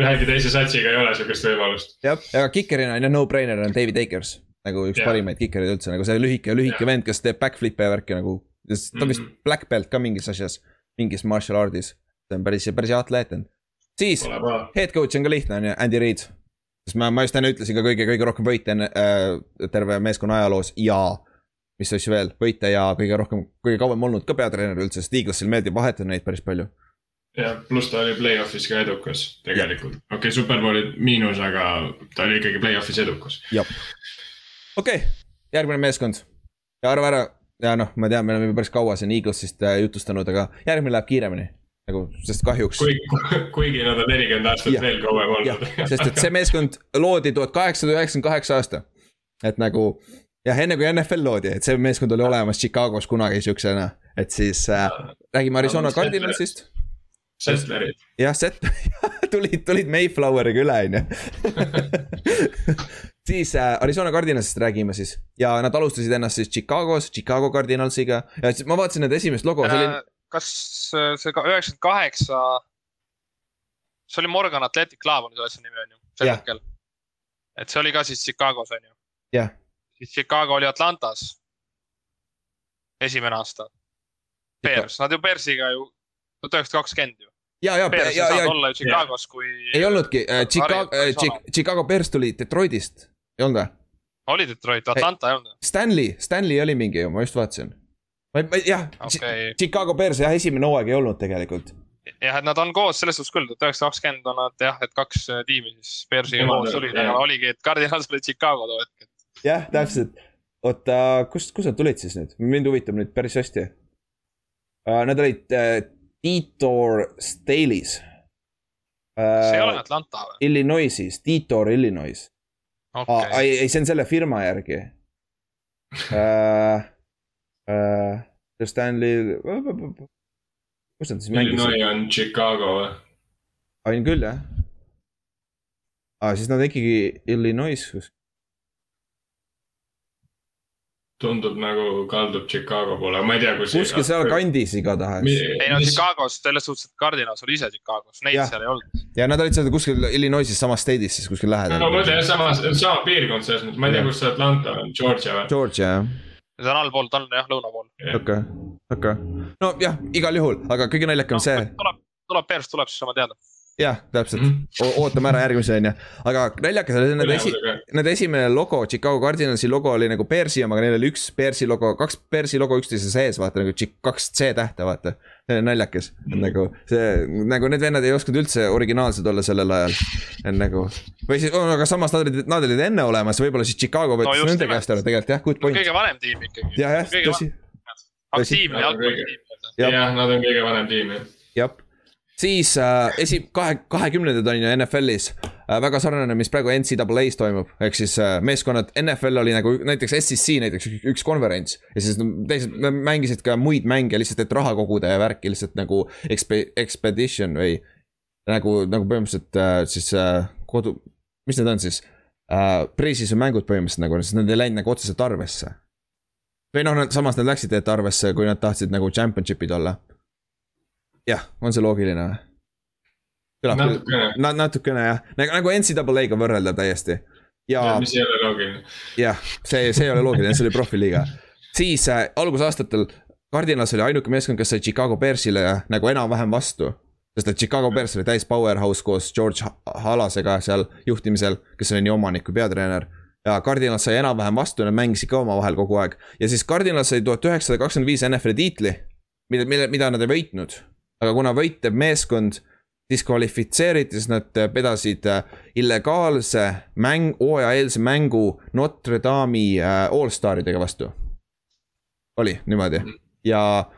ühegi teise satsiga ei ole sihukest võimalust. jah, aga kikerina on ju no-brainer on David Akers nagu üks yeah. parimaid kikereid üldse, nagu see lühike, lühike yeah. vend, kes teeb backflip'e ja värki nagu. ta on vist mm -hmm. black belt ka mingis asjas, mingis martial art'is. see on päris, päris hea atleet on siis head coach on ka lihtne, on ju, Andy Reid. Sest ma, ma just enne ütlesin ka kõige, kõige rohkem võite enne äh, terve meeskonna ajaloos ja mis asju veel, võite ja kõige rohkem, kõige kauem olnud ka peatreener üldse, sest Eaglesil meeldib vahetada neid päris palju. jah, pluss ta oli play-off'is ka edukas tegelikult, okei okay,, superbowli miinus, aga ta oli ikkagi play-off'is edukas. jah, okei okay., järgmine meeskond ja arva ära ja noh, ma tean, me oleme päris kaua siin Eaglesist äh, jutustanud, aga järgmine läheb kiiremini nagu, sest kahjuks. kuigi, kuigi nad on nelikümmend aastat ja, veel kauem olnud. sest et see meeskond loodi tuhat kaheksasada üheksakümmend kaheksa aasta. et nagu jah, enne kui NFL loodi, et see meeskond oli olemas Chicagos kunagi siuksena, et siis äh, räägime Arizona Cardinalsist. Settlerid. jah, set- *laughs* tulid, tulid Mayfloweriga üle, on ju. *laughs* siis äh, Arizona Cardinalsist räägime siis ja nad alustasid ennast siis Chicagos, Chicago Cardinalsiga ja ma vaatasin nende esimest logo, see oli äh, kas see üheksakümmend kaheksa, see oli Morgan Athletic Club on see asja nimi on ju, sel yeah. hetkel. et see oli ka siis Chicagos on ju. yeah.. siis Chicago oli Atlantas. esimene aasta. Bears, nad ju Bearsiga ju, tuhat üheksasada kakskümmend ju. ja, ja, ja, ja, ja. olla ju Chicagos kui. ei olnudki äh,, Chicago äh,, Chicago Bears tuli Detroitist, ei olnud või? oli Detroit, Atlanta ei olnud. Stanley, Stanley oli mingi ma just vaatasin ma, ma jah okay., Chicago Bears jah, esimene hooaeg ei olnud tegelikult. jah, et nad on koos selles suhtes küll, tuhat üheksasada kakskümmend on nad jah, et kaks äh, tiimi siis Bearsiga koos olid, aga oligi, et Cardinals oli Chicago too hetk. jah, täpselt. oota, kust, kust nad tulid siis nüüd, mind huvitab nüüd päris hästi uh,. Nad olid uh, Detour Staleys uh,. see ei ole Atlanta või? Illinoisis, Detour Illinois okay.. Ei, ei, see on selle firma järgi uh, äh,. Stanley, kus nad siis mängisid? Illinois on Chicago või? on küll jah. aa, siis nad ikkagi Illinois kus. tundub nagu kaldub Chicago poole, ma ei tea, kus. kuskil seal kandis igatahes. ei no Chicagos, selles suhtes, et Cardinals oli ise Chicagos, neid ja. seal ei olnud. ja nad olid seal kuskil Illinoisis samas state'is siis kuskil lähedal. no ma mõtlen jah, samas, sama piirkond selles mõttes, ma ei tea, kus see Atlanta on, Georgia või? Georgia jah. See on allpool, ta on jah, lõuna pool. okei, okei, nojah, igal juhul, aga kõige naljakam no, see. tuleb, tuleb, Bears tuleb siis oma teada jah, täpselt mm, -hmm. ootame ära järgmise on ju, aga naljakas oli nende esi, nende esimene logo, Chicago Cardinalsi logo oli nagu Bearsi oma, aga neil oli üks Bearsi logo, kaks Bearsi logo üksteise sees, vaata nagu kaks C-tähte, vaata. see on naljakas mm, -hmm. nagu see, nagu need vennad ei osanud üldse originaalsed olla sellel ajal. nagu, või siis oh,, aga samas nad olid, nad olid enne olemas, võib-olla siis Chicago võttis no, nende käest ära tegelikult jah, good point. kõige vanem tiim ikkagi. jah, jah, tõsi. aktiivne jalgpallitiim. jah, nad on kõige vanem tiim jah. jah siis äh, esi-, kahe, kahekümnendad on ju NFL-is äh, väga sarnane, mis praegu NCAA-s toimub, ehk siis äh, meeskonnad, NFL oli nagu näiteks SEC näiteks üks konverents. ja siis teised mängisid ka muid mänge lihtsalt, et raha koguda ja värki lihtsalt nagu expe-, expedition või. nagu, nagu põhimõtteliselt äh, siis äh, kodu, mis need on siis äh,, pre-season mängud põhimõtteliselt nagu, sest need ei läinud nagu otseselt arvesse. või noh, samas nad läksid tegelikult arvesse, kui nad tahtsid nagu championship'id olla jah, on see loogiline või? natukene na,. natukene jah, nagu, NCAA-ga võrrelda täiesti. ja, ja, mis ei ole loogiline. jah, see, see ei ole loogiline, see oli profiliiga. siis äh, algusaastatel Cardinals oli ainuke meeskond, kes sai Chicago Bearsile nagu enam-vähem vastu. sest et Chicago Bears oli täis powerhouse koos George Halasega seal juhtimisel, kes oli nii omanik kui peatreener ja Cardinals sai enam-vähem vastu, nad mängisid ka omavahel kogu aeg. ja siis Cardinals sai tuhat üheksasada kakskümmend viis NFL-i tiitli, mille, mille, mida nad ei võitnud aga kuna võitev meeskond diskvalifitseeriti, siis nad pedasid äh, illegaalse mäng, hooajaeelse mängu Notre Dame'i äh, allstaridega vastu. oli niimoodi ja,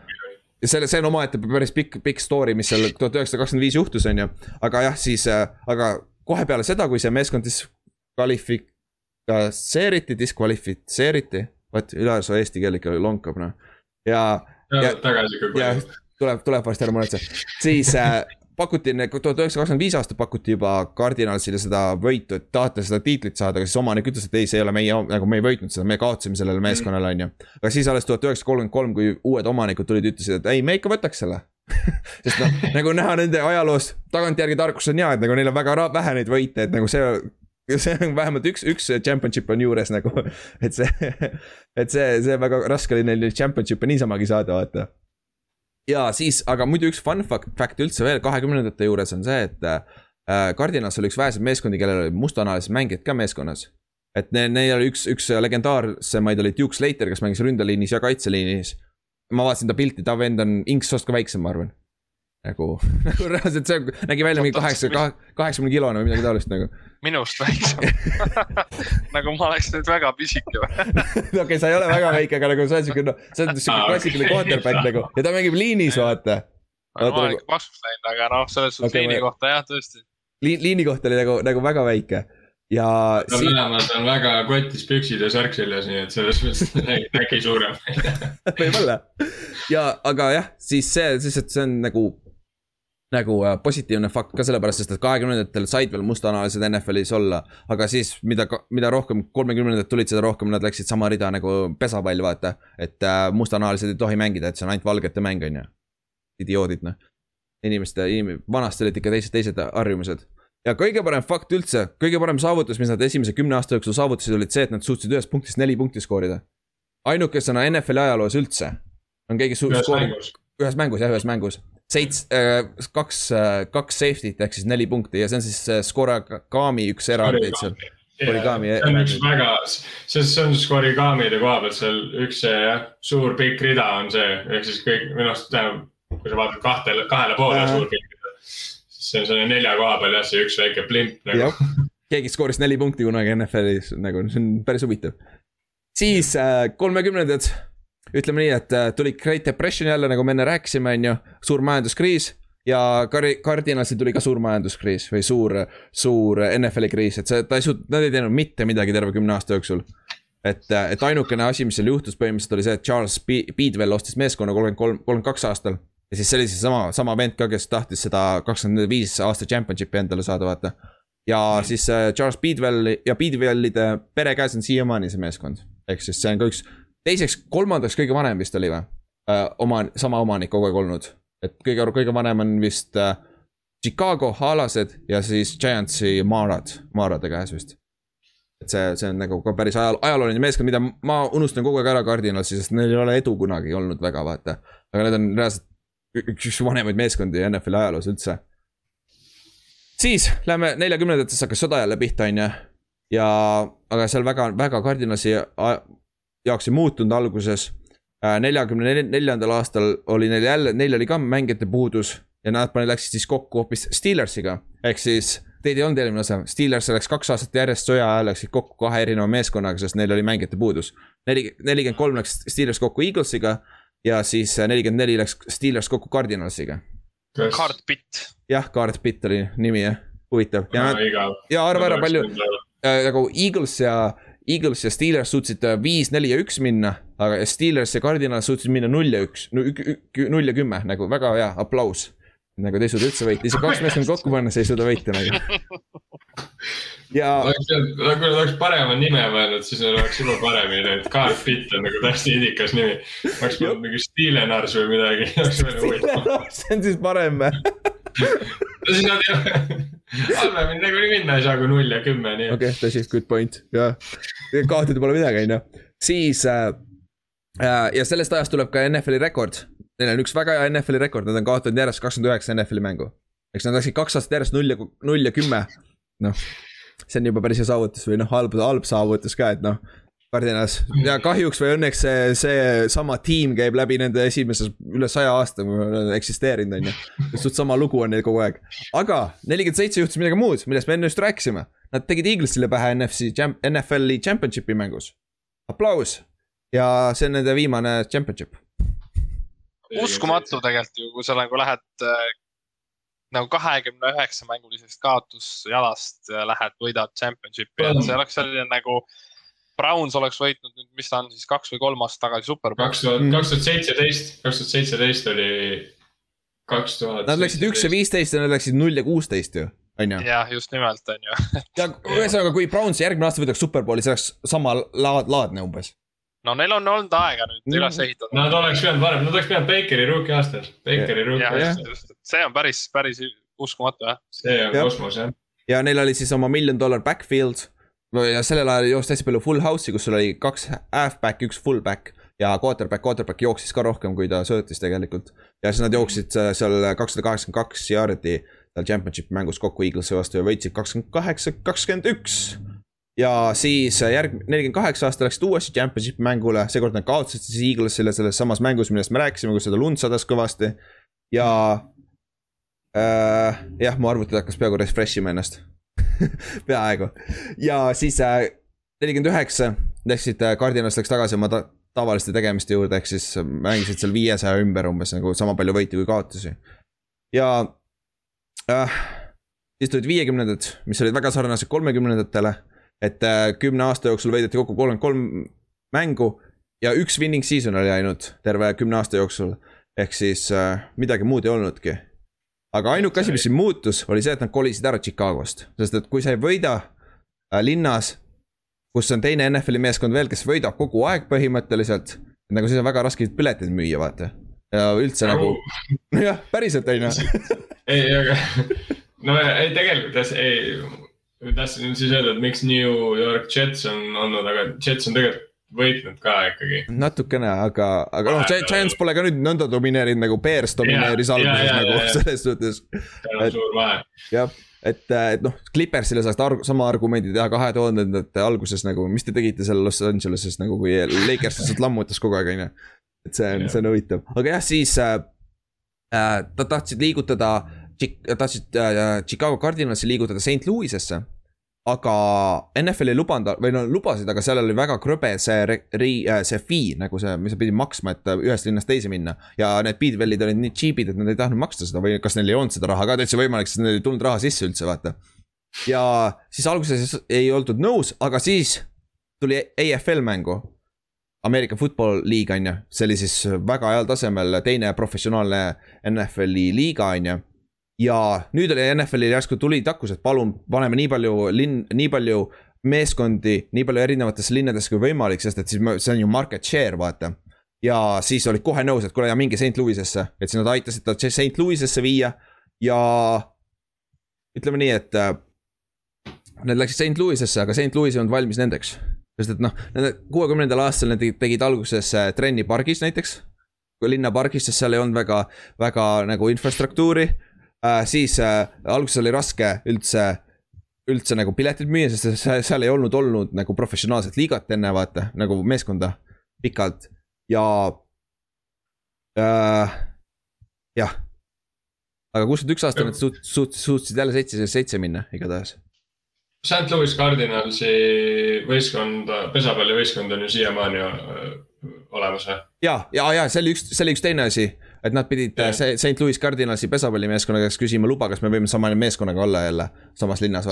ja selle, see on omaette päris pikk, pikk story, mis seal tuhat üheksasada kakskümmend viis juhtus, on ju. aga jah, siis, äh, aga kohe peale seda, kui see meeskond diskvalifitseeriti, diskvalifitseeriti, vot üleosa eesti keel ikka lonkab noh ja. ja tagasi ikka kohe tuleb, tuleb varsti, ära muretse. siis äh, pakuti, tuhat üheksasada kakskümmend viis aastat pakuti juba Cardinalsile seda võitu, et tahate seda tiitlit saada, aga siis omanik ütles, et ei, see ei ole meie, nagu me ei võitnud seda, me kaotasime sellele mhm. meeskonnale, on ju. aga siis alles tuhat üheksasada kolmkümmend kolm, kui uued omanikud tulid, ütlesid, et ei, me ikka võtaks selle *laughs* sest noh, nagu näha nende ajaloos, tagantjärgi tarkus on hea, et nagu neil on väga vähe neid võite, et nagu see see on vähemalt üks, üks championship on juures nagu, *laughs* et see, et see, see väga raske oli neil championship'e niisamagi saada, vaata ja siis, aga muidu üks fun fact üldse veel kahekümnendate juures on see, et äh, Cardinals oli üks väheseid meeskondi, kellel olid mustanahalised mängijad ka meeskonnas. et neil, neil oli üks, üks legendaarsemaid oli Duke Slater, kes mängis ründeliinis ja kaitseliinis. ma vaatasin ta pilti, ta vend on Inksost ka väiksem, ma arvan nagu, *laughs* nagu reaalselt see nägi välja mingi kaheksa, kaheksakümne kilone või midagi taolist nagu. minust väiksem *laughs* nagu ma oleks nüüd väga pisike või okei okay,, sa ei ole väga väike, aga nagu sa oled siuke, noh, sa oled siuke klassikaline quarterback nagu ja ta mängib liinis, vaata. ma olen nagu- ikka paksuks läinud, aga noh, selles suhtes okay, liini ma... kohta jah, tõesti Li. liini kohta oli nagu, nagu väga väike ja. tal siin... vähemalt on väga kotis püksid ja särk seljas, nii et selles mõttes *laughs* äkki suurem võib-olla ja, aga jah, siis see, siis, et see on nagu nagu äh, positiivne fakt ka sellepärast, sest et kahekümnendatel said veel mustanahalised NFL-is olla. aga siis, mida, mida rohkem kolmekümnendad tulid, seda rohkem nad läksid sama rida nagu pesapall, vaata. et äh, mustanahalised ei tohi mängida, et see on ainult valgete mäng, on ju. idioodid, noh. inimeste, inim-, vanasti olid ikka teised, teised harjumused. ja kõige parem fakt üldse, kõige parem saavutus, mis nad esimese kümne aasta jooksul saavutasid, olid see, et nad suutsid ühest punktist neli punkti skoorida. ainukesena NFL-i ajaloos üldse on keegi su-. ühes mängus. ühes mängus jah, ühes mängus seits- äh,, kaks äh,, kaks safety't ehk siis neli punkti ja see on siis äh, Skoragami üks erandeid seal. Origami. see on üks väga, see, see on Skorigamide koha pealt seal üks see jah, suur pikk rida on see, ehk siis kõik, minu arust tähendab, kui sa vaatad kahte, kahele poole uh -huh. suur pikk rida. siis see on selle nelja koha peal jah, see üks väike plimp nagu. keegi skooris neli punkti kunagi NFL-is nagu, see on päris huvitav. siis äh, kolmekümnendad ütleme nii, et äh, tuli Great Depression jälle, nagu me enne rääkisime, on ju, suur majanduskriis ja Kar-, Cardinalsil tuli ka suur majanduskriis või suur, suur NFL-i kriis, et see, ta ei suutnud, nad ei teinud mitte midagi terve kümne aasta jooksul. et, äh, et ainukene asi, mis seal juhtus põhimõtteliselt oli see, et Charles Speedwell ostis meeskonna kolmkümmend kolm, kolmkümmend kaks aastal. ja siis see oli siis sama, sama vend ka, kes tahtis seda kakskümmend viis aasta championship'i endale saada, vaata. ja siis äh, Charles Speedwell ja Speedwellide pere käes on siiamaani see meeskond. ehk siis see on ka üks teiseks, kolmandaks kõige vanem vist oli või uh,? oma, sama omanik kogu aeg olnud, et kõige, kõige vanem on vist uh, Chicago Halased ja siis Giantsi Marad, Marade käes vist et see, see on nagu ka päris ajal, ajalooline meeskond, mida ma unustan kogu aeg ära Cardinalsi, sest neil ei ole edu kunagi olnud väga, vaata. aga need on reaalselt üks vanemaid meeskondi NFL-i ajaloos üldse. siis lähme neljakümnendatesse hakkas sõda jälle pihta, on ju. ja, aga seal väga, väga Cardinalsi jaoks ei muutunud alguses. Äh, neljakümne neljandal aastal oli neil jälle, neil oli ka mängijate puudus ja nad läksid siis kokku hoopis Steelersiga, ehk siis Teid ei olnud eelmine osa, Steelers läks kaks aastat järjest sõja ajal läksid kokku kahe erineva meeskonnaga, sest neil oli mängijate puudus. neli, nelikümmend kolm läks Steelers kokku Eaglesiga ja siis nelikümmend neli läks Steelers kokku Cardinalsiga. Card Pitt. jah, Card Pitt oli nimi jah, huvitav ja ja arva ära palju nagu Eagles ja Eagles ja Steelers suutsid äh, viis, neli ja üks minna, aga Steelers ja Cardinal suutsid minna null ja üks, null ja kümme nagu väga hea, aplaus nagu ta ei suuda üldse võita, isegi kaks meeskonda kokku pannes ei suuda võita nagu. *laughs* ja. kui nad oleks parema nime mõelnud, siis oleks juba paremini läinud, Carl Pitt on nagu täiesti idikas nimi. oleks pannud mingi Stilenars või midagi. see on siis parem või? *laughs* siis nad ei ole, *laughs* halvemini nagunii minna ei saa kui null ja kümme, nii. okei okay,, tõsi, good point, jah. kaotada pole midagi, on ju. siis äh, äh, ja sellest ajast tuleb ka NFL-i rekord Neil on üks väga hea NFL-i rekord, nad on kaotanud järjest kakskümmend üheksa NFL-i mängu. eks nad läksid kaks aastat järjest null ja, null ja kümme. noh, see on juba päris hea saavutus või noh, halb, halb saavutus ka, et noh. Cardinas ja kahjuks või õnneks see, see sama tiim käib läbi nende esimeses üle saja aasta eksisteerinud, on ju. suht sama lugu on neil kogu aeg. aga nelikümmend seitse juhtus midagi muud, millest me enne just rääkisime. Nad tegid Eaglesile pähe NFC, NFL-i championship'i mängus. aplaus ja see on nende viimane championship uskumatu tegelikult ju, kui sa nagu lähed äh, nagu kahekümne üheksa mängulisest kaotusjalast lähed, võidad championship'i, et see oleks selline nagu. Browns oleks võitnud nüüd, mis ta on siis kaks või kolm aastat tagasi superbowli. kaks tuhat, kaks tuhat seitseteist, kaks tuhat seitseteist oli, kaks tuhat. Nad läksid üks ja viisteist ja nad läksid null ja kuusteist ju on ju. jah, just nimelt, on ju. *laughs* ja ühesõnaga, kui Browns järgmine aasta võidaks superbowli, see oleks sama laad, laadne umbes no neil on olnud aega nüüd mm. üles ehitada. Nad oleks pidanud varem, nad oleks pidanud Bakeri rookie aastal, Bakeri rookie aastal. see on päris, päris uskumatu jah. see on ja. kosmos jah. ja neil oli siis oma million dollar backfield ja sellel ajal jooksis hästi palju full house'i, kus sul oli kaks halfback'i, üks fullback ja quarterback, quarterback jooksis ka rohkem, kui ta söötis tegelikult. ja siis nad jooksid äh, seal kakssada kaheksakümmend kaks jaardi seal championship'i mängus kokku Eaglesi vastu ja võitsid kakskümmend kaheksa, kakskümmend üks. Ja siis äh, järg, nelikümmend kaheksa aasta läksid uuesti championship'i mängule, seekord nad kaotasid siis Eaglesile selles samas mängus, millest me rääkisime, kus seda lund sadas kõvasti. ja äh, jah, mu arvuti hakkas peaaegu refresh ima ennast *laughs* peaaegu ja siis äh, nelikümmend äh, üheksa läksid äh,, Cardinals läks tagasi oma ta tavaliste tegemiste juurde, ehk siis mängisid seal viiesaja ümber umbes nagu sama palju võite kui kaotusi. ja äh, siis tulid viiekümnendad, mis olid väga sarnased kolmekümnendatele et äh, kümne aasta jooksul võideti kokku kolmkümmend kolm mängu ja üks winning season oli ainult terve kümne aasta jooksul. ehk siis äh, midagi muud ei olnudki. Aga ainuke asi, mis siin muutus, oli see, et nad kolisid ära Chicagost, sest et kui sa ei võida äh, linnas, kus on teine NFL-i meeskond veel, kes võidab kogu aeg põhimõtteliselt, nagu siis on väga raske pileteid müüa, vaata. ja üldse nagu, *laughs* jah, päriselt on ju. *laughs* ei, aga *laughs* no ei, tegelikult ei tahtsin siis öelda, et miks New York Jets on olnud, aga Jets on tegelikult võitnud ka ikkagi. natukene, aga, aga noh, Giants pole ka nüüd nõnda domineerinud nagu Bears domineeris ja, alguses ja, nagu ja, selles suhtes. seal on suur vahe. jah, et, et noh, Clippersile saaks arg sama argumendi teha kahe tuhandendate alguses nagu, mis te tegite seal Los Angeleses nagu, kui Lakers lihtsalt lammutas kogu aeg, on ju. et see on, see on huvitav, aga jah, siis äh, äh nad tahtsid liigutada, tahtsid äh, Chicago Cardinalsi liigutada St Louisesse aga NFL ei lubanud või no lubasid, aga seal oli väga krõbe see ri-, äh, see fee nagu see, mis sa pidid maksma, et ühest linnast teise minna. ja need Beadwellid olid nii cheap'id, et nad ei tahtnud maksta seda või kas neil ei olnud seda raha ka, täitsa võimalik, sest neil ei tulnud raha sisse üldse, vaata. ja siis alguses ei oldud nõus, aga siis tuli AFL mängu. Ameerika Football League on ju, see oli siis väga heal tasemel teine professionaalne NFL-i liiga on ju ja nüüd oli NFL-il järsku tuli takkus, et palun paneme nii palju linn, nii palju meeskondi nii palju erinevatesse linnadesse kui võimalik, sest et siis see on ju market share, vaata. ja siis olid kohe nõus, et kuule ja minge St Louis'esse, et siis nad aitasid ta St Louis'esse viia ja ütleme nii, et äh, Need läksid St Louis'esse, aga St Louis ei olnud valmis nendeks. sest et noh, kuuekümnendal aastal nad tegid alguses äh, trenni pargis näiteks. linnapargis, sest seal ei olnud väga, väga nagu infrastruktuuri äh,. siis äh, alguses oli raske üldse, üldse nagu piletit müüa, sest seal ei olnud olnud nagu professionaalset liigat enne vaata, nagu meeskonda pikalt ja äh,. jah aga kuuskümmend üks aastal nad suut-, suut-, suutsid jälle seitse, seitse minna igatahes St Louis Cardinalsi võistkond, pesapallivõistkond on ju siiamaani äh, olemas või? ja, ja, ja see oli üks, see oli üks teine asi, et nad pidid yeah. St Louis Cardinalsi pesapallimeeskonna käest küsima luba, kas me võime sama meeskonnaga olla jälle samas linnas.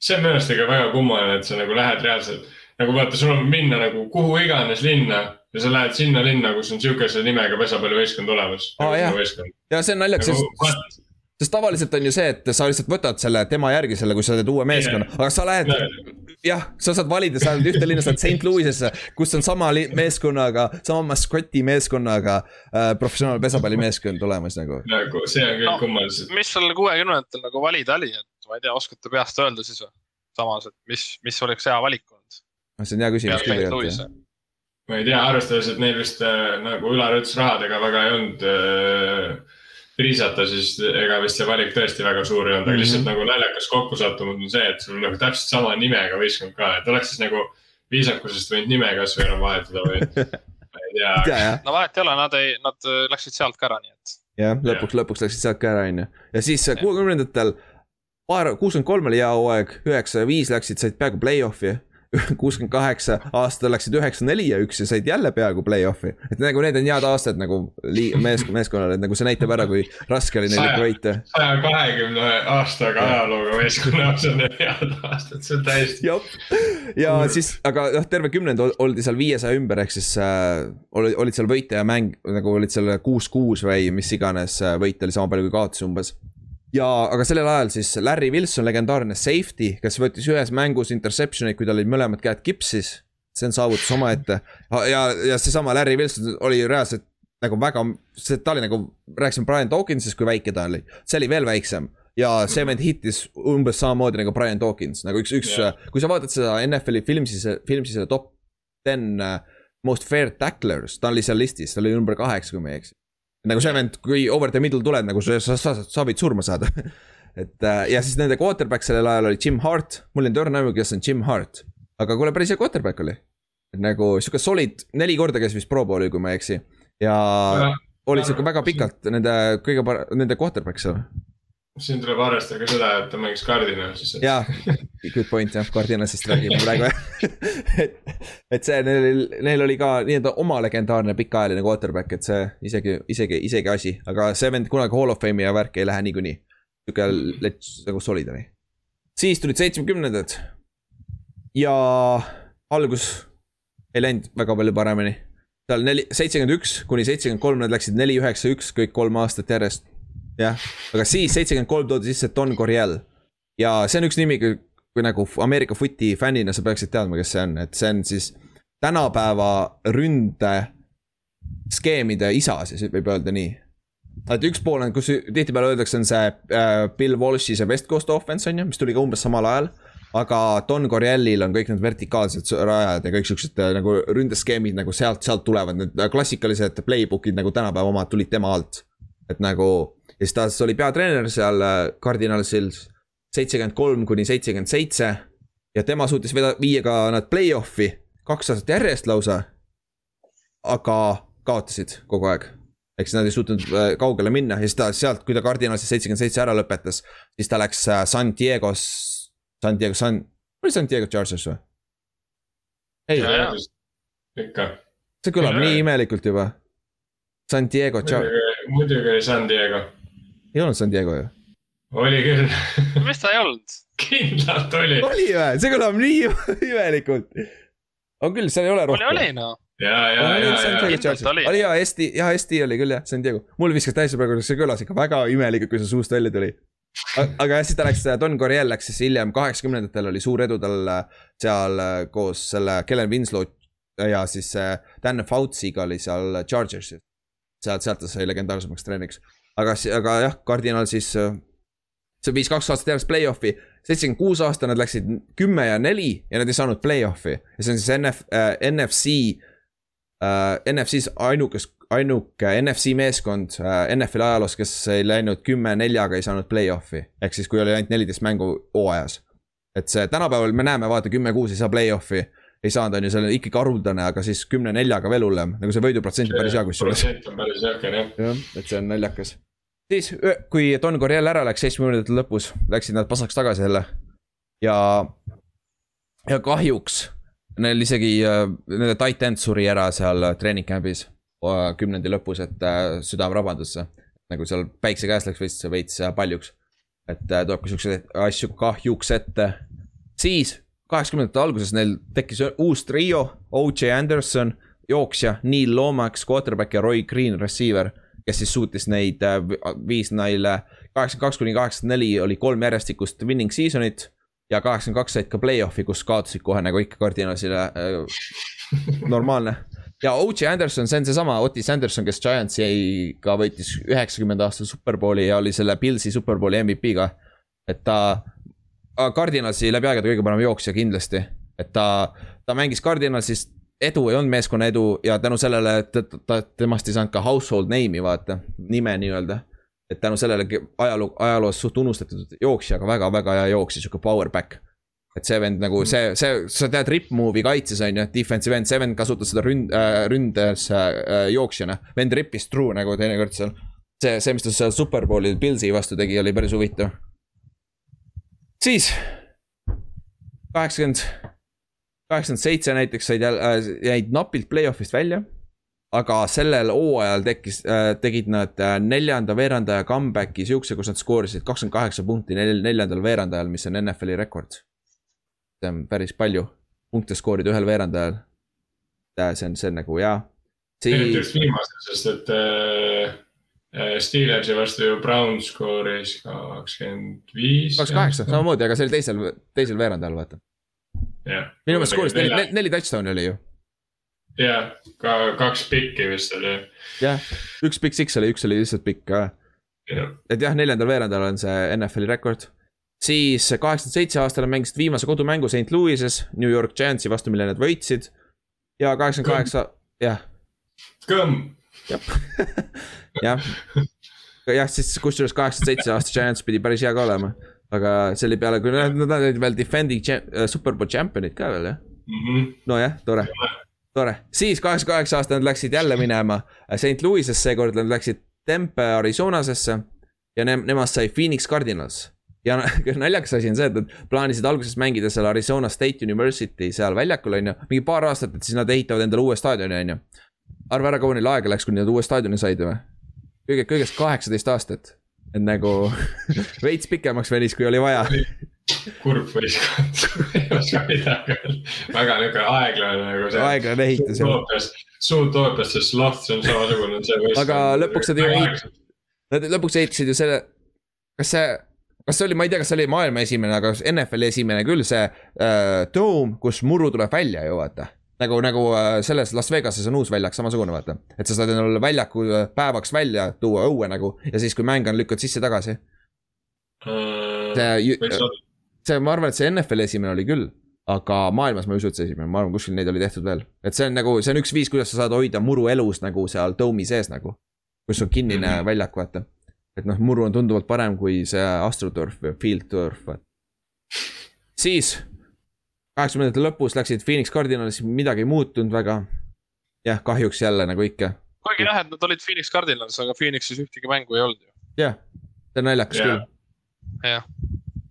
see on, minu arust ikka väga kummaline, et sa nagu lähed reaalselt, nagu vaata, sul on minna nagu kuhu iganes linna ja sa lähed sinna linna, kus on sihukese nimega pesapallivõistkond olemas ah,. ja see on naljakas nagu,, sest sest tavaliselt on ju see, et sa lihtsalt võtad selle tema järgi selle, kui sa teed uue meeskonna, aga sa lähed. Jah, sa saad valida, sa lähed ühte linna, sa lähed St Louis'esse, kus on sama meeskonnaga, sama maskoti meeskonnaga äh, professionaalne pesapallimeeskond olemas nagu. nagu see on küll no, kummaliselt. mis sul kuuekümnendatel nagu valida oli, et ma ei tea, oskate peast öelda siis või? samas, et mis, mis oleks hea valik olnud? see on hea küsimus küll tegelikult ma ei tea, arvestades, et neil vist äh, nagu Ülar ütles, rahadega väga ei olnud äh, priisata, siis ega vist see valik tõesti väga suur ei olnud, aga mm -hmm. lihtsalt nagu naljakas kokkusattumus on see, et sul nagu täpselt sama nimega võistkond ka, et oleks siis nagu viisakusest võinud nime kasvõi enam vahetada või *laughs* ma ei tea. no vahet ei ole, nad ei, nad läksid sealt ka ära, nii et. jah, lõpuks, lõpuks läksid sealt ka ära, on ju, ja siis kuuekümnendatel paar, kuuskümmend kolm oli hea hooaeg, üheksa ja viis läksid, said peaaegu play-off'i kuuskümmend kaheksa aastal läksid üheksa, neli ja üks ja said jälle peaaegu play-off'i. et nagu need on head aastad nagu lii-, mees, meeskonnale, et nagu see näitab ära, kui raske oli neil ikka võita. saja kahekümne aastaga ajalooga meeskonnas on need head aastad, see on täiesti. ja siis, aga noh, terve kümnend oldi seal viiesaja ümber, ehk siis äh, olid, seal võite ja mäng nagu olid seal kuus-kuus või mis iganes äh, võite oli sama palju kui kaotusi umbes ja, aga sellel ajal siis Larry Wilson, legendaarne safety, kes võttis ühes mängus interception'id, kui tal olid mõlemad käed kipsis. see on saavutus omaette ja, ja seesama Larry Wilson oli reaalselt nagu väga, see, ta oli nagu, rääkisime Brian Dawkinsist, kui väike ta oli, see oli veel väiksem ja see vend hittis umbes samamoodi nagu Brian Dawkins, nagu üks, üks yeah., kui sa vaatad seda NFL-i filmi siis seda top ten uh, most fair tacklers, ta oli seal listis, ta oli number kaheksa, kui ma ei eksi nagu see vend, kui over the middle tuleb, nagu sa, sa, sa, sa võid surma saada *laughs* et äh, ja siis nende quarterback sellel ajal oli Jim Hart, mul ei õrna aimu, kes on Jim Hart. aga kuule, päris hea quarterback oli. nagu sihuke solid, neli korda käis vist pro bowl'il, kui ma ei eksi. ja, oli sihuke väga pikalt nende kõige parem, nende quarterback seal siin tuleb arvestada ka seda, et ta mängis Cardinalsis. jaa, good point jah, Cardinalsist räägime praegu *laughs* et, et see, neil, neil oli ka nii-öelda oma legendaarne pikaajaline quarterback, et see isegi, isegi, isegi asi, aga see vend kunagi hall of fame'i ja värki ei lähe niikuinii. sihuke lets nagu solid oli. siis tulid seitsmekümnendad. ja algus ei läinud väga palju paremini. seal neli, seitsekümmend üks kuni seitsekümmend kolm, nad läksid neli, üheksa, üks kõik kolm aastat järjest jah, aga siis seitsekümmend kolm toodi sisse Don Coryell. ja see on üks nimi, kui nagu Ameerika footi fännina sa peaksid teadma, kes see on, et see on siis tänapäeva ründe skeemide isa, siis võib öelda nii. et üks pool on, kus tihtipeale öeldakse, on see äh, Bill Walsh'i see West Coast offense on ju, mis tuli ka umbes samal ajal aga Don Coryellil on kõik need vertikaalsed rajad ja kõik siuksed äh, nagu ründeskeemid nagu sealt, sealt tulevad, need klassikalised playbook'id nagu tänapäeva omad tulid tema alt. Et nagu ja siis ta oli peatreener seal Cardinalsil äh, seitsekümmend kolm kuni seitsekümmend seitse. ja tema suutis veda-, viia ka nad play-off'i kaks aastat järjest lausa. aga kaotasid kogu aeg. ehk siis nad ei suutnud äh, kaugele minna ja siis ta sealt, kui ta Cardinalsis seitsekümmend seitse ära lõpetas, siis ta läks äh, San Diego's, San Diego, San, oli San Diego Chargers või? ei. ikka. see kõlab nii imelikult juba. San Diego Chargers. Muidugi oli San Diego ei olnud San Diego ju? oli küll mis ta ei olnud? kindlalt oli. oli või? see kõlab nii imelikult. on küll, seal ei ole rohkem. oli, oli noh ja, ja, ja, ja, oli ja hästi, ja hästi oli küll jah, San Diego. mul viskas täiesti praegu, see kõlas ikka väga imelikult, kui see suust välja tuli. aga jah, siis ta läks, Don Coryell läks siis hiljem, kaheksakümnendatel oli suur edu tal seal koos selle Kellen Winslow ja siis Dan Fauci'ga oli seal Chargersis. Sealt, sealt ta sai legendaarsemaks treeniks, aga, aga jah, kardinal siis see viis kaks aastat järjest play-off'i, seitsekümmend kuus aasta nad läksid kümme ja neli ja nad ei saanud play-off'i ja see on siis NF äh,, NFC äh,, NFC-s ainukas, ainuke NFC meeskond äh, NFL ajaloos, kes ei läinud kümme neljaga, ei saanud play-off'i. ehk siis, kui oli ainult neliteist mängu hooajas. et see tänapäeval me näeme, vaata kümme kuus ei saa play-off'i ei saanud, on ju, see on ikkagi haruldane, aga siis kümne neljaga veel hullem, nagu see võiduprotsent on päris hea kusjuures. protsent on päris jõhker jah. jah, et see on naljakas siis, kui Don Coryell ära läks seitsmekümnendate lõpus, läksid nad pasaks tagasi jälle. ja, ja kahjuks neil isegi, nende tight end suri ära seal treening camp'is kümnendi lõpus, et süda rabandus. nagu seal päikse käes läks see veits paljuks. et tuleb ka siukseid asju kahjuks ette. siis kaheksakümnendate alguses neil tekkis uus trio, O.J. Anderson, jooksja, Neil Lomax, quarterback ja Roy Green, receiver kes siis suutis neid, äh, viis neile kaheksakümmend kaks kuni kaheksakümmend neli oli kolm järjestikust winning season'it. ja kaheksakümmend kaks said ka play-off'i, kus kaotasid kohe nagu ikka Cardinalsile äh,, normaalne. ja O.J. Anderson, see on seesama Otis Anderson, kes Giantsiga võitis üheksakümnenda aasta superbowli ja oli selle Pilsi superbowli MVP-ga. et ta, Cardinalsi läbi aegade kõige parem jooksja kindlasti, et ta, ta mängis Cardinalsis edu ei olnud meeskonna edu ja tänu sellele, et ta, temast ei saanud ka household name'i vaata, nime nii-öelda. et tänu sellele ajaloo, ajaloos suht unustatud jooksja, aga väga-väga hea jooksja, sihuke power back. et see vend nagu see, see, sa tead rip move'i kaitses on ju, defensive end, see vend kasutas seda ründ- äh,, ründes äh, jooksjana. vend rippis true nagu teinekord seal. see, see, mis ta seal superbowlil Pilsi vastu tegi, oli päris huvitav. Siis kaheksakümmend kaheksakümmend seitse näiteks said jälle äh,, jäid napilt play-off'ist välja. aga sellel hooajal tekkis äh,, tegid nad äh, neljanda veerandaja comeback'i siukse, kus nad skoorisid kakskümmend kaheksa punkti nel, neljandal veerandajal, mis on NFL-i rekord. see on päris palju punkte skoorida ühel veerandajal. See on, see on nagu hea Sii.... eriti just viimasel, sest et äh, Steelersi vastu ju Brown skooris kakskümmend viis. kakskümmend kaheksa, samamoodi, aga see oli teisel, teisel veerandajal, vaata minu meelest skooris neli, neli, neli touchdown'i oli ju. jah, ka kaks pikki vist oli. jah, üks pikk six oli, üks oli lihtsalt pikk ka. et jah, neljandal veerandal on see NFL-i rekord. siis kaheksakümmend seitse aastal mängisid viimase kodumängu St Louis'es New York Giantsi vastu, mille nad võitsid. ja kaheksakümmend kaheksa, jah. kõmm. Jah, *laughs* jah, jah, siis kusjuures kaheksakümmend seitse aasta Giants pidi päris hea ka olema. Aga see oli peale, kui nad, nad olid veel defending äh, superbowl champion'id ka veel jah? Mm -hmm.. nojah, tore, tore, siis kaheksakümmend kaheksa aasta nad läksid jälle minema St Louis'esse, seekord nad läksid Tempe Arizonasesse. ja ne nemast sai Phoenix Cardinals. ja *laughs* naljakas asi on see, et nad plaanisid alguses mängida seal Arizona State University seal väljakul, on ju, mingi paar aastat, et siis nad ehitavad endale uue staadioni, on ju. Arva ära, kaua neil aega läks, kuni nad uue staadioni said või? kõige, kõigest kaheksateist aastat et nagu *laughs* veits pikemaks venis, kui oli vaja. kurb võistkond ei oska midagi öelda, väga nihuke aeglane nagu see. aeglane ehitus jah. suutoopiast see sloth, see on samasugune, see võistkond. aga lõpuks nad ju ehitasid, nad lõpuks ehitasid ju selle, kas see kas see oli, ma ei tea, kas see oli maailma esimene, aga NFL-i esimene küll, see äh, Dome, kus muru tuleb välja ju vaata nagu, nagu äh, selles Las Vegases on uus väljak samasugune, vaata. et sa saad endale väljaku äh, päevaks välja tuua õue nagu ja siis, kui mäng on, lükkad sisse-tagasi uh,. see, see, ma arvan, et see NFL esimene oli küll, aga maailmas ma ei usu, et see esimene, ma arvan, kuskil neid oli tehtud veel. et see on nagu, see on üks viis, kuidas sa saad hoida muru elus nagu seal dome'i sees nagu. kus on kinnine mm -hmm. väljak, vaata. et noh, muru on tunduvalt parem kui see astroturf või field turf, vaata. siis kaheksakümnendate lõpus läksid Phoenix Cardinalisse, midagi ei muutunud väga. jah, kahjuks jälle nagu ikka. kuigi jah, et nad olid Phoenix Cardinals, aga Phoenixis ühtegi mängu ei olnud ju. jah, see on naljakas yeah. küll. jah.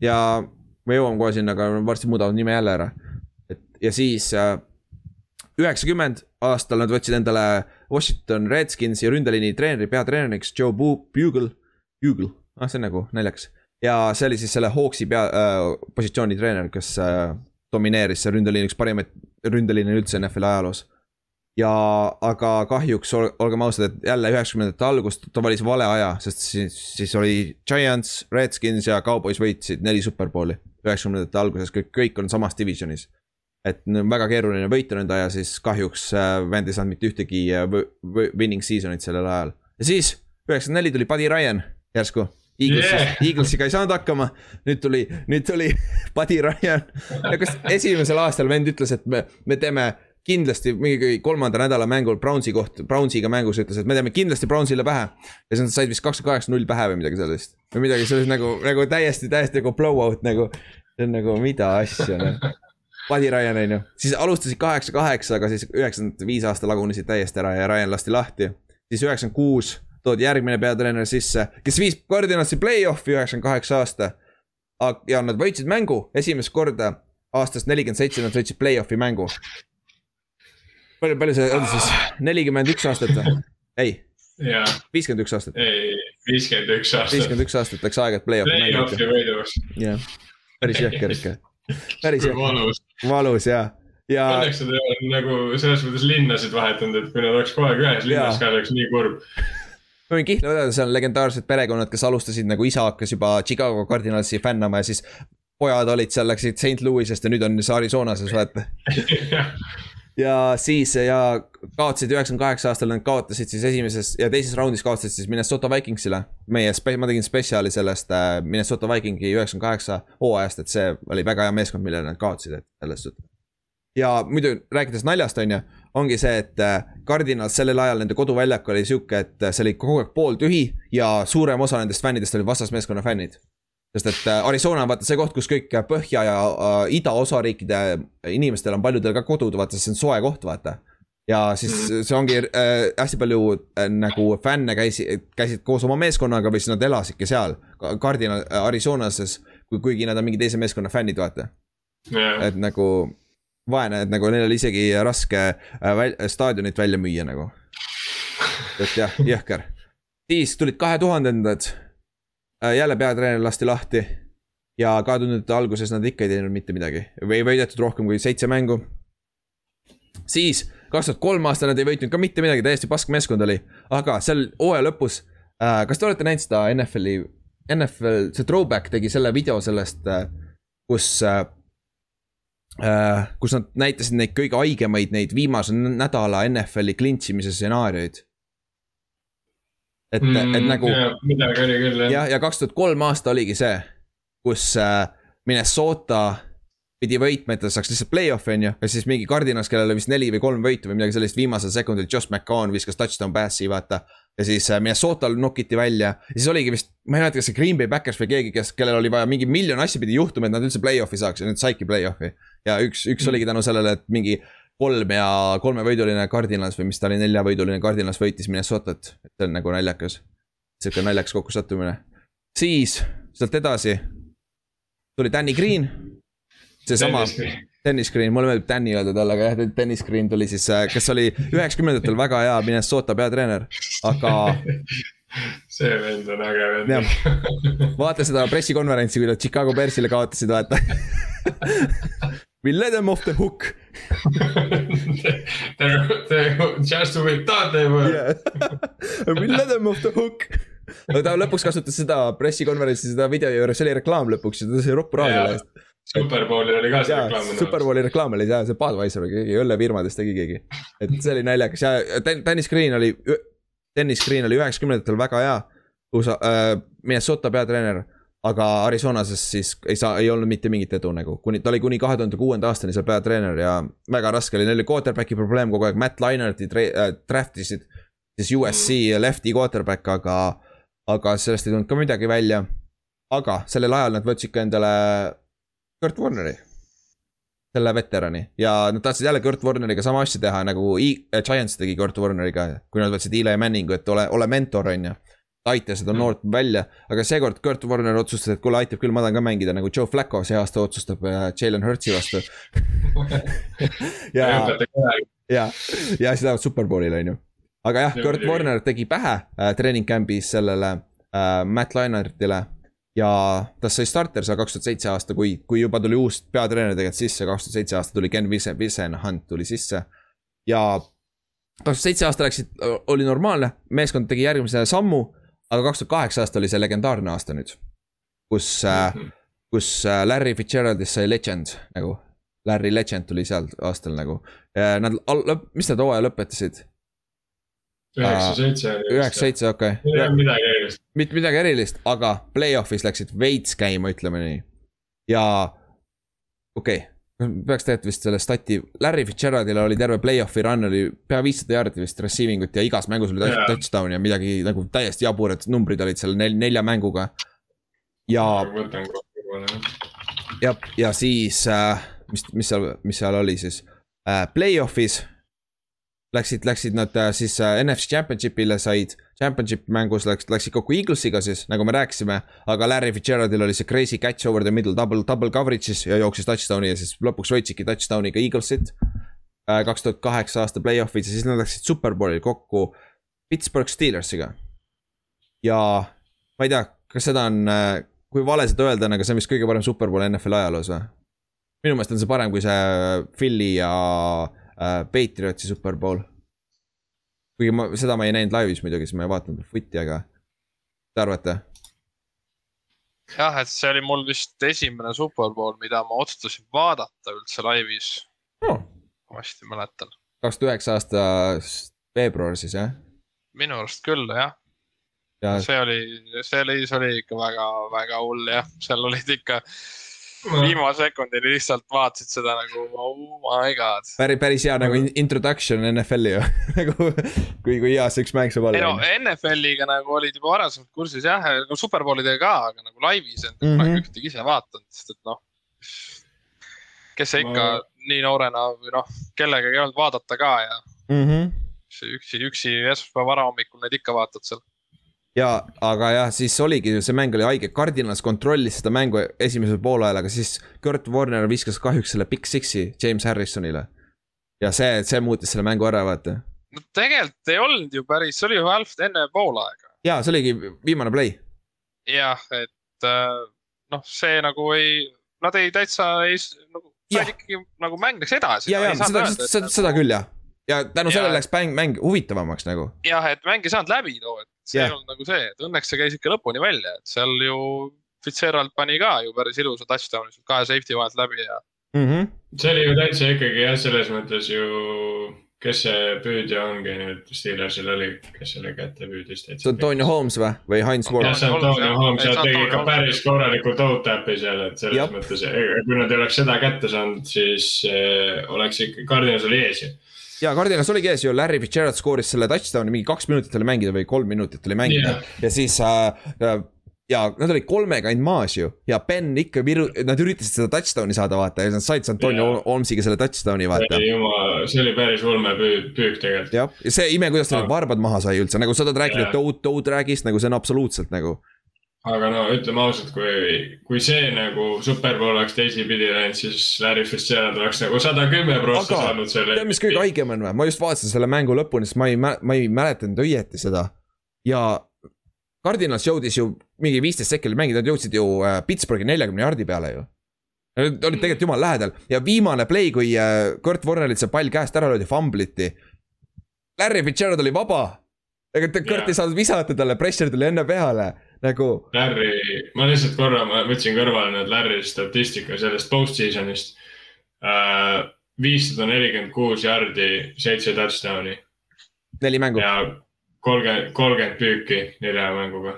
ja me jõuame kohe sinna, aga varsti muudavad nime jälle ära. et ja siis äh, üheksakümmend aastal nad võtsid endale Washington Redskinsi ründeliini treeneri, peatreeneriks Joe Bugle, Bugle, ah see on nagu naljakas. ja see oli siis selle Hawksi pea äh,, positsiooni treener, kes äh, domineeris see ründeliin, üks parimaid ründeliine üldse NFL-i ajaloos. ja, aga kahjuks ol, olgem ausad, et jälle üheksakümnendate algust ta valis vale aja, sest siis, siis oli Giants, Redskins ja Cowboys võitsid neli superbowli. üheksakümnendate alguses kõik, kõik on samas divisionis. et väga keeruline võita nende aja, siis kahjuks äh, vend ei saanud mitte ühtegi äh, winning season'it sellel ajal. ja siis üheksakümmend neli tuli Buddy Ryan järsku Eaglesi yeah., *laughs* Eaglesiga ei saanud hakkama. nüüd tuli, nüüd tuli *laughs* Buddy Ryan. kas esimesel aastal vend ütles, et me, me teeme kindlasti mingi kolmanda nädala mängul Brownsi koht, Brownsiga mängus ütles, et me teeme kindlasti Brownsile pähe. ja siis nad said vist kakskümmend kaheksa null pähe või midagi sellist. või midagi sellist nagu, nagu täiesti, täiesti nagu blowout nagu. see on nagu mida asja noh. Buddy Ryan on ju, siis alustasid kaheksa, kaheksa, aga siis üheksakümmend viis aasta lagunesid täiesti ära ja Ryan lasti lahti. siis üheksakümmend kuus toodi järgmine peatreener sisse, kes viis Cardinalsi play-off'i üheksakümmend kaheksa aasta. ja nad võitsid mängu esimest korda aastast nelikümmend seitse, nad võitsid play-off'i mängu palju, palju see on siis, nelikümmend üks aastat või? ei. viiskümmend üks aastat. ei, viiskümmend üks aastat. viiskümmend üks aastat läks aega, et play-off'i mängida. Play-off'i võiduks. jah, päris jõhker ikka. päris jõhker. valus. valus jah ja. Õnneks nad ei ole nagu selles mõttes linnasid vahetanud, et kui nad oleks kogu aeg ühes linnas ka, oleks nii kurb ma võin kihla öelda, seal on legendaarsed perekonnad, kes alustasid nagu isa hakkas juba Chicago Cardinalsi fännama ja siis pojad olid seal, läksid St Louis'est ja nüüd on Arizonases, vaata *laughs* ja siis ja kaotasid üheksakümne kaheksa aastal, nad kaotasid siis esimeses ja teises raundis kaotasid siis Minnesota Vikingsile. meie, ma tegin spetsiaali sellest äh, Minnesota Vikingi üheksakümne kaheksa hooajast, et see oli väga hea meeskond, millele nad kaotasid, et selles suhtes. ja muidu rääkides naljast, on ju, ongi see, et äh, Cardinal sellel ajal nende koduväljak oli sihuke, et äh, see oli kogu aeg pooltühi ja suurem osa nendest fännidest olid vastasmeeskonna fännid sest et äh, Arizona on vaata see koht, kus kõik põhja ja äh, ida osariikide inimestel on paljudel ka kodud, vaata, see on soe koht, vaata. ja siis mhm. see ongi äh, hästi palju äh, nagu fänne käisid, käisid koos oma meeskonnaga või siis nad elasidki seal, Cardinal äh, Arizonases, kui, kuigi nad on mingi teise meeskonna fännid, vaata yeah.. et nagu vaene, et nagu neil oli isegi raske äh, väl, staadionit välja müüa nagu. et jah, jõhker. siis tulid kahe tuhandendad Äh, jälle peatreener lasti lahti. ja kahe tuhandete alguses nad ikka ei teinud mitte midagi või ei võidetud rohkem kui seitse mängu. siis kaks tuhat kolm aasta nad ei võitnud ka mitte midagi, täiesti pask meeskond oli, aga seal hooaja lõpus äh,. kas te olete näinud seda NFL-i, NFL, see throwback tegi selle video sellest kus. Kus nad näitasid neid kõige haigemaid, neid viimase nädala NFL-i klintsimise stsenaariumeid et mm,, et nagu. midagi oli küll jah. jah, ja kaks tuhat kolm aasta oligi see, kus äh, Minnesota pidi võitma, et ta saaks lihtsalt play-off'i on ju, ja siis mingi Cardinas, kellel oli vist neli või kolm võitu või midagi sellist, viimasel sekundil Josh McCown viskas touchdown pass'i, vaata. Ja siis äh, Minnesotal nokiti välja ja siis oligi vist, ma ei mäleta, kas see Green Bay Backers või keegi, kes, kellel oli vaja mingi miljon asja pidi juhtuma, et nad üldse play-off'i saaks ja nüüd saidki play-off'i. ja üks, üks mm. oligi tänu sellele, et mingi kolm ja kolmevõiduline Cardinals või mis ta oli, neljavõiduline Cardinals võitis Minnesotat, et see on nagu naljakas. sihuke naljakas kokkusattumine. siis sealt edasi tuli Danny Green. seesama, Dennis Green, mulle meeldib Danny öelda talle, aga jah, Dennis Green tuli siis, äh, kes oli üheksakümnendatel väga hea Minnesota peatreener, aga *laughs* see vend on äge vend. vaata seda pressikonverentsi, kui nad Chicago Bearsile kaotasid, vaata *laughs* We let them off the hook *laughs* They're, they're just who we thought they were yeah. We let them off the hook aga ta lõpuks kasutas seda pressikonverentsi, seda video juures, see oli reklaam lõpuks ja ta sai roppu selle eest. Superbowli oli ka see ja, reklaam. Superbowli reklaam oli jah, see Budweiser või keegi õllefirmadest tegi keegi. et see oli naljakas ja Dennis Green oli, Dennis Green oli üheksakümnendatel väga hea. USA äh,, Minnesota peatreener aga Arizonases siis ei saa, ei olnud mitte mingit edu nagu, kuni, ta oli kuni kahe tuhande kuuenda aastani seal peatreener ja väga raske oli, neil oli quarterback'i probleem kogu aeg, Matt Linerti äh, draft isid. siis USC mm. lefty quarterback, aga, aga sellest ei tulnud ka midagi välja. aga sellel ajal nad võtsid ka endale Kurt Warneri. selle veterani ja nad tahtsid jälle Kurt Warneriga sama asja teha nagu e Giants tegi Kurt Warneriga, kui nad võtsid Eli Manningu, et ole, ole mentor, on ju aita seda mm. noort välja, aga seekord Kurt Warner otsustas, et kuule, aitab küll, ma tahan ka mängida nagu Joe Flacco see aasta otsustab äh, Jalen Hurtsi vastu ja, ja, ja siis lähevad superbowlile, on ju. aga jah, Kurt Warner tegi pähe äh, treening camp'is sellele äh, Matt Lainertile ja tast sai starter seal kaks tuhat seitse aasta, kui, kui juba tuli uus peatreener tegelikult sisse, kaks tuhat seitse aasta tuli Ken Visen, Visen Hunt tuli sisse. ja kaks tuhat seitse aasta läksid, oli normaalne, meeskond tegi järgmise sammu. aga kaks tuhat kaheksa aasta oli see legendaarne aasta nüüd. kus äh, kus Larry Fitzgeraldist sai legend nagu. Larry Legend tuli seal aastal nagu. Nad, mis nad hooaja lõpetasid? Üheksa, seitse. üheksa, seitse, okei midagi erilist. mitte midagi erilist, aga play-off'is läksid veits käima, ütleme nii. ja okei okay peaks tegelikult vist selle stati, Larry Fitzgeraldil oli terve play-off'i run oli pea viissada jaardi vist receiving ut ja igas mängus oli yeah. touchdown ja midagi nagu täiesti jaburad numbrid olid seal nel, nelja mänguga. ja. ja, ja siis äh,, mis, mis seal, mis seal oli siis äh,, play-off'is läksid, läksid nad äh, siis äh, NFC Championship'ile, said championship mängus läks, läksid kokku Eaglesiga siis, nagu me rääkisime. aga Larry Fitzgeraldil oli see crazy catch over the middle, double, double coverage'is ja jooksis touchdown'i ja siis lõpuks võitsidki touchdown'iga Eaglesit. Äh, kaks tuhat kaheksa aasta play-off'is ja siis nad läksid superbowlil kokku Pittsburgh Steelersiga. ja ma ei tea, kas seda on, kui vale seda öelda on, aga see on vist kõige parem superbowl NFL ajaloos või? minu meelest on see parem kui see Philly ja äh, Patriotsi superbowl. kuigi ma, seda ma ei näinud laivis muidugi, siis ma ei vaadanud footi, aga, mis te arvate? jah, et see oli mul vist esimene superbowl, mida ma otsustasin vaadata üldse laivis oh.. ma hästi mäletan. kaks tuhat üheksa aasta veebruar siis jah? minu arust küll jah ja.... see oli, see oli, see oli ikka väga, väga hull jah, seal olid ikka viimase sekundini lihtsalt vaatasid seda nagu oh my god. päris, päris hea nagu introduction NFL-i ju *laughs* nagu kui, kui hea see üks mäng saab olla. ei no NFL-iga nagu olid juba varasemalt kursis jah, nagu superbowlidega ka, aga nagu laivis ei olnud mm -hmm. ühtegi ise vaadanud, sest et noh. kes see ikka ma... nii noorena või noh, kellegagi ei olnud vaadata ka ja mm. -hmm. üksi, üksi esmaspäeva varahommikul neid ikka vaatad seal ja, aga jah, siis oligi ju, see mäng oli haige, Cardinals kontrollis seda mängu esimesel poolajal, aga siis Kurt Warner viskas kahjuks selle Big Six'i James Harrisonile. ja see, see muutis selle mängu ära, vaata. no tegelikult ei olnud ju päris, see oli ju halb enne poolaega. ja see oligi viimane play. jah, et äh, noh, see nagu ei, nad ei täitsa ei nagu, said ikkagi nagu mäng läks edasi. ja, ja seda, seda, seda, seda küll jah ja tänu sellele läks mäng, mäng huvitavamaks nagu. jah, et mäng ei saanud läbi too, et see yeah. ei olnud nagu see, et õnneks see käis ikka lõpuni välja, et seal ju Fitzgerald pani ka ju päris ilusa touchdown'i sealt kahe safety vahelt läbi ja mm. -hmm. see oli ju täitsa ikkagi jah, selles mõttes ju, kes see püüdja ongi nüüd Steelersil oli, kes selle kätte püüdis täitsa. see on Tony Holmes või, või Heinz Ward? jah, see on Tony Holmes ja tegi ikka päris korraliku toe tap'i seal, et selles Jab. mõttes, kui nad ei oleks seda kätte saanud, siis äh, oleks ikka, Cardinals oli ees ju ja Cardinals oligi ees ju, Larry Fitzgerald skooris selle touchdown'i, mingi kaks minutit oli mängida või kolm minutit oli mängida yeah. ja siis äh, ja nad olid kolmega ainult maas ju ja Ben ikka viru-, nad üritasid seda touchdown'i saada, vaata ja nad said Antonio yeah. Holmesiga selle touchdown'i, vaata. see oli päris ulme püük, püük tegelikult. jah, ja see ime, kuidas ta need varbad maha sai üldse, nagu sa oled rääkinud yeah. Toad, Toad Dragist, nagu see on absoluutselt nagu aga no ütleme ausalt, kui, kui see nagu superpool oleks teisipidi läinud, siis Larry Fitzgerald oleks nagu sada kümme prossa saanud selle. tead, mis kõige haigem on või? ma just vaatasin selle mängu lõpuni, sest ma ei, ma ei mäletanud õieti seda. ja Cardinals jõudis ju mingi viisteist sekundit mängida, nad jõudsid ju äh, Pittsburghi neljakümne jardi peale ju. Nad olid tegelikult jumala lähedal ja viimane play, kui äh, Kurt Warnerilt see pall käest ära löödi, fambliti. Larry Fitzgerald oli vaba. ega Kurt ei saanud visata talle, pressure tuli enne peale nagu. Larry, ma lihtsalt korra, ma võtsin kõrvale nüüd Larry statistika sellest post-season'ist uh,. viissada nelikümmend kuus jardi, seitse touchdown'i. neli mängu. ja kolmkümmend, kolmkümmend püüki nelja mänguga.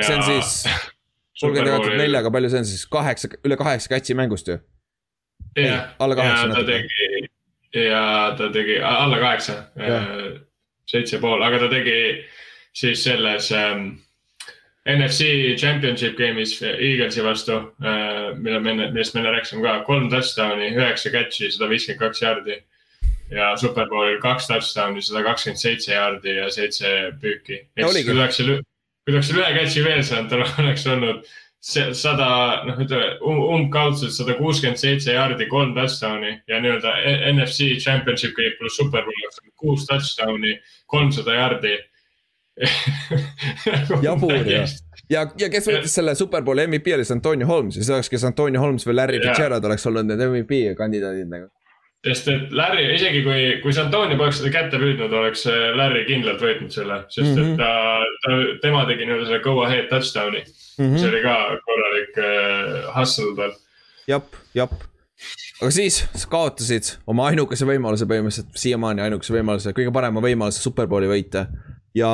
see on siis *laughs* kolmkümmend jagatud neljaga, palju see on siis kaheksa, üle kaheksa catch'i mängust ju? jah, ja ta tegi ja ta tegi alla kaheksa, seitse pool, aga ta tegi siis selles ähm, NFC Championship game'is Eaglesi vastu, äh, mille me enne, millest me enne rääkisime ka, kolm touchdown'i, üheksa catch'i, sada viiskümmend kaks jaardi. ja Superbowlil kaks touchdown'i, sada kakskümmend seitse jaardi ja seitse püüki. kui oleks seal, kui oleks seal ühe catch'i veel saanud, tal *laughs* oleks olnud sada, noh, ütleme um, umbkaudselt sada kuuskümmend seitse jaardi, kolm touchdown'i ja nii-öelda NFC Championship game pluss Superbowl oleks kuus touchdown'i, kolmsada jaardi jabur *laughs* ja, ja, ja kes võitis selle superbowli MVP oli see Antonio Holmes ja see oleks, kes Antonio Holmes või Larry Fitzgerald oleks olnud need MVP kandidaadid nagu. sest et Larry, isegi kui, kui see Antonio poleks seda kätte püüdnud, oleks Larry kindlalt võitnud selle, sest mm -hmm. et mhm. ta, ta, tema tegi nii-öelda selle go ahead touchdown'i mm. -hmm. see oli ka korralik uh, hustle tal. jep, jep aga siis kaotasid oma ainukese võimaluse põhimõtteliselt, siiamaani ainukese võimaluse, kõige parema võimaluse superbowli võita. Ja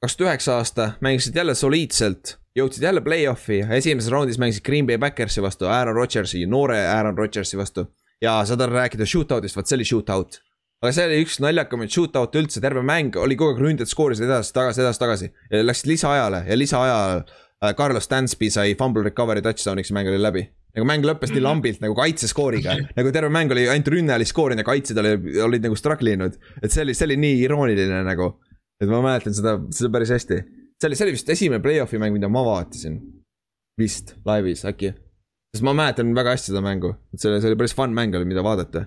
kaks tuhat üheksa aasta mängisid jälle soliidselt, jõudsid jälle play-off'i, esimeses raundis mängisid Green Bay Backersi vastu, Aaron Rodgersi, noore Aaron Rodgersi vastu. ja sa tahad rääkida shootout'ist, vot see oli shootout. aga see oli üks naljakamaid shootout'e üldse, terve mäng oli kogu aeg ründajad skoorisid edasi-tagasi, edasi-tagasi ja läksid lisaajale ja lisaajal äh, Carlos Stansby sai fumble recovery touchdown'iks ja mäng oli läbi nagu mäng lõppes nii lambilt nagu kaitseskooriga, *laughs* nagu terve mäng oli ainult rünne oli skoorinud ja kaitsjad olid, olid nagu struggle inud. et see oli, see oli nii irooniline nagu, et ma mäletan seda, seda päris hästi. see oli, see oli vist esimene play-off'i mäng, mida ma vaatasin. vist, laivis äkki. sest ma mäletan väga hästi seda mängu, et see oli, see oli päris fun mäng oli, mida vaadata.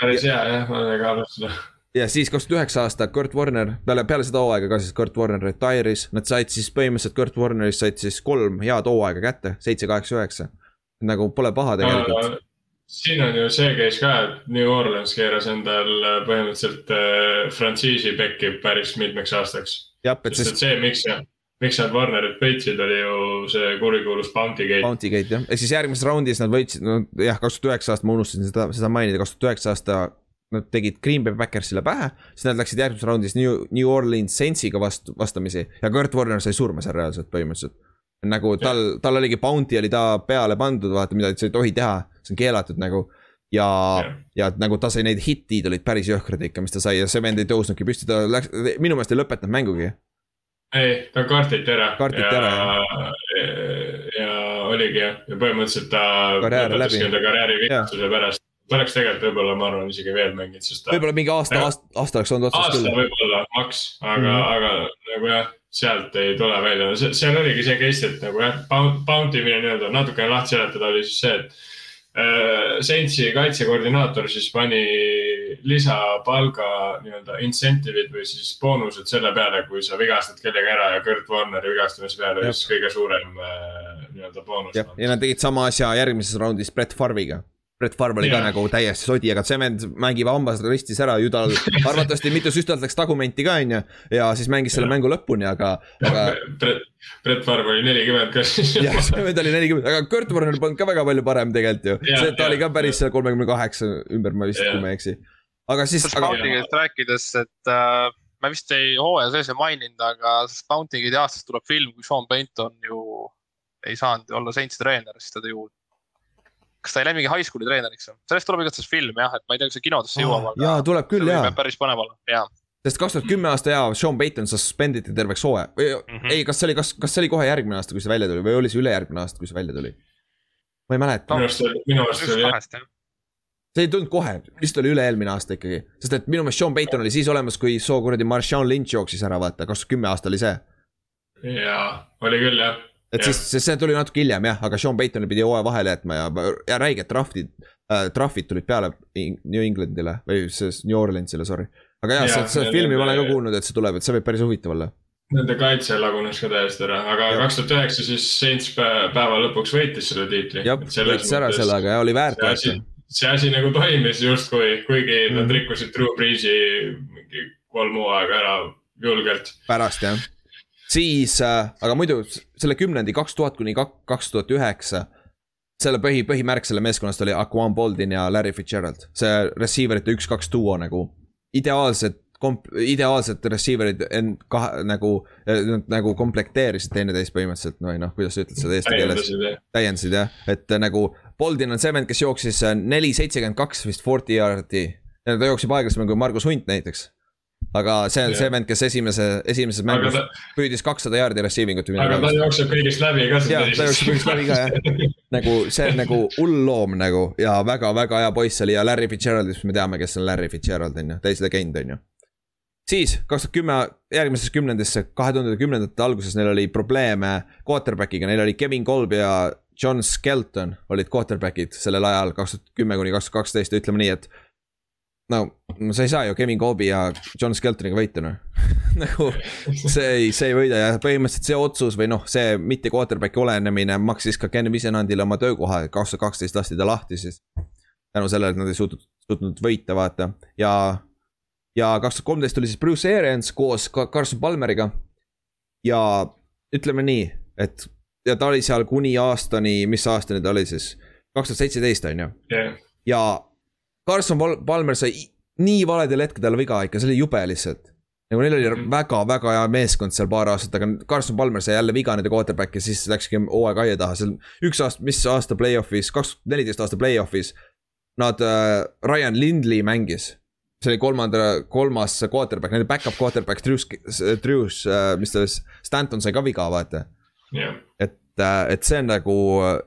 päris hea jah, ma olen ka arvanud seda ja siis kaks tuhat üheksa aasta Kurt Warner, peale, peale seda hooaega ka siis Kurt Warner retire'is, nad said siis põhimõtteliselt Kurt Warnerist said siis kolm head hooaega kätte, seitse, kaheksa, üheksa nagu pole paha tegelikult uh,. Siin on ju see case ka, et New Orleans keeras endal äh, põhimõtteliselt äh, frantsiisi pekki päris mitmeks aastaks. sest siis... et see, miks, miks nad Warnerit peitsid, oli ju see kurikuulus Bounty Gate. Bounty Gate jah, ehk siis järgmises raundis nad võitsid, no jah, kaks tuhat üheksa aasta, ma unustasin seda, seda mainida, kaks tuhat üheksa aasta nad tegid Green Bay Backersile pähe, siis nad läksid järgmises raundis New, New Orleans Saintsiga vastu, vastamisi ja Kurt Warner sai surma seal reaalselt põhimõtteliselt nagu tal, tal oligi bounty oli ta peale pandud, vaata, mida sa ei tohi teha, see on keelatud nagu. ja, ja nagu ta sai neid hitid olid päris jõhkrad ikka, mis ta sai ja see vend ei tõusnudki püsti, ta läks, minu meelest ei lõpetanud mängugi. ei, ta kartiti ära. kartiti ära jah. ja, ja oligi jah, ja põhimõtteliselt ta lõpetas enda karjääri vigastuse pärast ta oleks tegelikult võib-olla, ma arvan, isegi veel mänginud, sest ta. võib-olla mingi aasta, aasta, aasta oleks olnud otsas küll. aasta võib-olla, maks, aga mm, -hmm. aga nagu jah sealt ei tule välja, seal oligi see case, et nagu jah, bounty imine nii-öelda natukene lahti seletada oli siis see, et äh,. Saintsi kaitsekoordinaator siis pani lisapalga nii-öelda incentive'id või siis boonused selle peale, kui sa vigastad kellegi ära ja Kurt Warneri vigastamise peale oli siis kõige suurem äh, nii-öelda boonus. ja nad tegid sama asja järgmises raundis Brett Farviga Brett Favre oli yeah. ka nagu täiesti sodi, aga see vend mängib hambas ristis ära ju tal *laughs* arvatavasti mitu süstalt läks tagumenti ka onju. ja siis mängis selle mängu lõpuni, aga, aga. *laughs* Brett, Brett Favre oli nelikümmend ka siis. *laughs* jah, see vend oli nelikümmend, aga Kurt Warner polnud ka väga palju parem tegelikult ju yeah,. see, ta yeah, oli ka päris seal kolmekümne kaheksa ümber, ma vist yeah., kui ma ei eksi. aga siis. Bounty'st rääkides, et äh, ma vist ei, hooaja sees ei maininud, aga Bounty'gi aastast tuleb film, kui Sean Payton ju ei saanud olla Saintsi treener, siis ta ju kas ta ei lähe mingi high school'i treeneriks või? sellest tuleb igatahes film jah, et ma ei tea, kas see kinodesse jõuab oh,. jaa, tuleb küll jaa. päris põnev olla, jaa. sest kaks tuhat kümme aasta jaa, Sean Payton suspenditi terveks hooaja või mm -hmm. ei, kas see oli, kas, kas see oli kohe järgmine aasta, kui see välja tuli või oli see ülejärgmine aasta, kui see välja tuli? ma ei mäleta. minu arust, minu arust oli jah see ei tulnud kohe, vist oli üle-eelmine aasta ikkagi, sest et minu meelest Sean Payton oli siis olemas, kui soo kuradi Marshawn Lynch jooksis ära, vaata, kaks tuhat kümme aasta oli see. jaa, oli küll jah et ja. siis, see tuli natuke hiljem jah, aga Sean Payton pidi hooaja vahele jätma ja, ja räiged draftid äh,, trahvid tulid peale New Englandile või siis New Orleansile, sorry. aga jah ja,, seda filmi ma olen ka kuulnud, et see tuleb, et see võib päris huvitav olla. Nende kaitse lagunes ka täiesti ära, aga kaks tuhat üheksa siis Saints päeva lõpuks võitis selle tiitli. jah, võitis ära selle, aga oli väärt vaata. see asi nagu toimis justkui, kuigi mm. nad rikkusid Drew Breesi mingi kolm hooaega ära julgelt. pärast jah siis äh,, aga muidu selle kümnendi kaks tuhat kuni kaks tuhat üheksa. selle põhi, põhimärk selle meeskonnast oli Aquan Boldin ja Larry Fitzgerald, see receiver'ite üks-kaks duo nagu. ideaalsed komp-, ideaalsed receiver'id end kahe nagu, nagu komplekteerisid teineteist põhimõtteliselt, no noh, kuidas sa ütled seda eesti keeles. täiendasid jah, et nagu Boldin on see vend, kes jooksis äh, neli seitsekümmend kaks vist forty yard'i. ta jookseb aeglasemalt kui Margus Hunt näiteks aga see on yeah. see vend, kes esimese, esimeses mängus ta... püüdis kakssada jaardi receiving ut. aga ta jookseb kõigist läbi ka. jah, ta jookseb kõigist läbi ka jah. nagu see on nagu hull loom nagu ja väga-väga hea poiss oli ja Larry Fitzgeraldist me teame, kes on Larry Fitzgerald on ju, täis legend on ju. siis kaks tuhat kümme, järgmisesse kümnendisse, kahe tuhande kümnendate alguses neil oli probleeme quarterback'iga, neil oli Kevin Kolb ja John Skelton olid quarterback'id sellel ajal, kaks tuhat kümme kuni kaks tuhat kaksteist, ütleme nii, et no sa ei saa ju Kevin Kobi ja John Skeltoniga võita noh *laughs* nagu see ei, see ei võida ja põhimõtteliselt see otsus või noh, see mitte quarterback'i olenemine maksis ka Ken Wisenandile oma töökoha, kaks tuhat kaksteist lasti ta lahti siis. tänu sellele, et nad ei suutnud, suutnud võita, vaata ja. ja kaks tuhat kolmteist tuli siis Bruce Arians koos Carson Palmeriga. ja ütleme nii, et ja ta oli seal kuni aastani, mis aastani ta oli siis? kaks tuhat seitseteist on ju yeah.. ja Carson Palmer sai nii valedel hetkedel viga ikka, see oli jube lihtsalt nagu neil oli väga-väga mhm. hea meeskond seal paar aastat, aga Carson Palmer sai jälle viga nende quarterback ja siis läkski hooaeg aia taha, seal üks aasta, mis aasta play-off'is, kaks tuhat neliteist aasta play-off'is. Nad äh,, Ryan Lindley mängis, see oli kolmanda, kolmas quarterback, nende back-up quarterback, Drews, Drews äh,, mis ta, Stanton sai ka viga, vaata yeah.. et, et see on nagu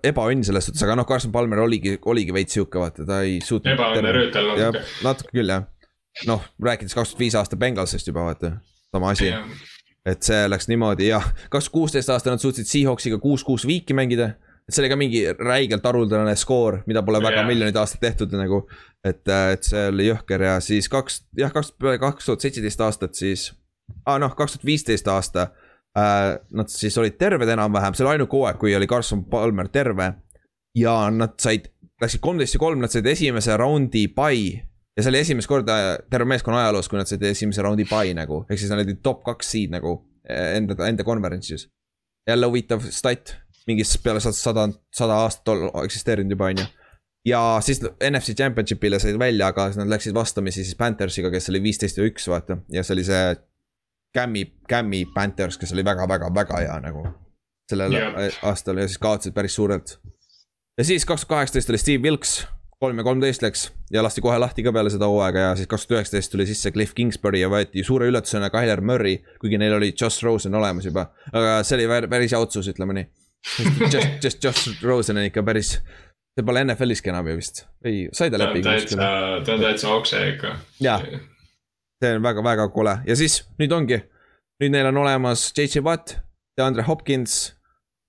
ebaõnn selles suhtes, aga noh, Carson Palmer oligi, oligi veits sihuke, vaata, ta ei suutnud. ebaõnne rüütel natuke. natuke küll jah noh, rääkides kaks tuhat viis aasta Bengalsist juba vaata, sama asi. et see läks niimoodi ja kaks tuhat kuusteist aasta nad suutsid Seahawksiga kuus-kuus viiki mängida. et see oli ka mingi räigelt haruldane skoor, mida pole väga yeah. miljoneid aastaid tehtud nagu. et, et see oli jõhker ja siis kaks, jah, kaks, kaks tuhat seitseteist aastat siis ah,. noh, kaks tuhat viisteist aasta äh,. Nad siis olid terved enam-vähem, see oli ainuke hooaeg, kui oli Carson Palmer terve. ja nad said, läksid kolmteist ja kolm, nad said esimese raundi pai ja see oli esimest korda terve meeskonna ajaloos, kui nad said esimese raundi pai nagu, ehk siis nad olid top kaks seed nagu eh, enda, enda konverentsis. jälle huvitav stat, mingis peale sada, sada aastat eksisteerinud juba, on ju. ja siis NFC Championship'ile said välja, aga nad läksid vastamisi siis Panthersiga, kes oli viisteist ja üks, vaata, ja see oli see. Cam'i, Cam'i Panthers, kes oli väga-väga-väga hea nagu sellel yeah. aastal ja siis kaotasid päris suurelt. ja siis kaks tuhat kaheksateist oli Steve Wilks kolm ja kolmteist läks ja lasti kohe lahti ka peale seda hooaega ja siis kaks tuhat üheksateist tuli sisse Cliff Kingsbury ja võeti suure üllatusena Tyler Murray, kuigi neil oli Josh Rosen olemas juba. aga see oli päris hea otsus, ütleme nii. just, just Josh Rosen on ikka päris, see pole NFL-iski enam ju vist, ei, sai ta lepingu. ta on täitsa, ta on täitsa okse ikka. jah, see on väga-väga kole ja siis nüüd ongi, nüüd neil on olemas JJ Watt, DeAndre Hopkins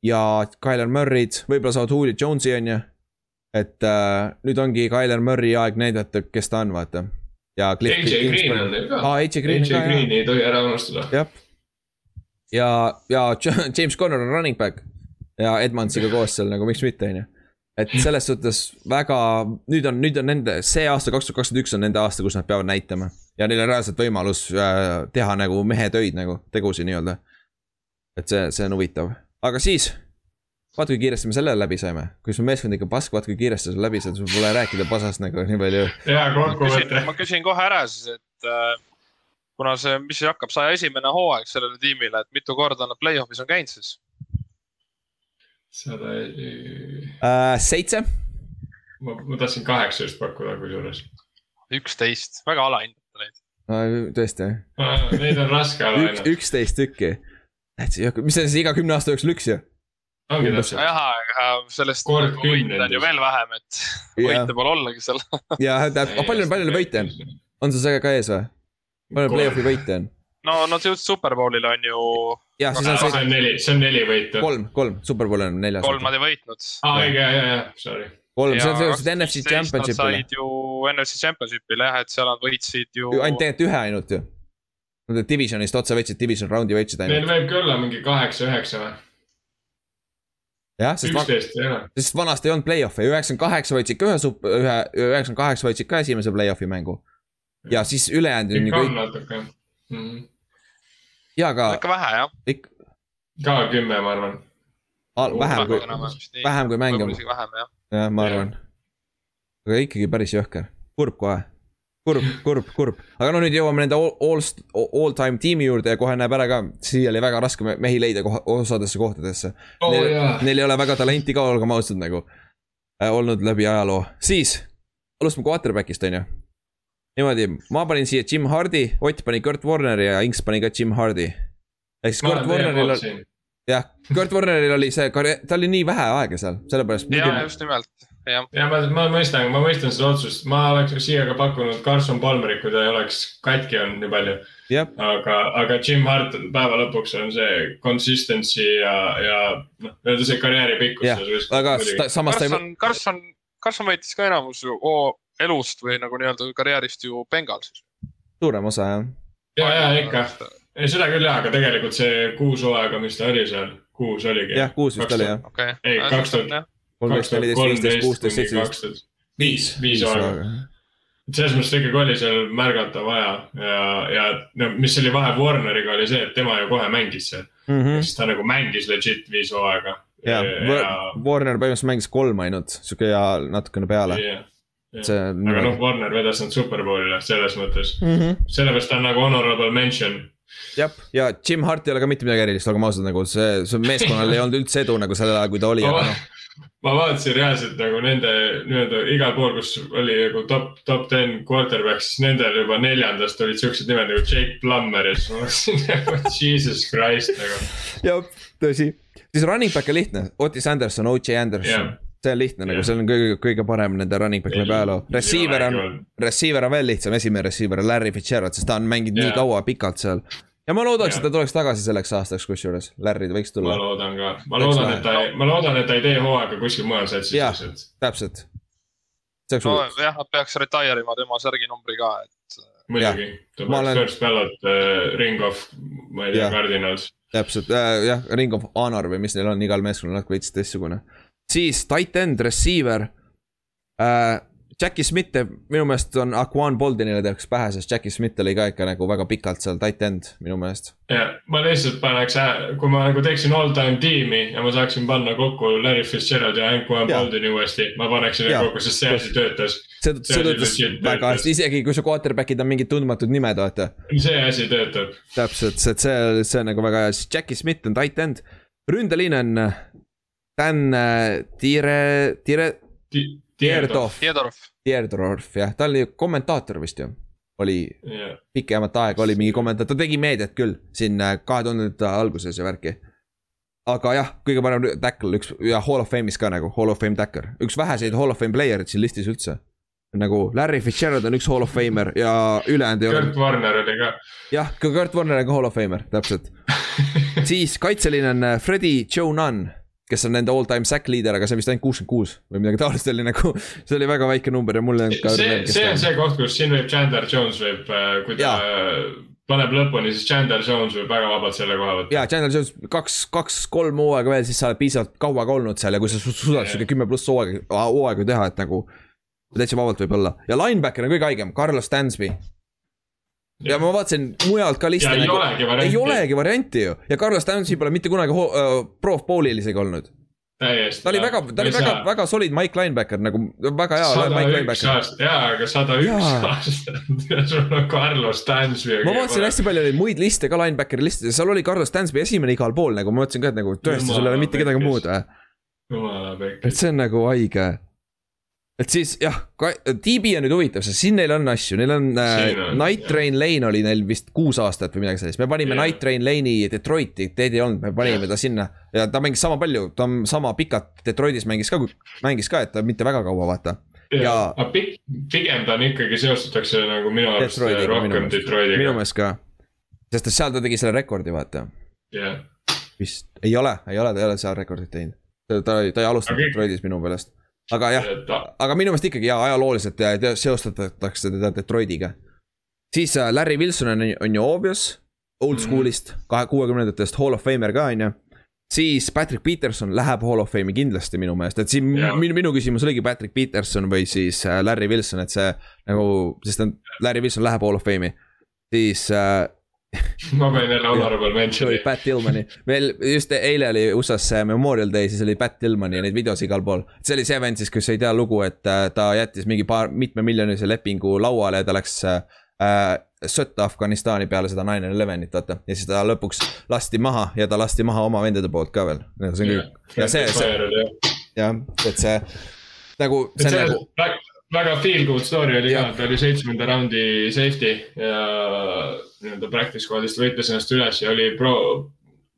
ja Tyler Murray'd, võib-olla saavad Julio Jones'i on ju et äh, nüüd ongi Tyler Murray aeg näidata, kes ta on, vaata. ja. AJ Green on neil ka. AJ Green. Ei tohi ära unustada. jah. ja, ja *laughs* James Conner on running back ja Edmondsiga koos seal nagu miks mitte, on ju. Et selles suhtes väga, nüüd on, nüüd on nende, see aasta, kaks tuhat kakskümmend üks on nende aasta, kus nad peavad näitama. ja neil on reaalselt võimalus äh, teha nagu mehetöid nagu, tegusid nii-öelda. et see, see on huvitav, aga siis vaata, kui kiiresti me selle läbi saime, kui su meeskond ikka pask, vaata kui kiiresti sa läbi saad, sul pole rääkida pasast nagu nii palju. ja kokkuvõte. ma küsin kohe ära siis, et äh, kuna see, mis siis hakkab saja esimene hooaeg sellele tiimile, et mitu korda nad play-off'is on käinud siis? Sada äh,. seitse. ma, ma tahtsin kaheksa just pakkuda kusjuures. üksteist, väga alahindate neid. tõesti jah? Neid on raske alahinnata. üksteist tükki. mis see siis iga kümne aasta jooksul üks ju ongi täpselt. jah, aga sellest võite on ju veel vähem, et *laughs* võite pole ollagi seal. ja täpselt, palju, palju neid võite on? on sul see ka ees või? palju play-off'i võite on? No nad jõudsid Superbowlile on ju. jah, siis on see. see on neli, see on neli võitu. kolm, kolm, Superbowl on neljas. kolm nad ei võitnud. aa, õige, ja, ja, ja, sorry. kolm, see on seoses NFC Championship'ile. said ju NFC Championship'ile jah, et seal nad võitsid ju. ainult tegelikult ühe ainult ju. Nad divisionist otse võitsid, division round'i võitsid ainult. Neil võib ka olla mingi kaheksa, üheksa või? jah, sest, van... sest vanasti ei olnud play-off'e, üheksakümmend kaheksa võitsid ka ühe sup-, ühe, üheksakümmend kaheksa võitsid ka esimese play-off'i mängu. ja siis ülejäänud on ju kõik. natuke mm. -hmm. Ja aga. ikka vähe jah Ik.... ka kümme, ma arvan. vähem kui, vähem kui mänge. jah, ma arvan. aga ikkagi päris jõhker, kurb kohe kurb, kurb, kurb, aga no nüüd jõuame nende all, all, all time tiimi juurde ja kohe näeb ära ka, siia oli väga raske mehi leida koha, osadesse kohtadesse oh,. Neil, yeah. neil ei ole väga talenti ka, olgem ausad nagu äh,, olnud läbi ajaloo, siis alustame quarterback'ist, on ju. Niimoodi, ma panin siia Jim Hardi, Ott pani Kurt Warneri ja Inks pani ka Jim Hardi. ehk siis Kurt Warneril on, jah, Kurt Warneril oli see, tal oli nii vähe aega seal, sellepärast. ja, just nimelt ja, ja ma, ma mõistan, ma mõistan seda otsust, ma oleks siia ka pakkunud Carson Palmerit, kui ta ei oleks katki olnud nii palju. aga, aga Jim Hart päeva lõpuks on see consistency ja, ja noh, nii-öelda see karjääri pikkus. aga samas ta ei. Carson, Carson, Carson võitis ka enamus ju elust või nagu nii-öelda karjäärist ju Bengalsis. suurem osa jah. ja, ja ikka, ei seda küll jah, aga tegelikult see kuus hooaega, mis ta oli seal, kuus oligi. jah, kuus vist oli jah. Okay. ei, kaks tuhat kolmteist, neliteist, viisteist, kuusteist, seitseteist. viis, viis hooaega. selles mõttes ikkagi oli seal märgata vaja ja, ja no mis oli vahe Warneriga oli see, et tema ju kohe mängis seal mm. -hmm. siis ta nagu mängis legit viis hooaega. ja, ja... Warner põhimõtteliselt mängis kolm ainult, sihuke ja natukene peale yeah see on. aga noh, Warner vedas nad Superbowlile selles mõttes mm -hmm., sellepärast ta on nagu honorable mention. jah, ja Jim Hart ei ole ka mitte midagi erilist, olgem ausad, nagu see, see meeskonnal ei olnud üldse edu nagu sellel ajal, kui ta oli, aga noh ma vaatasin reaalselt nagu nende nii-öelda igal pool, kus oli nagu top, top ten quarterback, siis nendel juba neljandast olid siuksed nimed nagu Jake Plummer ja siis ma mõtlesin *laughs* nagu Jesus Christ nagu. jah, tõsi, siis running back on lihtne, Otis Anderson, O.J. Anderson yeah see on lihtne yeah. nagu, see on kõige, kõige parem nende running back läbi ajaloo. Receiver on, receiver on veel lihtsam, esimene receiver on Larry Fitzgerald, sest ta on mänginud yeah. nii kaua pikalt seal. ja ma loodaks, et ta tuleks tagasi selleks aastaks, kusjuures, Larry võiks tulla. ma loodan ka, ma loodan, et ta, ma loodan, et ta ei tee hooaega kuskil mujal satsis. jah, täpselt. nojah, nad peaks retire ima tema särginumbri ka, et. muidugi, ta peaks olen... first ballot uh, ring of, ma ei tea, Cardinals täpselt äh,, jah, Ring of Honor või mis neil on, igal meeskonnal natuke veits teistsugune siis tight end, receiver äh,. Jackie Smith teeb, minu meelest on Aquan Boldinile teeks pähe, sest Jackie Smith oli ka ikka nagu väga pikalt seal tight end minu meelest. ja, ma lihtsalt paneks, kui ma nagu teeksin all time tiimi ja ma saaksin panna kokku Larry Fitzgerald ja Aquan Boldini uuesti, ma paneksin need kokku, sest see asi töötas. see, see töötas väga hästi, isegi kui su quarterback'id on mingid tundmatud nimed, vaata. see asi töötab. täpselt, see, see, see on nagu väga hea, siis Jackie Smith on tight end, ründeliin on Dan Tire, Tire. Tierdorf. Tierdorf jah, ta oli kommentaator vist ju. oli yeah. pikemat aega oli mingi kommentaator, ta tegi meediat küll siin äh, kahe tuhandete alguses ja värki. aga jah, kõige parem tackle, üks ja Hall of Fame'is ka nagu, Hall of Fame tacker, üks väheseid Hall of Fame player'id siin listis üldse nagu Larry Fitzgerald on üks Hall of Famer ja ülejäänud ei ole. Kurt Warner oli ka. jah, ka Kurt Warner on ka Hall of Famer, täpselt *laughs* siis kaitseline on äh, Freddie Joe Nunn kes on nende all time sack leader, aga see on vist ainult kuuskümmend kuus või midagi taolist oli nagu, *laughs* see oli väga väike number ja mulle. see, see on see koht, kus siin võib Chandler Jones võib, äh, kui ta paneb lõpuni, siis Chandler Jones võib väga vabalt selle koha võtta. ja Chandler Jones kaks, kaks-kolm hooaega veel, siis sa oled piisavalt kaua ka olnud seal ja kui sa suudad sihuke kümme pluss hooaega, hooaegu teha, et nagu. täitsa vabalt võib olla ja linebacker on kõige haigem, Carlos Stansby ja ma vaatasin mujalt ka liste. Nagu, ei olegi varianti. ei olegi varianti ju ja Carlos Stansi pole mitte kunagi uh, Pro Bowl'il isegi olnud. täiesti. ta oli väga, ta oli väga, väga solid Mike linebacker nagu väga hea Mike linebacker. jaa, aga sada üks aastat *laughs* ja sul on Carlos Stansby. ma vaatasin hästi palju oli muid liste ka linebackeri liste, seal oli Carlos Stansby esimene igal pool nagu ma mõtlesin ka, et nagu tõesti, sul ei ole mitte kedagi muud või. et see on nagu haige et siis jah, DB on nüüd huvitav, sest siin neil on asju, neil on äh, Night Train Lane oli neil vist kuus aastat või midagi sellist, me panime yeah. Night Train Lane'i Detroiti, teid ei olnud, me panime yeah. ta sinna. ja ta mängis sama palju, ta on sama pikalt Detroitis mängis ka, mängis ka, et ta mitte väga kaua, vaata. ja, ja pig, pigem ta on ikkagi seostatakse nagu minu arust rohkem Detroitiga. minu meelest ka, sest seal ta tegi selle rekordi, vaata. yeah.. vist, ei ole, ei ole, ta ei ole seal rekordit teinud. ta, ta, ta ei alustanud okay. Detroitis minu meelest aga jah, aga minu meelest ikkagi jaa, ajalooliselt seostatakse teda Detroitiga. siis äh, Larry Wilson on, on ju obvious, old mhm. school'ist, kahe, kuuekümnendatest Hall of Famer ka, on ju. siis Patrick Peterson läheb Hall of Fame'i kindlasti minu meelest, et siin yeah. minu, minu küsimus oligi Patrick Peterson või siis äh, Larry Wilson, et see nagu, sest Larry Wilson läheb Hall of Fame'i. siis äh, *laughs* ma panin jälle honorable mention'i. Pat Tillmani, meil just eile oli USA-s Memorial Day, siis oli Pat Tillmani ja neid videosid igal pool. see oli see vend siis, kes ei tea lugu, et äh, ta jättis mingi paar, mitmemiljonilise lepingu lauale ja ta läks äh, sõtta Afganistani peale seda nine elevenit, vaata. ja siis ta lõpuks lasti maha ja ta lasti maha oma vendade poolt ka veel. see on kõik, ja see, see, jah, et see nagu, see on nagu väga feel good story oli ka, ta oli seitsmenda raundi safety ja nii-öelda practice squad'ist võitles ennast üles ja oli pro.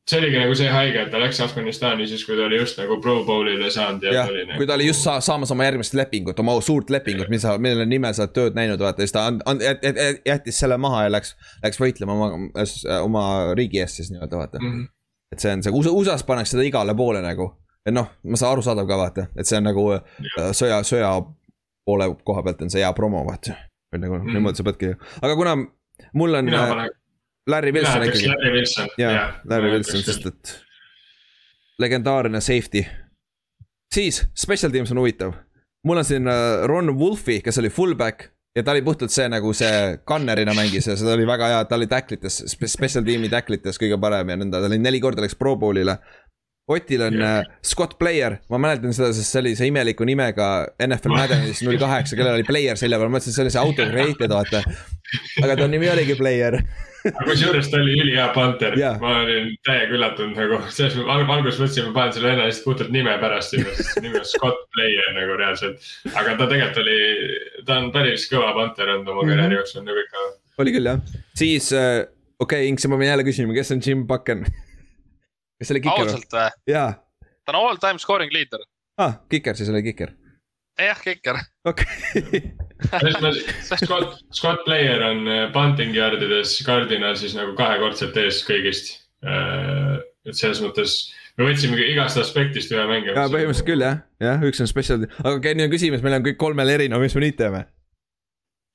see oligi nagu see haige, et ta läks Afganistani siis, kui ta oli just nagu pro bowl'ile saanud ja, ja. Nagu... kui ta oli just sa saamas oma järgmist lepingut, oma suurt lepingut, mis mille nimel sa oled tööd näinud, vaata, siis ta and, and, jättis selle maha ja läks, läks võitlema oma, oma riigi eest siis nii-öelda vaata mm. -hmm. et see on see, USA-s pannakse seda igale poole nagu et noh, ma saan arusaadav ka vaata, et see on nagu ja. sõja, sõja poole koha pealt on see hea promo, vaata. nagu mm. niimoodi sa peadki, aga kuna mul on. Äh, Larry Wilson ikkagi. Larry Wilson. jaa, Larry Wilson, sest et legendaarne safety. siis, special teams on huvitav. mul on siin äh, Ron Wolfi, kes oli fullback ja ta oli puhtalt see nagu see gunner'ina mängis ja seda oli väga hea, ta oli tacklites, special tiimi tacklites kõige parem ja nõnda, ta oli neli korda läks pro bowl'ile. Otil on yeah. uh, Scott Player, ma mäletan seda, sest see oli see imeliku nimega NFL Maddenis null kaheksa, kellel oli player selja peal, ma mõtlesin, et see oli see auto created, vaata. aga ta nimi oligi Player aga kusjuures ta oli ülihea panter yeah., ma olin täiega üllatunud nagu, selles mõttes alguses mõtlesin, ma panen selle venna lihtsalt puhtalt nime pärast sinna, sest nimi on Scott Player nagu reaalselt. aga ta tegelikult oli, ta on päris kõva panter olnud oma -hmm. karjääri jooksul nagu ikka. oli küll jah, siis äh, okei okay,, Inks, ma pean jälle küsima, kes on Jim Bucken kes oli kiker? ausalt või? jaa. ta on all time scoring leader. aa ah,, kiker, siis oli kiker jah, kiker. okei. Scott, Scott Player on äh, punting yard'ides Cardinalsis nagu kahekordselt ees kõigist. Äh, et selles mõttes me võtsime igast aspektist ühe mängu. jaa, põhimõtteliselt küll jah, jah, üks on special, aga nüüd on küsimus, meil on kõik kolmel erinev, mis me nüüd teeme?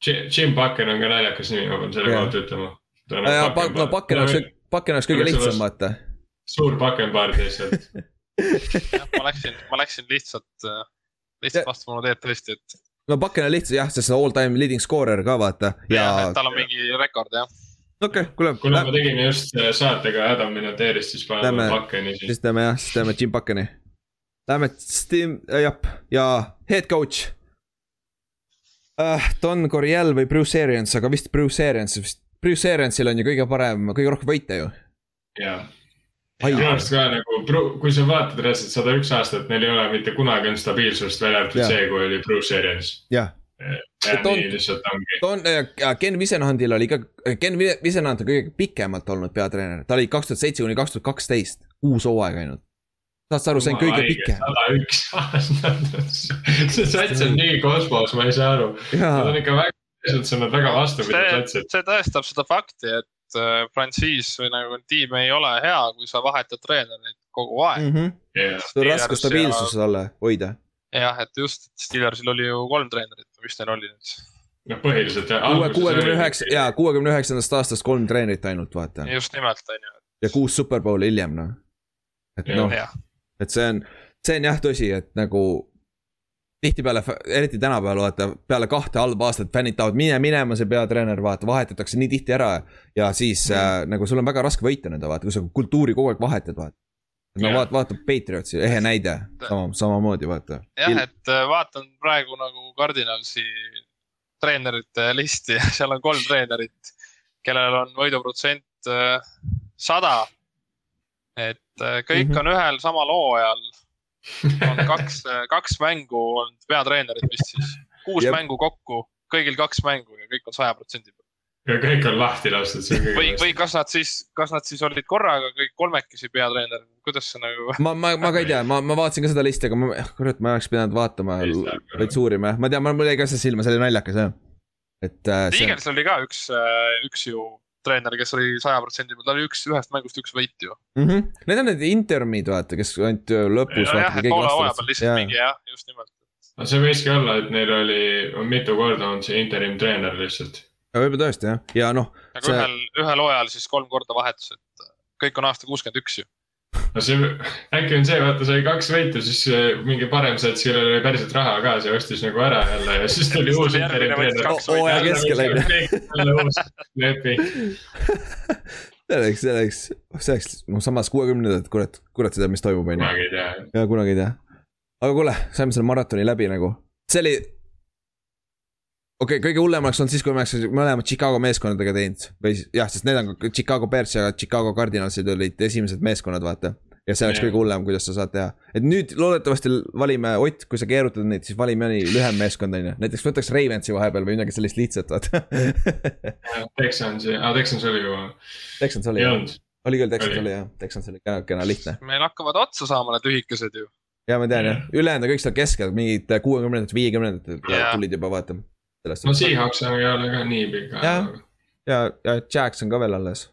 Jim Bucken on ka naljakas nimi, ma pean selle kohta ütlema. no Bucken oleks, Bucken oleks kõige lihtsam, vaata. Suur Buckenbard lihtsalt *laughs* ma läksin, ma läksin lihtsalt äh, lihtsalt vastu minu teed tõesti, et. no Bakken on lihtsalt jah, sest see all time leading scorer ka vaata ja, ja. tal on mingi rekord jah. okei okay,, kuule. kuna me tegime just äh, saatega Adam Minoteerist, siis paneme Bakkeni siis. siis teeme jah, siis teeme Jim Bakkeni. Lähme Steam äh,, jah, ja head coach uh,. Don Coryell või Bruce Arians, aga vist Bruce Arians, vist Bruce Ariansil on ju kõige parem, kõige rohkem võite ju. jaa minu arust ka nagu, kui sa vaatad reaalselt sada üks aastat, neil ei ole mitte kunagi olnud stabiilsust, välja arvatud see, kui oli Bruce Arians. jah. nii lihtsalt ongi. Don, Ken Visenhandil oli ka, Ken Visenhand on kõige pikemalt olnud peatreener, ta oli kaks tuhat seitse kuni kaks tuhat kaksteist, kuus hooaega ainult. saad sa aru, see on kõige pikem. sada üks aastat, *laughs* see sats on nii kosmos, ma ei saa aru. Nad on ikka väga, selles mõttes on nad väga vastupidised satsid. see tõestab seda fakti, et et frantsiis või nagu tiim ei ole hea, kui sa vahetad treenereid kogu aeg mm. -hmm. Yeah. see on raske stabiilsus ja... olla, hoida. jah, et just, et Steelersil oli ju kolm treenerit, mis neil oli nüüd? noh, põhiliselt jah. kuuekümne üheksa, jaa, kuuekümne üheksandast aastast kolm treenerit ainult, vaata. just nimelt, on ju. ja kuus superbowli hiljem, noh. et noh, et see on, see on jah tõsi, et nagu tihtipeale, eriti tänapäeval vaata, peale kahte halba aastat fännid tahavad mine minema, see peatreener, vaata, vahetatakse nii tihti ära. ja siis mm. äh, nagu sul on väga raske võita nende, vaata, kui sa kultuuri kogu aeg vahetad, vaata. no yeah. vaata, vaata Patriotsi, ehe näide, sama, samamoodi vaata. jah, et äh, vaatan praegu nagu Cardinalsi treenerite listi, *laughs* seal on kolm treenerit, kellel on võiduprotsent äh, sada. et äh, kõik mm -hmm. on ühel samal hooajal on kaks, kaks mängu olnud peatreenerid vist siis, kuus Jep. mängu kokku, kõigil kaks mängu ja kõik on saja protsendi peal. ja kõik on lahti lastud, see või, või kas nad siis, kas nad siis olid korraga kõik kolmekesi peatreener, kuidas see nagu? ma, ma, ma ka ei tea, ma, ma vaatasin ka seda listi, aga ma, kurat, ma oleks pidanud vaatama veits uurima jah, ma tean, mul jäi ka see silma, see oli naljakas jah. et äh,. Eagles oli ka üks, äh, üks ju treener, kes oli saja protsendi peal, tal oli üks, ühest mängust üks võit ju mm. -hmm. Need on need interimid, vaata, kes ainult lõpus. jah, et poole hooaja peal lihtsalt ja. mingi jah, just nimelt. no see võiski olla, et neil oli, mitu korda on see interim treener lihtsalt. võib-olla tõesti jah, ja noh. aga see... ühel, ühel hooajal siis kolm korda vahetus, et kõik on aasta kuuskümmend üks ju no see, äkki on see, vaata sai kaks võitu, siis mingi parem sats, kellel oli päriselt raha ka, see ostis nagu ära jälle ja siis tuli uus treener. hooaja keskel on ju. leping. *laughs* see oleks, see oleks, see oleks, noh samas kuuekümnendad, kurat, kurat seda, mis toimub, on ju. kunagi ei tea. ja kunagi ei tea. aga kuule, saime selle maratoni läbi nagu, see oli okei okay,, kõige hullem oleks olnud siis, kui me oleks mõlemad Chicago meeskondadega teinud. Või jah, sest need on Chicago Bears ja Chicago Cardinalsid olid esimesed meeskonnad, vaata. ja see oleks yeah. kõige hullem, kuidas sa saad teha, et nüüd loodetavasti valime, Ott, kui sa keerutad neid, siis valime mõni lühem meeskond, on ju, näiteks võtaks Ravensi vahepeal või midagi sellist lihtsat, vaata. Texansi, aa Texans oli juba. Texans oli jah, oli küll, Texans oli. jah, Texans oli kena, kena lihtne. meil hakkavad otsa saama need lühikesed ju. Ja ma tean jah, ülejäänud on kõik seal keskel, mingid kuuekümnendatel, viiekümnendatel tulid juba vaata no Seahawks ei ole ka nii pika. ja, ja, ja Jax on ka veel alles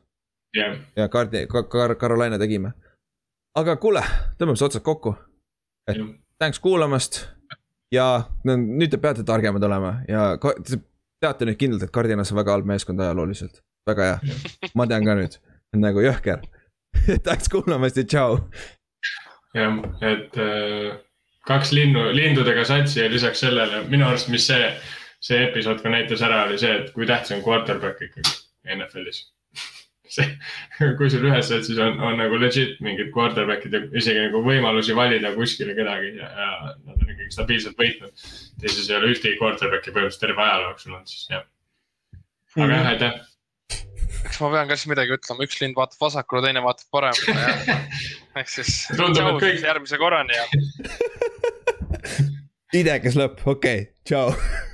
yeah.. ja Cardi- Car, Carolina tegime. aga kuule, tõmbame siis otsad kokku. et yeah. thanks kuulamast. ja no, nüüd te peate targemad olema ja te teate nüüd kindlalt, et Cardinas on väga halb meeskond ajalooliselt. väga hea yeah., ma tean ka nüüd, nagu jõhker *laughs* Thanks kuulamast ja tšau. jah, et äh kaks linnu, lindudega satsi ja lisaks sellele minu arust, mis see, see episood ka näitas ära, oli see, et kui tähtis on quarterback ikkagi NFL-is *laughs* see, kui sul ühes satsis on, on nagu legit mingid quarterback'id ja isegi nagu võimalusi valida kuskile kedagi ja, ja nad on ikkagi stabiilselt võitnud. teises ei ole ühtegi quarterback'i põhimõtteliselt terve ajaloo jooksul olnud, siis jah. aga jah, aitäh eks ma pean ka siis midagi ütlema, üks lind vaatab vasakule, teine vaatab paremale *laughs* ehk siis. tundub, et kõik. järgmise korrani ja *laughs* idekas lõpp, okei okay., tšau